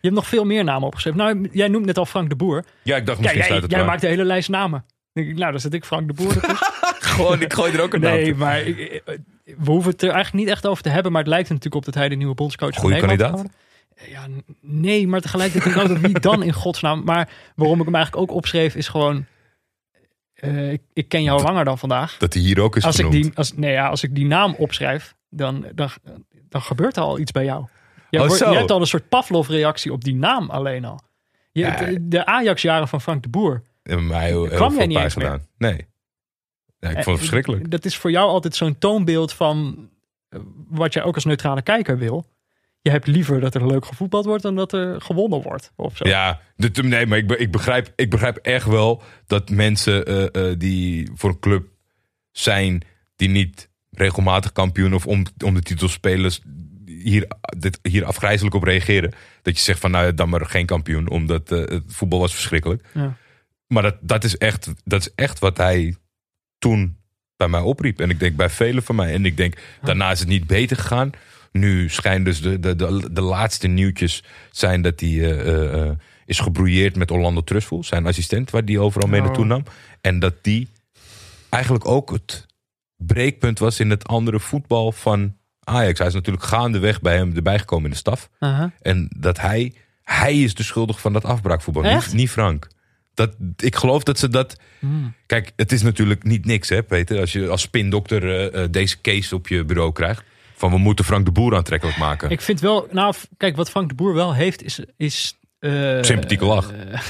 Je hebt nog veel meer namen opgeschreven. Nou, jij noemt net al Frank de Boer. Ja, ik dacht Ja, misschien jij, het jij maakt de hele lijst namen. Denk ik, nou, dan zet ik Frank de Boer. Gewoon, ik gooi er ook een naam nee, maar ik- we hoeven het er eigenlijk niet echt over te hebben. Maar het lijkt er natuurlijk op dat hij de nieuwe bondscoach Goeie Nederland kandidaat. gaat. Ja, nee, maar tegelijkertijd denk ik ook wie dan in godsnaam. Maar waarom ik hem eigenlijk ook opschreef is gewoon... eh, ik, ik ken jou langer dan vandaag. Dat hij hier ook is Als ik, die, als, nee, ja, als ik die naam opschrijf, dan, dan, dan gebeurt er al iets bij jou. Je, Oh, wordt- hebt al een soort Pavlov-reactie op die naam alleen al. Je, Ja. de, de Ajax-jaren van Frank de Boer. En mij heel, heel Kwam jij veel niet meer? gedaan. Nee. Ja, ik vond het Eh, verschrikkelijk. Dat is voor jou altijd zo'n toonbeeld van wat jij ook als neutrale kijker wil. Je hebt liever dat er leuk gevoetbald wordt dan dat er gewonnen wordt. Of zo. Ja, de, nee, maar ik, ik, begrijp, ik begrijp echt wel dat mensen eh, eh, die voor een club zijn die niet regelmatig kampioen of om, om de titel spelen, hier, dit, hier afgrijzelijk op reageren. Dat je zegt van nou dan maar geen kampioen, omdat eh, het voetbal was verschrikkelijk. Ja. Maar dat, dat, is echt, dat is echt wat hij toen bij mij opriep. En ik denk bij velen van mij. En ik denk, daarna is het niet beter gegaan. Nu schijnt dus de, de, de, de laatste nieuwtjes zijn dat hij eh, eh, eh, is gebrouilleerd met Orlando Trustful, zijn assistent, waar die overal mee Oh. naartoe nam. En dat die eigenlijk ook het breekpunt was in het andere voetbal van Ajax. Hij is natuurlijk gaandeweg bij hem erbij gekomen in de staf. En dat hij, hij is de schuldig van dat afbraakvoetbal. Niet, niet Frank. Dat, ik geloof dat ze dat. Hmm. Kijk, het is natuurlijk niet niks, hè, Peter. Als je als spindokter deze case op je bureau krijgt. Van we moeten Frank de Boer aantrekkelijk maken. Ik vind wel, nou, kijk, wat Frank de Boer wel heeft, is. is eh, Sympathieke lach. eh,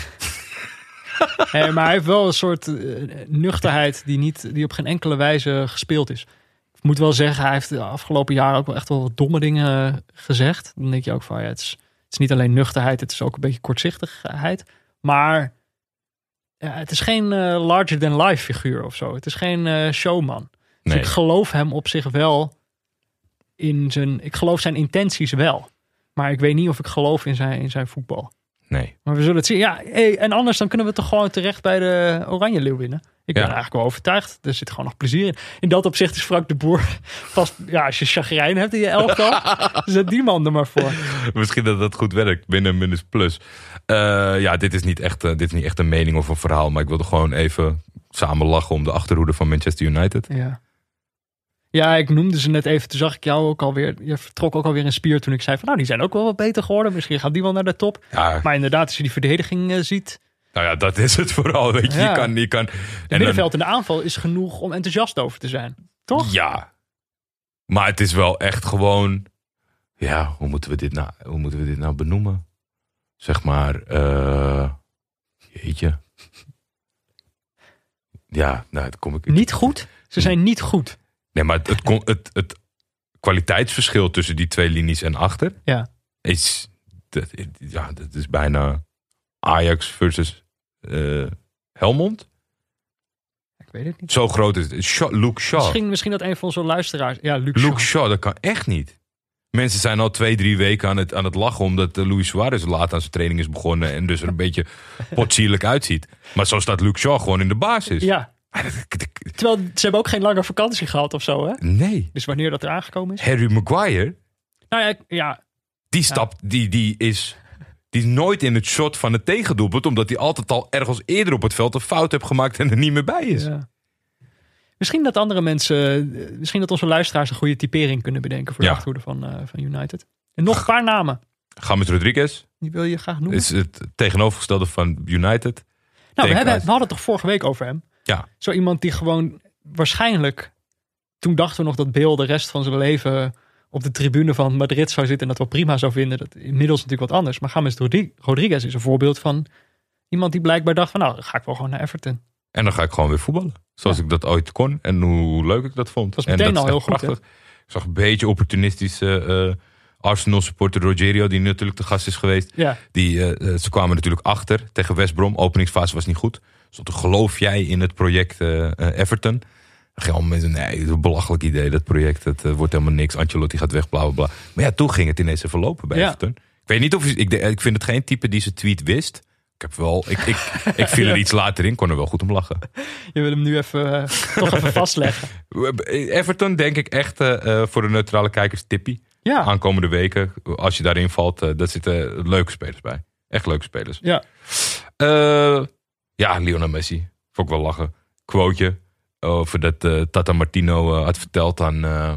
maar hij heeft wel een soort eh, nuchterheid die, niet, die op geen enkele wijze gespeeld is. Ik moet wel zeggen, hij heeft de afgelopen jaren ook wel echt wel wat domme dingen gezegd. Dan denk je ook van, ja, het is, het is niet alleen nuchterheid, het is ook een beetje kortzichtigheid. Maar ja, het is geen larger than life figuur of zo. Het is geen showman. Dus Nee. ik geloof hem op zich wel in zijn. Ik geloof zijn intenties wel. Maar ik weet niet of ik geloof in zijn, in zijn voetbal. Nee. Maar we zullen het zien. Ja, hey, en anders dan kunnen we toch gewoon terecht bij de Oranje Leeuw winnen. Ik ben Ja. eigenlijk wel overtuigd. Er zit gewoon nog plezier in. In dat opzicht is Frank de Boer vast... Ja, als je chagrijn hebt in je elftal, zet die man er maar voor. Misschien dat dat goed werkt binnen minus plus. Eh, ja, dit is, niet echt, eh, dit is niet echt een mening of een verhaal. Maar ik wilde gewoon even samen lachen om de achterhoede van Manchester United. Ja. Ja, ik noemde ze net even. Toen zag ik jou ook alweer. Je vertrok ook alweer een spier toen ik zei van... Nou, die zijn ook wel wat beter geworden. Misschien gaat die wel naar de top. Ja, Maar inderdaad, als je die verdediging eh, ziet... nou ja, dat is het vooral. Weet je, Ja. je kan. Je kan Het middenveld en de aanval is genoeg om enthousiast over te zijn. Toch? Ja. Maar het is wel echt gewoon. Ja, hoe moeten we dit nou, hoe moeten we dit nou benoemen? Zeg maar. eh jeetje. Ja, nou, het kom ik. Niet goed? Ze zijn niet goed. Nee, maar het, het, kon- het, het kwaliteitsverschil tussen die twee linies en achter Ja. is. Dat, ja, dat is bijna Ajax versus eh, Helmond. Ik weet het niet. Zo groot is het. Shaw, Luke Shaw. Misschien, misschien dat een van onze luisteraars... Ja, Luke, Luke Shaw. Shaw, dat kan echt niet. Mensen zijn al twee, drie weken aan het, aan het lachen omdat eh, Luis Suarez laat aan zijn training is begonnen en dus er een beetje potsierlijk uitziet. Maar zo staat Luke Shaw gewoon in de basis. Ja, Terwijl ze hebben ook geen lange vakantie gehad of zo, hè? Nee. Dus wanneer dat er aangekomen is. Harry Maguire, Nou ja, ik- ja die stapt, die, die is... Die is nooit in het shot van het tegendoelpunt, omdat hij altijd al ergens eerder op het veld een fout heeft gemaakt en er niet meer bij is. Ja. Misschien dat andere mensen, eh, misschien dat onze luisteraars een goede typering kunnen bedenken voor de Ja. achterhoede van, eh, van United. En nog een paar namen. James Rodriguez Die wil je graag noemen. is het tegenovergestelde van United. nou, we, hebben, we hadden het toch vorige week over hem. Ja, Zo iemand die gewoon waarschijnlijk, toen dachten we nog dat Bill de rest van zijn leven op de tribune van Madrid zou zitten en dat wel prima zou vinden. Dat inmiddels natuurlijk wat anders. Maar James Rodri- Rodriguez is een voorbeeld van iemand die blijkbaar dacht van nou, dan ga ik wel gewoon naar Everton. En dan ga ik gewoon weer voetballen. Zoals ik dat ooit kon. En hoe leuk ik dat vond. Dat is en meteen is al heel goed, prachtig. Ik zag een beetje opportunistische eh, Arsenal supporter Rogerio. Die natuurlijk te gast is geweest. Ja, Die, eh, eh, ze kwamen natuurlijk achter tegen West Brom. Openingsfase was niet goed. Dus toen geloof jij in het project eh, eh, Everton. Allemaal mensen, nee, een belachelijk idee dat project. Het eh, wordt helemaal niks. Ancelotti gaat weg, bla bla bla. Maar ja, toen ging het ineens even lopen bij Ja. Everton. Ik weet niet of... Ik, ik vind het geen type die zijn tweet wist. Ik heb wel... Ik, ik, ik viel er iets later in, kon er wel goed om lachen. je wil hem nu even, toch even vastleggen. Everton denk ik echt voor de neutrale kijkers tippie. Ja, Aankomende weken, als je daarin valt, eh daar zitten leuke spelers bij. Echt leuke spelers. ja. Ja, Lionel Messi. Vond ik wel lachen. Quoteje over dat eh, Tata Martino eh, had verteld aan eh,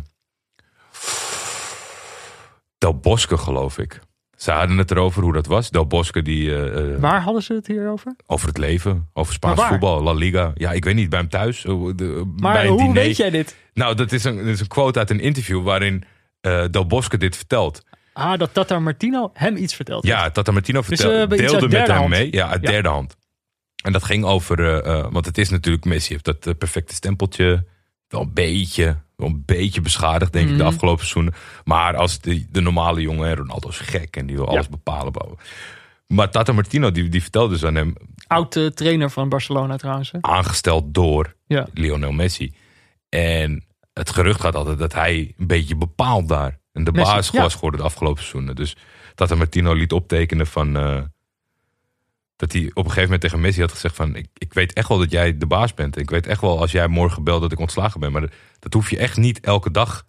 Del Bosque, geloof ik. Ze hadden het erover hoe dat was. Del Bosque die Waar hadden ze het hier over? over het leven, over Spaans voetbal, La Liga. Ja, ik weet niet, bij hem thuis. de- Maar bij hoe diner. weet jij dit? Nou, dat is een, dat is een quote uit een interview waarin Del Bosque dit vertelt. Ah, dat Tata Martino hem iets verteld heeft. Ja, Tata Martino Dus, vertelde, deelde met hem hand. mee. Ja, uit Ja. derde hand. En dat ging over, eh, eh, want het is natuurlijk, Messi heeft dat eh, perfecte stempeltje wel een beetje, wel een beetje beschadigd, denk ik, de Mhm. afgelopen seizoenen. Maar als de, de normale jongen, hè, Ronaldo is gek en die wil Ja. alles bepalen. bouwen. Maar Tata Martino, die, die vertelde dus aan hem, Oud eh, trainer van Barcelona trouwens. hè? aangesteld door Ja. Lionel Messi. En het gerucht gaat altijd dat hij een beetje bepaalt daar. En de Messi, baas ja. was geworden de afgelopen seizoenen. Dus Tata Martino liet optekenen van... dat hij op een gegeven moment tegen Messi had gezegd van... Ik, ik weet echt wel dat jij de baas bent. Ik weet echt wel als jij morgen belt dat ik ontslagen ben. Maar dat, dat hoef je echt niet elke dag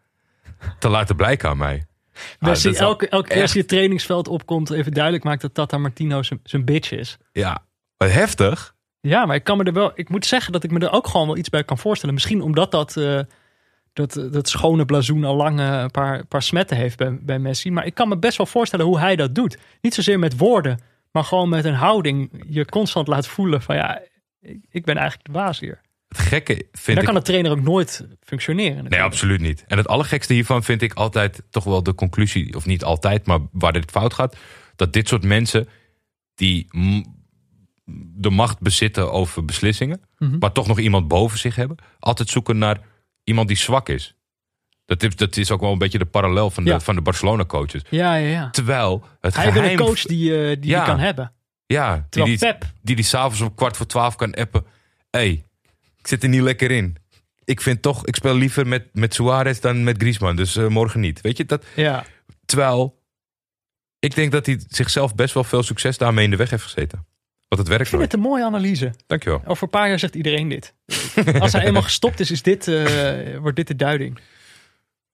te laten blijken aan mij. Messi wel elke, elke keer als hij het trainingsveld opkomt even duidelijk maakt dat Tata Martino zijn- bitch is. Ja, wat heftig. Ja, maar ik kan me er wel. Ik moet zeggen dat ik me er ook gewoon wel iets bij kan voorstellen. Misschien omdat dat, eh, dat, dat schone blazoen al lang eh, een paar, paar smetten heeft bij, bij Messi. Maar ik kan me best wel voorstellen hoe hij dat doet. Niet zozeer met woorden, maar gewoon met een houding. Je constant laat voelen van ja, ik, ik ben eigenlijk de baas hier. Het gekke En vind dan ik... kan de trainer ook nooit functioneren. Nee, absoluut niet. En het allergekste hiervan vind ik altijd toch wel de conclusie, of niet altijd, maar waar dit fout gaat, dat dit soort mensen die de macht bezitten over beslissingen, Mhm. maar toch nog iemand boven zich hebben, altijd zoeken naar iemand die zwak is. Dat is, dat is ook wel een beetje de parallel van de, Ja. van de Barcelona-coaches. Ja, ja, ja. Terwijl het Hij geheim... een coach die, eh, die Ja. kan hebben. Ja, die Terwijl die, Pep, die die s'avonds om kwart voor twaalf kan appen. Hé, hey, ik zit er niet lekker in. Ik vind toch, ik speel liever met, met Suarez dan met Griezmann. Dus eh, morgen niet. Weet je, dat, ja. terwijl ik denk dat hij zichzelf best wel veel succes daarmee in de weg heeft gezeten. Want het Ik werkt vind nooit. het een mooie analyse. Dankjewel. Over een paar jaar zegt iedereen dit. Als hij eenmaal gestopt is, is dit, eh, wordt dit de duiding.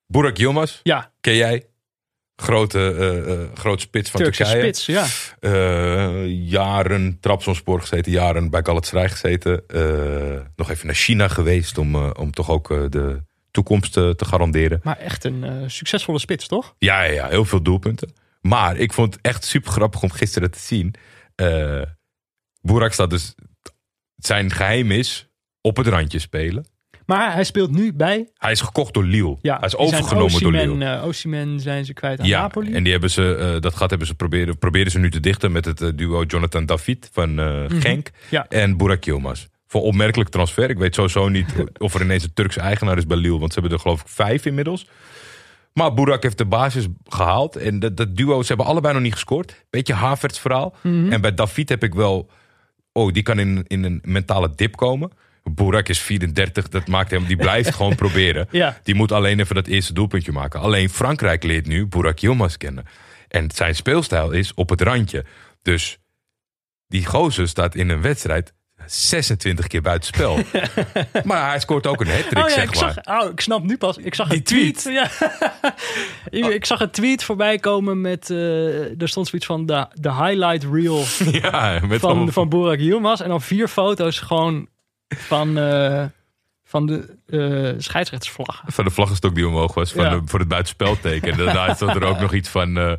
Burak Yilmaz, Ja, ken jij? Grote, eh, eh, grote spits van Turkse Turkije. spits, ja. Eh, jaren Trabzonspor gezeten, jaren bij Galatasaray gezeten. Nog even naar China geweest om, om toch ook de toekomst te garanderen. Maar echt een succesvolle spits, toch? Ja, ja, ja, heel veel doelpunten. Maar ik vond het echt super grappig om gisteren te zien. Boerak staat dus... Zijn geheim is op het randje spelen. Maar hij speelt nu bij... Hij is gekocht door Lille. Ja, hij is zijn overgenomen door Lille. Osimhen zijn ze kwijt aan Ja, Napoli. en die hebben ze, eh, dat gat hebben ze proberen, proberen ze nu te dichten met het eh, duo Jonathan David van Genk Mhm. Ja. en Burak Yilmaz. Voor opmerkelijk transfer. Ik weet sowieso niet of er ineens een Turkse eigenaar is bij Lille, want ze hebben er geloof ik vijf inmiddels. Maar Burak heeft de basis gehaald en dat, dat duo, ze hebben allebei nog niet gescoord. Beetje Havertz verhaal. Mhm. En bij David heb ik wel, oh die kan in, in een mentale dip komen. Burak is 34, dat maakt hem, die blijft gewoon proberen. Ja. Die moet alleen even dat eerste doelpuntje maken. Alleen Frankrijk leert nu Burak Yilmaz kennen. En zijn speelstijl is op het randje. Dus die gozer staat in een wedstrijd 26 keer buitenspel. maar hij scoort ook een hat-trick, Oh ja, zeg ik, maar. zag, oh, ik snap nu pas. Ik zag Die een tweet. Ja. ik, ik zag een tweet voorbij komen met... eh, er stond zoiets van de, de highlight reel Ja, met van, allemaal- van Burak Yilmaz. En dan vier foto's gewoon van, eh, van de eh scheidsrechtersvlaggen. van de vlaggenstok die omhoog was van Ja. de, voor het buitenspelteken. En daarna stond er ook nog iets van... eh,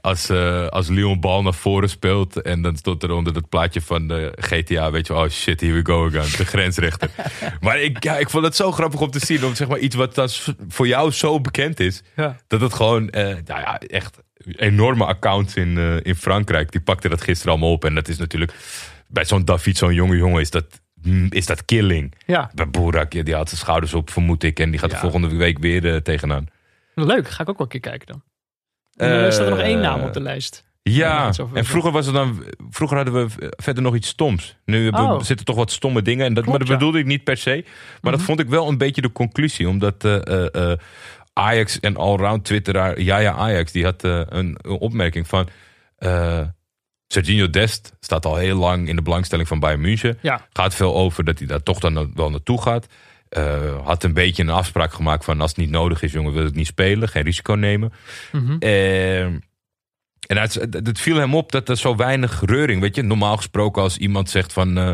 als, eh als Leon bal naar voren speelt en dan stond er onder dat plaatje van de GTA, weet je, oh shit, here we go again, de grensrechter. maar ik, ja, ik vond het zo grappig om te zien, om zeg maar iets wat voor jou zo bekend is, Ja. dat het gewoon, nou ja, echt enorme accounts in, in Frankrijk, die pakten dat gisteren allemaal op. En dat is natuurlijk, bij zo'n David, zo'n jonge jongen, is dat, is dat killing. Ja, Bij Boerak, die had zijn schouders op, vermoed ik. En die gaat de volgende week weer eh, tegenaan. leuk. Ga ik ook wel een keer kijken dan. Er Eh, staat er nog één naam op de lijst. Ja, en vroeger was het dan. Vroeger hadden we v- verder nog iets stoms. Nu Oh. zitten toch wat stomme dingen. En dat, maar dat ja. Mhm. bedoelde ik niet per se. Maar dat vond ik wel een beetje de conclusie. Omdat eh, eh, eh, Ajax en allround twitteraar Jaja Ajax... die had eh, een, een opmerking van... Serginho Dest staat al heel lang in de belangstelling van Bayern München. Ja. Gaat veel over dat hij daar toch dan wel naartoe gaat. Eh, had een beetje een afspraak gemaakt van... als het niet nodig is, jongen, wil het niet spelen. Geen risico nemen. Mhm. Eh, en het, het, het viel hem op dat er zo weinig reuring, weet je. Normaal gesproken als iemand zegt van... nou,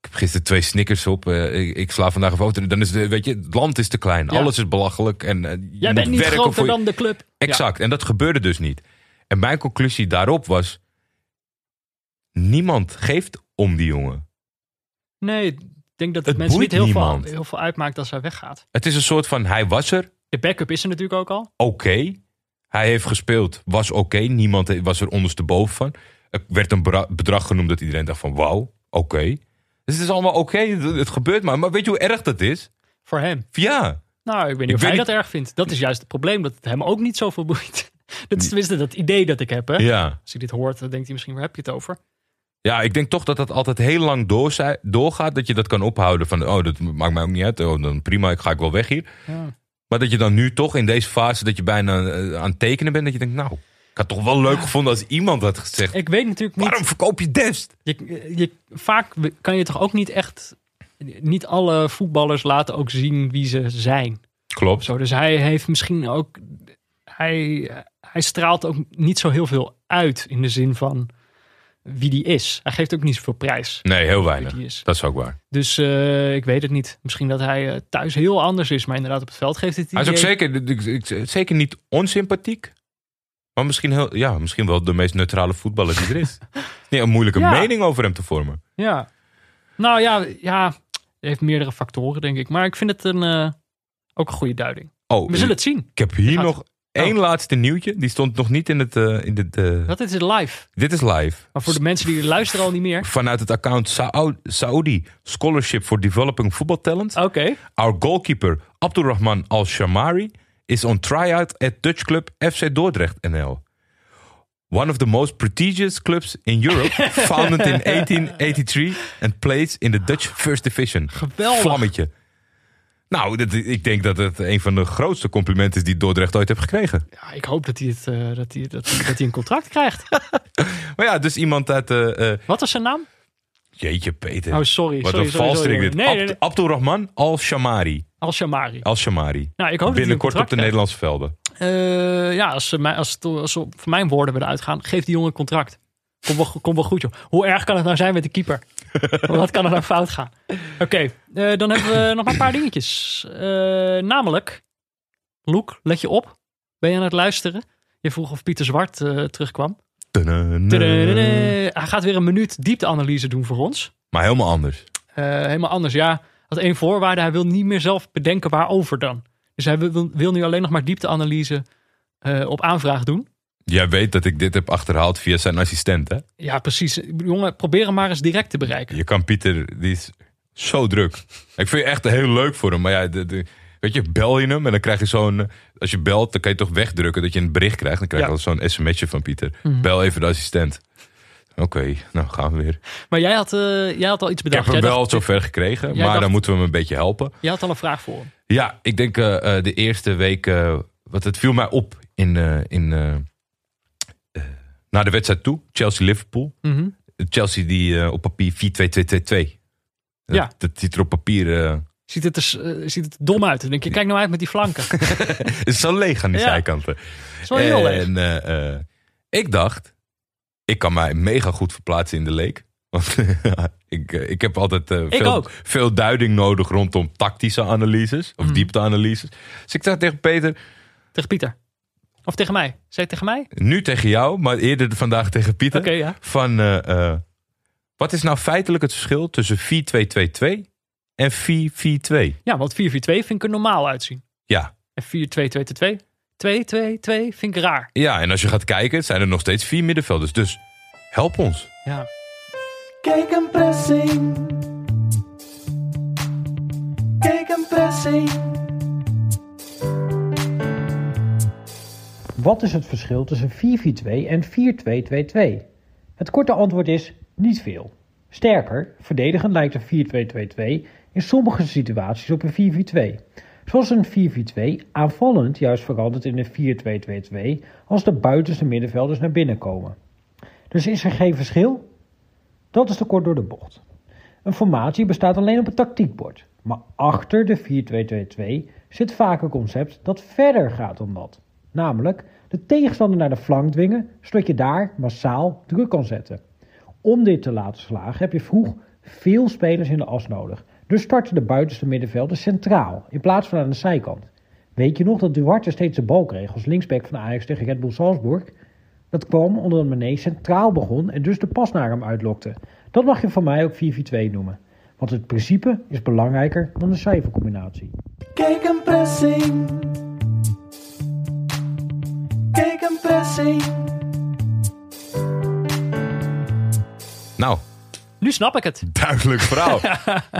ik heb gisteren twee snickers op, ik, ik sla vandaag een foto. Dan is het, weet je, het land is te klein. Ja. Alles is belachelijk. En, je Jij bent niet groter voor je- dan de club. Exact, en dat gebeurde dus niet. En mijn conclusie daarop was... Niemand geeft om die jongen. Nee, ik denk dat het, Het mensen niet heel veel, heel veel uitmaakt als hij weggaat. Het is een soort van, hij was er, De backup is er natuurlijk ook al. oké. Hij heeft gespeeld, was oké. Niemand was er ondersteboven van. Er werd een bedrag genoemd dat iedereen dacht van wauw, oké. Dus het is allemaal oké, het, het gebeurt maar. Maar weet je hoe erg dat is? Voor hem. Ja, Nou, ik weet niet Ik of weet hij niet- dat erg vindt. Dat is juist het probleem, dat het hem ook niet zoveel boeit. Dat is tenminste dat idee dat ik heb. Hè? ja. Als hij dit hoort, dan denkt hij misschien, waar heb je het over? Ja, ik denk toch dat dat altijd heel lang doorgaat. Dat je dat kan ophouden van, oh, dat maakt mij ook niet uit. Oh, dan prima, ik ga ik wel weg hier. Ja. Maar dat je dan nu toch in deze fase, dat je bijna eh, aan het tekenen bent. Dat je denkt, nou, ik had toch wel leuk gevonden als iemand had gezegd. Ik weet natuurlijk niet... Waarom verkoop je Dest? Je, je, vaak kan je toch ook niet echt... Niet alle voetballers laten ook zien wie ze zijn. Klopt. Zo, dus hij heeft misschien ook... Hij, hij straalt ook niet zo heel veel uit in de zin van wie die is. Hij geeft ook niet zoveel prijs. Nee, heel weinig. is. Dat is ook waar. Dus eh, ik weet het niet. Misschien dat hij eh, thuis heel anders is. Maar inderdaad op het veld geeft het Hij is ook idee- zeker, zeker niet onsympathiek. Maar misschien, heel, ja, misschien wel de meest neutrale voetballer die er is. Nee, een moeilijke Ja. mening over hem te vormen. Ja. Nou ja, ja, heeft meerdere factoren denk ik. Maar ik vind het een, eh, ook een goede duiding. Oh, We zullen het zien. ik heb hier nog één laatste nieuwtje. Die stond nog niet in het... eh, in het eh, Dat is het live. dit is live. Maar voor de mensen die luisteren al niet meer. Vanuit het account Saudi Scholarship for Developing Football Talent. Oké. Our goalkeeper Abdurrahman Al-Shamari is on tryout at Dutch club FC Dordrecht NL. One of the most prestigious clubs in Europe, founded in 1883 and plays in the Dutch First Division. Geweldig. Vlammetje. Nou, dat, ik denk dat het een van de grootste complimenten is die Dordrecht ooit heeft gekregen. Ja, ik hoop dat hij, het, eh, dat, hij, dat, hij, dat hij een contract krijgt. Maar ja, dus iemand uit... eh, Wat is zijn naam? jeetje, Peter. Oh, sorry. Wat sorry, een valstrik dit. Nee, nee, nee. Abd- Abdurrahman Al-Shamari. Al-Shamari. Al-Shamari. Nou, ik hoop dat hij een Binnenkort op de. Nederlandse velden. Ja, als, ze mij, als, mijn woorden willen uitgaan, geef die jongen een contract. Kom wel, kom wel goed, joh. Hoe erg kan het nou zijn met de keeper? Wat kan er nou fout gaan? Oké, eh, dan hebben we nog maar een paar dingetjes. Eh, namelijk, Loek, let je op. Ben je aan het luisteren? Je vroeg of Pieter Zwart eh, terugkwam. Hij gaat weer een minuut diepteanalyse doen voor ons. Maar helemaal anders. Helemaal anders, ja. had één voorwaarde. Hij wil niet meer zelf bedenken waarover dan. Dus hij wil, wil nu alleen nog maar diepteanalyse op aanvraag doen. Jij weet dat ik dit heb achterhaald via zijn assistent, hè? Ja, precies. Jongen, probeer hem maar eens direct te bereiken. Je kan Pieter, die is zo druk. Ik vind je echt heel leuk voor hem. Maar ja, de, de- weet je, bel je hem en dan krijg je zo'n... Als je belt, dan kan je toch wegdrukken dat je een bericht krijgt. Dan krijg je Ja. al zo'n sms'je van Pieter. Mhm. Bel even de assistent. Oké, nou gaan we weer. Maar jij had, eh, jij had al iets Ik bedacht. heb hem wel zover gekregen, maar dacht- dan moeten we hem een beetje helpen. Jij had al een vraag voor hem. Ja, ik denk eh, eh, de eerste week... eh, wat het viel mij op in... in naar de wedstrijd toe, Chelsea-Liverpool. Mhm. Chelsea die eh, op papier 4-2-2-2-2. Dat- Ja. Dat ziet er op papier... eh, Ziet, het er, eh, ziet het dom uit. Dan denk je, kijk nou uit met die flanken. Het is zo leeg aan die Ja. zijkanten. Zo heel leeg. En ik dacht, ik kan mij mega goed verplaatsen in de leek. Want ik, ik heb altijd veel, veel duiding nodig rondom tactische analyses. Of Mhm. diepteanalyses. Dus ik dacht tegen Peter, Tegen Pieter. Of tegen mij. Het tegen mij? nu tegen jou, maar eerder vandaag tegen Pieter. Oké, ja. Van, eh, eh, wat is nou feitelijk het verschil tussen 4-2-2-2 en 4-4-2? Ja, want 4-4-2 vind ik er normaal uitzien. Ja. En 4-2-2-2. 2-2-2 vind ik raar. ja, en als je gaat kijken, zijn er nog steeds vier middenvelders. Dus help ons. Ja. Kijk een pressing. Kijk een pressing. Wat is het verschil tussen 4-4-2 en 4-2-2-2? Het korte antwoord is niet veel. Sterker, verdedigend lijkt een 4-2-2-2 in sommige situaties op een 4-4-2. Zoals een 4-4-2 aanvallend juist verandert in een 4-2-2-2 als de buitenste middenvelders naar binnen komen. Dus is er geen verschil? Dat is te kort door de bocht. Een formatie bestaat alleen op het tactiekbord, maar achter de 4-2-2-2 zit vaak een concept dat verder gaat dan dat. Namelijk de tegenstander naar de flank dwingen, zodat je daar massaal druk kan zetten. Om dit te laten slagen heb je vroeg veel spelers in de as nodig. Dus starten de buitenste middenvelden centraal, in plaats van aan de zijkant. Weet je nog dat Duarte steeds de bal kreeg als linksback van Ajax tegen Red Bull Salzburg? Dat kwam omdat Mané centraal begon en dus de pas naar hem uitlokte. Dat mag je van mij ook 4-4-2 noemen. Want het principe is belangrijker dan de cijfercombinatie. Kijk een pressing. Een pressing. Nou, Nu snap ik het. duidelijk verhaal.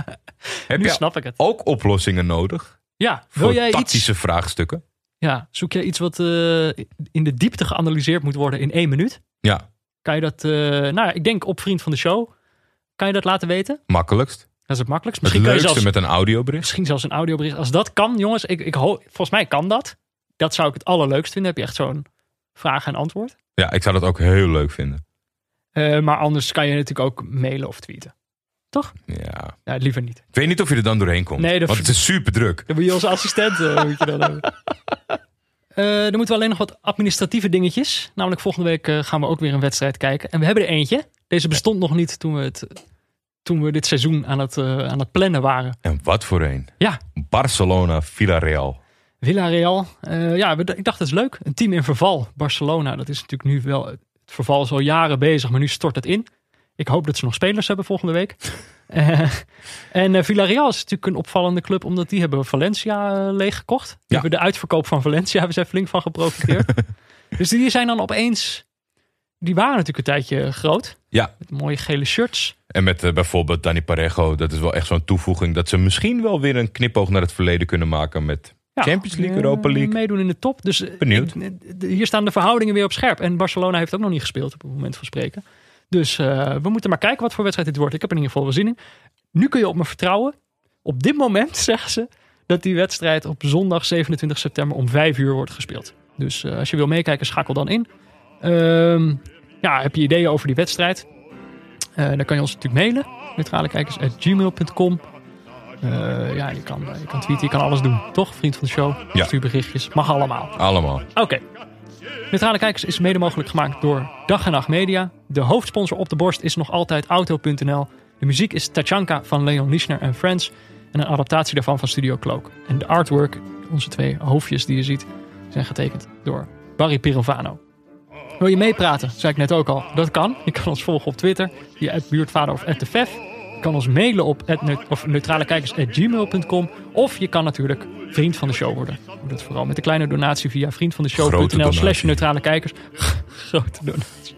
Heb Nu je snap ik het. ook oplossingen nodig Ja, wil voor jij tactische iets... vraagstukken? Ja, zoek jij iets wat eh, in de diepte geanalyseerd moet worden in één minuut? Ja, Kan je dat... eh, nou, ik denk op Vriend van de Show. Kan je dat laten weten? makkelijkst. Dat is het makkelijkst. Het Misschien kan je leukste zelfs, met een audiobericht. misschien zelfs een audiobericht. Als dat kan, jongens. Ik, ik volgens mij kan dat. Dat zou ik het allerleukst vinden. Heb je echt zo'n vraag en antwoord. Ja, ik zou dat ook heel leuk vinden. Eh, maar anders kan je natuurlijk ook mailen of tweeten. Ja. Ja, liever niet. Ik weet niet of je er dan doorheen komt. Nee, dat- want het is super druk. Dan moet je onze assistent moet je dan hebben. Eh, dan moeten we alleen nog wat administratieve dingetjes. Namelijk volgende week gaan we ook weer een wedstrijd kijken. En we hebben er eentje. Deze bestond nog niet toen we, het, toen we dit seizoen aan het, aan het plannen waren. En wat voor een. Ja, Barcelona, Villarreal. Villarreal. Eh, ja, ik dacht dat is leuk. Een team in verval. Barcelona, dat is natuurlijk nu wel... Het verval is al jaren bezig, maar nu stort het in. Ik hoop dat ze nog spelers hebben volgende week. Eh, en eh, Villarreal is natuurlijk een opvallende club, omdat die hebben Valencia leeggekocht. Die Ja. hebben de uitverkoop van Valencia hebben zij flink van geprofiteerd. dus die zijn dan opeens... Die waren natuurlijk een tijdje groot. Ja, Met mooie gele shirts. en met bijvoorbeeld Dani Parejo. Dat is wel echt zo'n toevoeging. Dat ze misschien wel weer een knipoog naar het verleden kunnen maken met Ja, Champions League, eh, Europa League. Meedoen in de top. Dus eh, Benieuwd. eh, hier staan de verhoudingen weer op scherp. En Barcelona heeft ook nog niet gespeeld op het moment van spreken. Dus we moeten maar kijken wat voor wedstrijd dit wordt. Ik heb er in ieder geval wel zin in. Nu kun je op me vertrouwen. Op dit moment zeggen ze dat die wedstrijd op zondag 27 september om 5 uur wordt gespeeld. Dus als je wil meekijken, schakel dan in. Ehm, ja, heb je ideeën over die wedstrijd? Dan kan je ons natuurlijk mailen. neutralekijkers.gmail.com Eh, ja, je kan, je kan tweeten, je kan alles doen. Toch, vriend van de show? Ja. Stuur berichtjes. Mag allemaal. Allemaal. Oké. Neutrale Kijkers is mede mogelijk gemaakt door Dag en Nacht Media. De hoofdsponsor op de borst is nog altijd Auto.nl. De muziek is Tachanka van Leon Lischner en Friends. En een adaptatie daarvan van Studio Cloak. En de artwork, onze twee hoofdjes die je ziet, zijn getekend door Barry Pirovano. Wil je meepraten? Zei ik net ook al. Dat kan. Je kan ons volgen op Twitter via buurtvader of @defef. Je kan ons mailen op of neutralekijkers.gmail.com. Of je kan natuurlijk vriend van de show worden. Doe dat vooral met een kleine donatie via vriendvandeshow.nl slash neutrale kijkers. Grote donatie.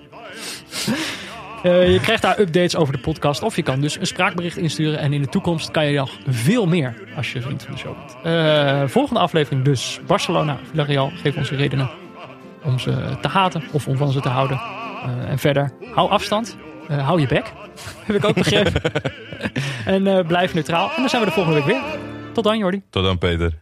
Eh, je krijgt daar updates over de podcast. Of je kan dus een spraakbericht insturen. En in de toekomst kan je nog veel meer als je vriend van de show bent. Eh, volgende aflevering dus Barcelona, Villarreal. Geef ons redenen om ze te haten of om van ze te houden. Eh, en verder, hou afstand. Eh, hou je bek. Heb ik ook begrepen. en eh, blijf neutraal. En dan zijn we de volgende week weer. Tot dan, Jordi. Tot dan, Peter.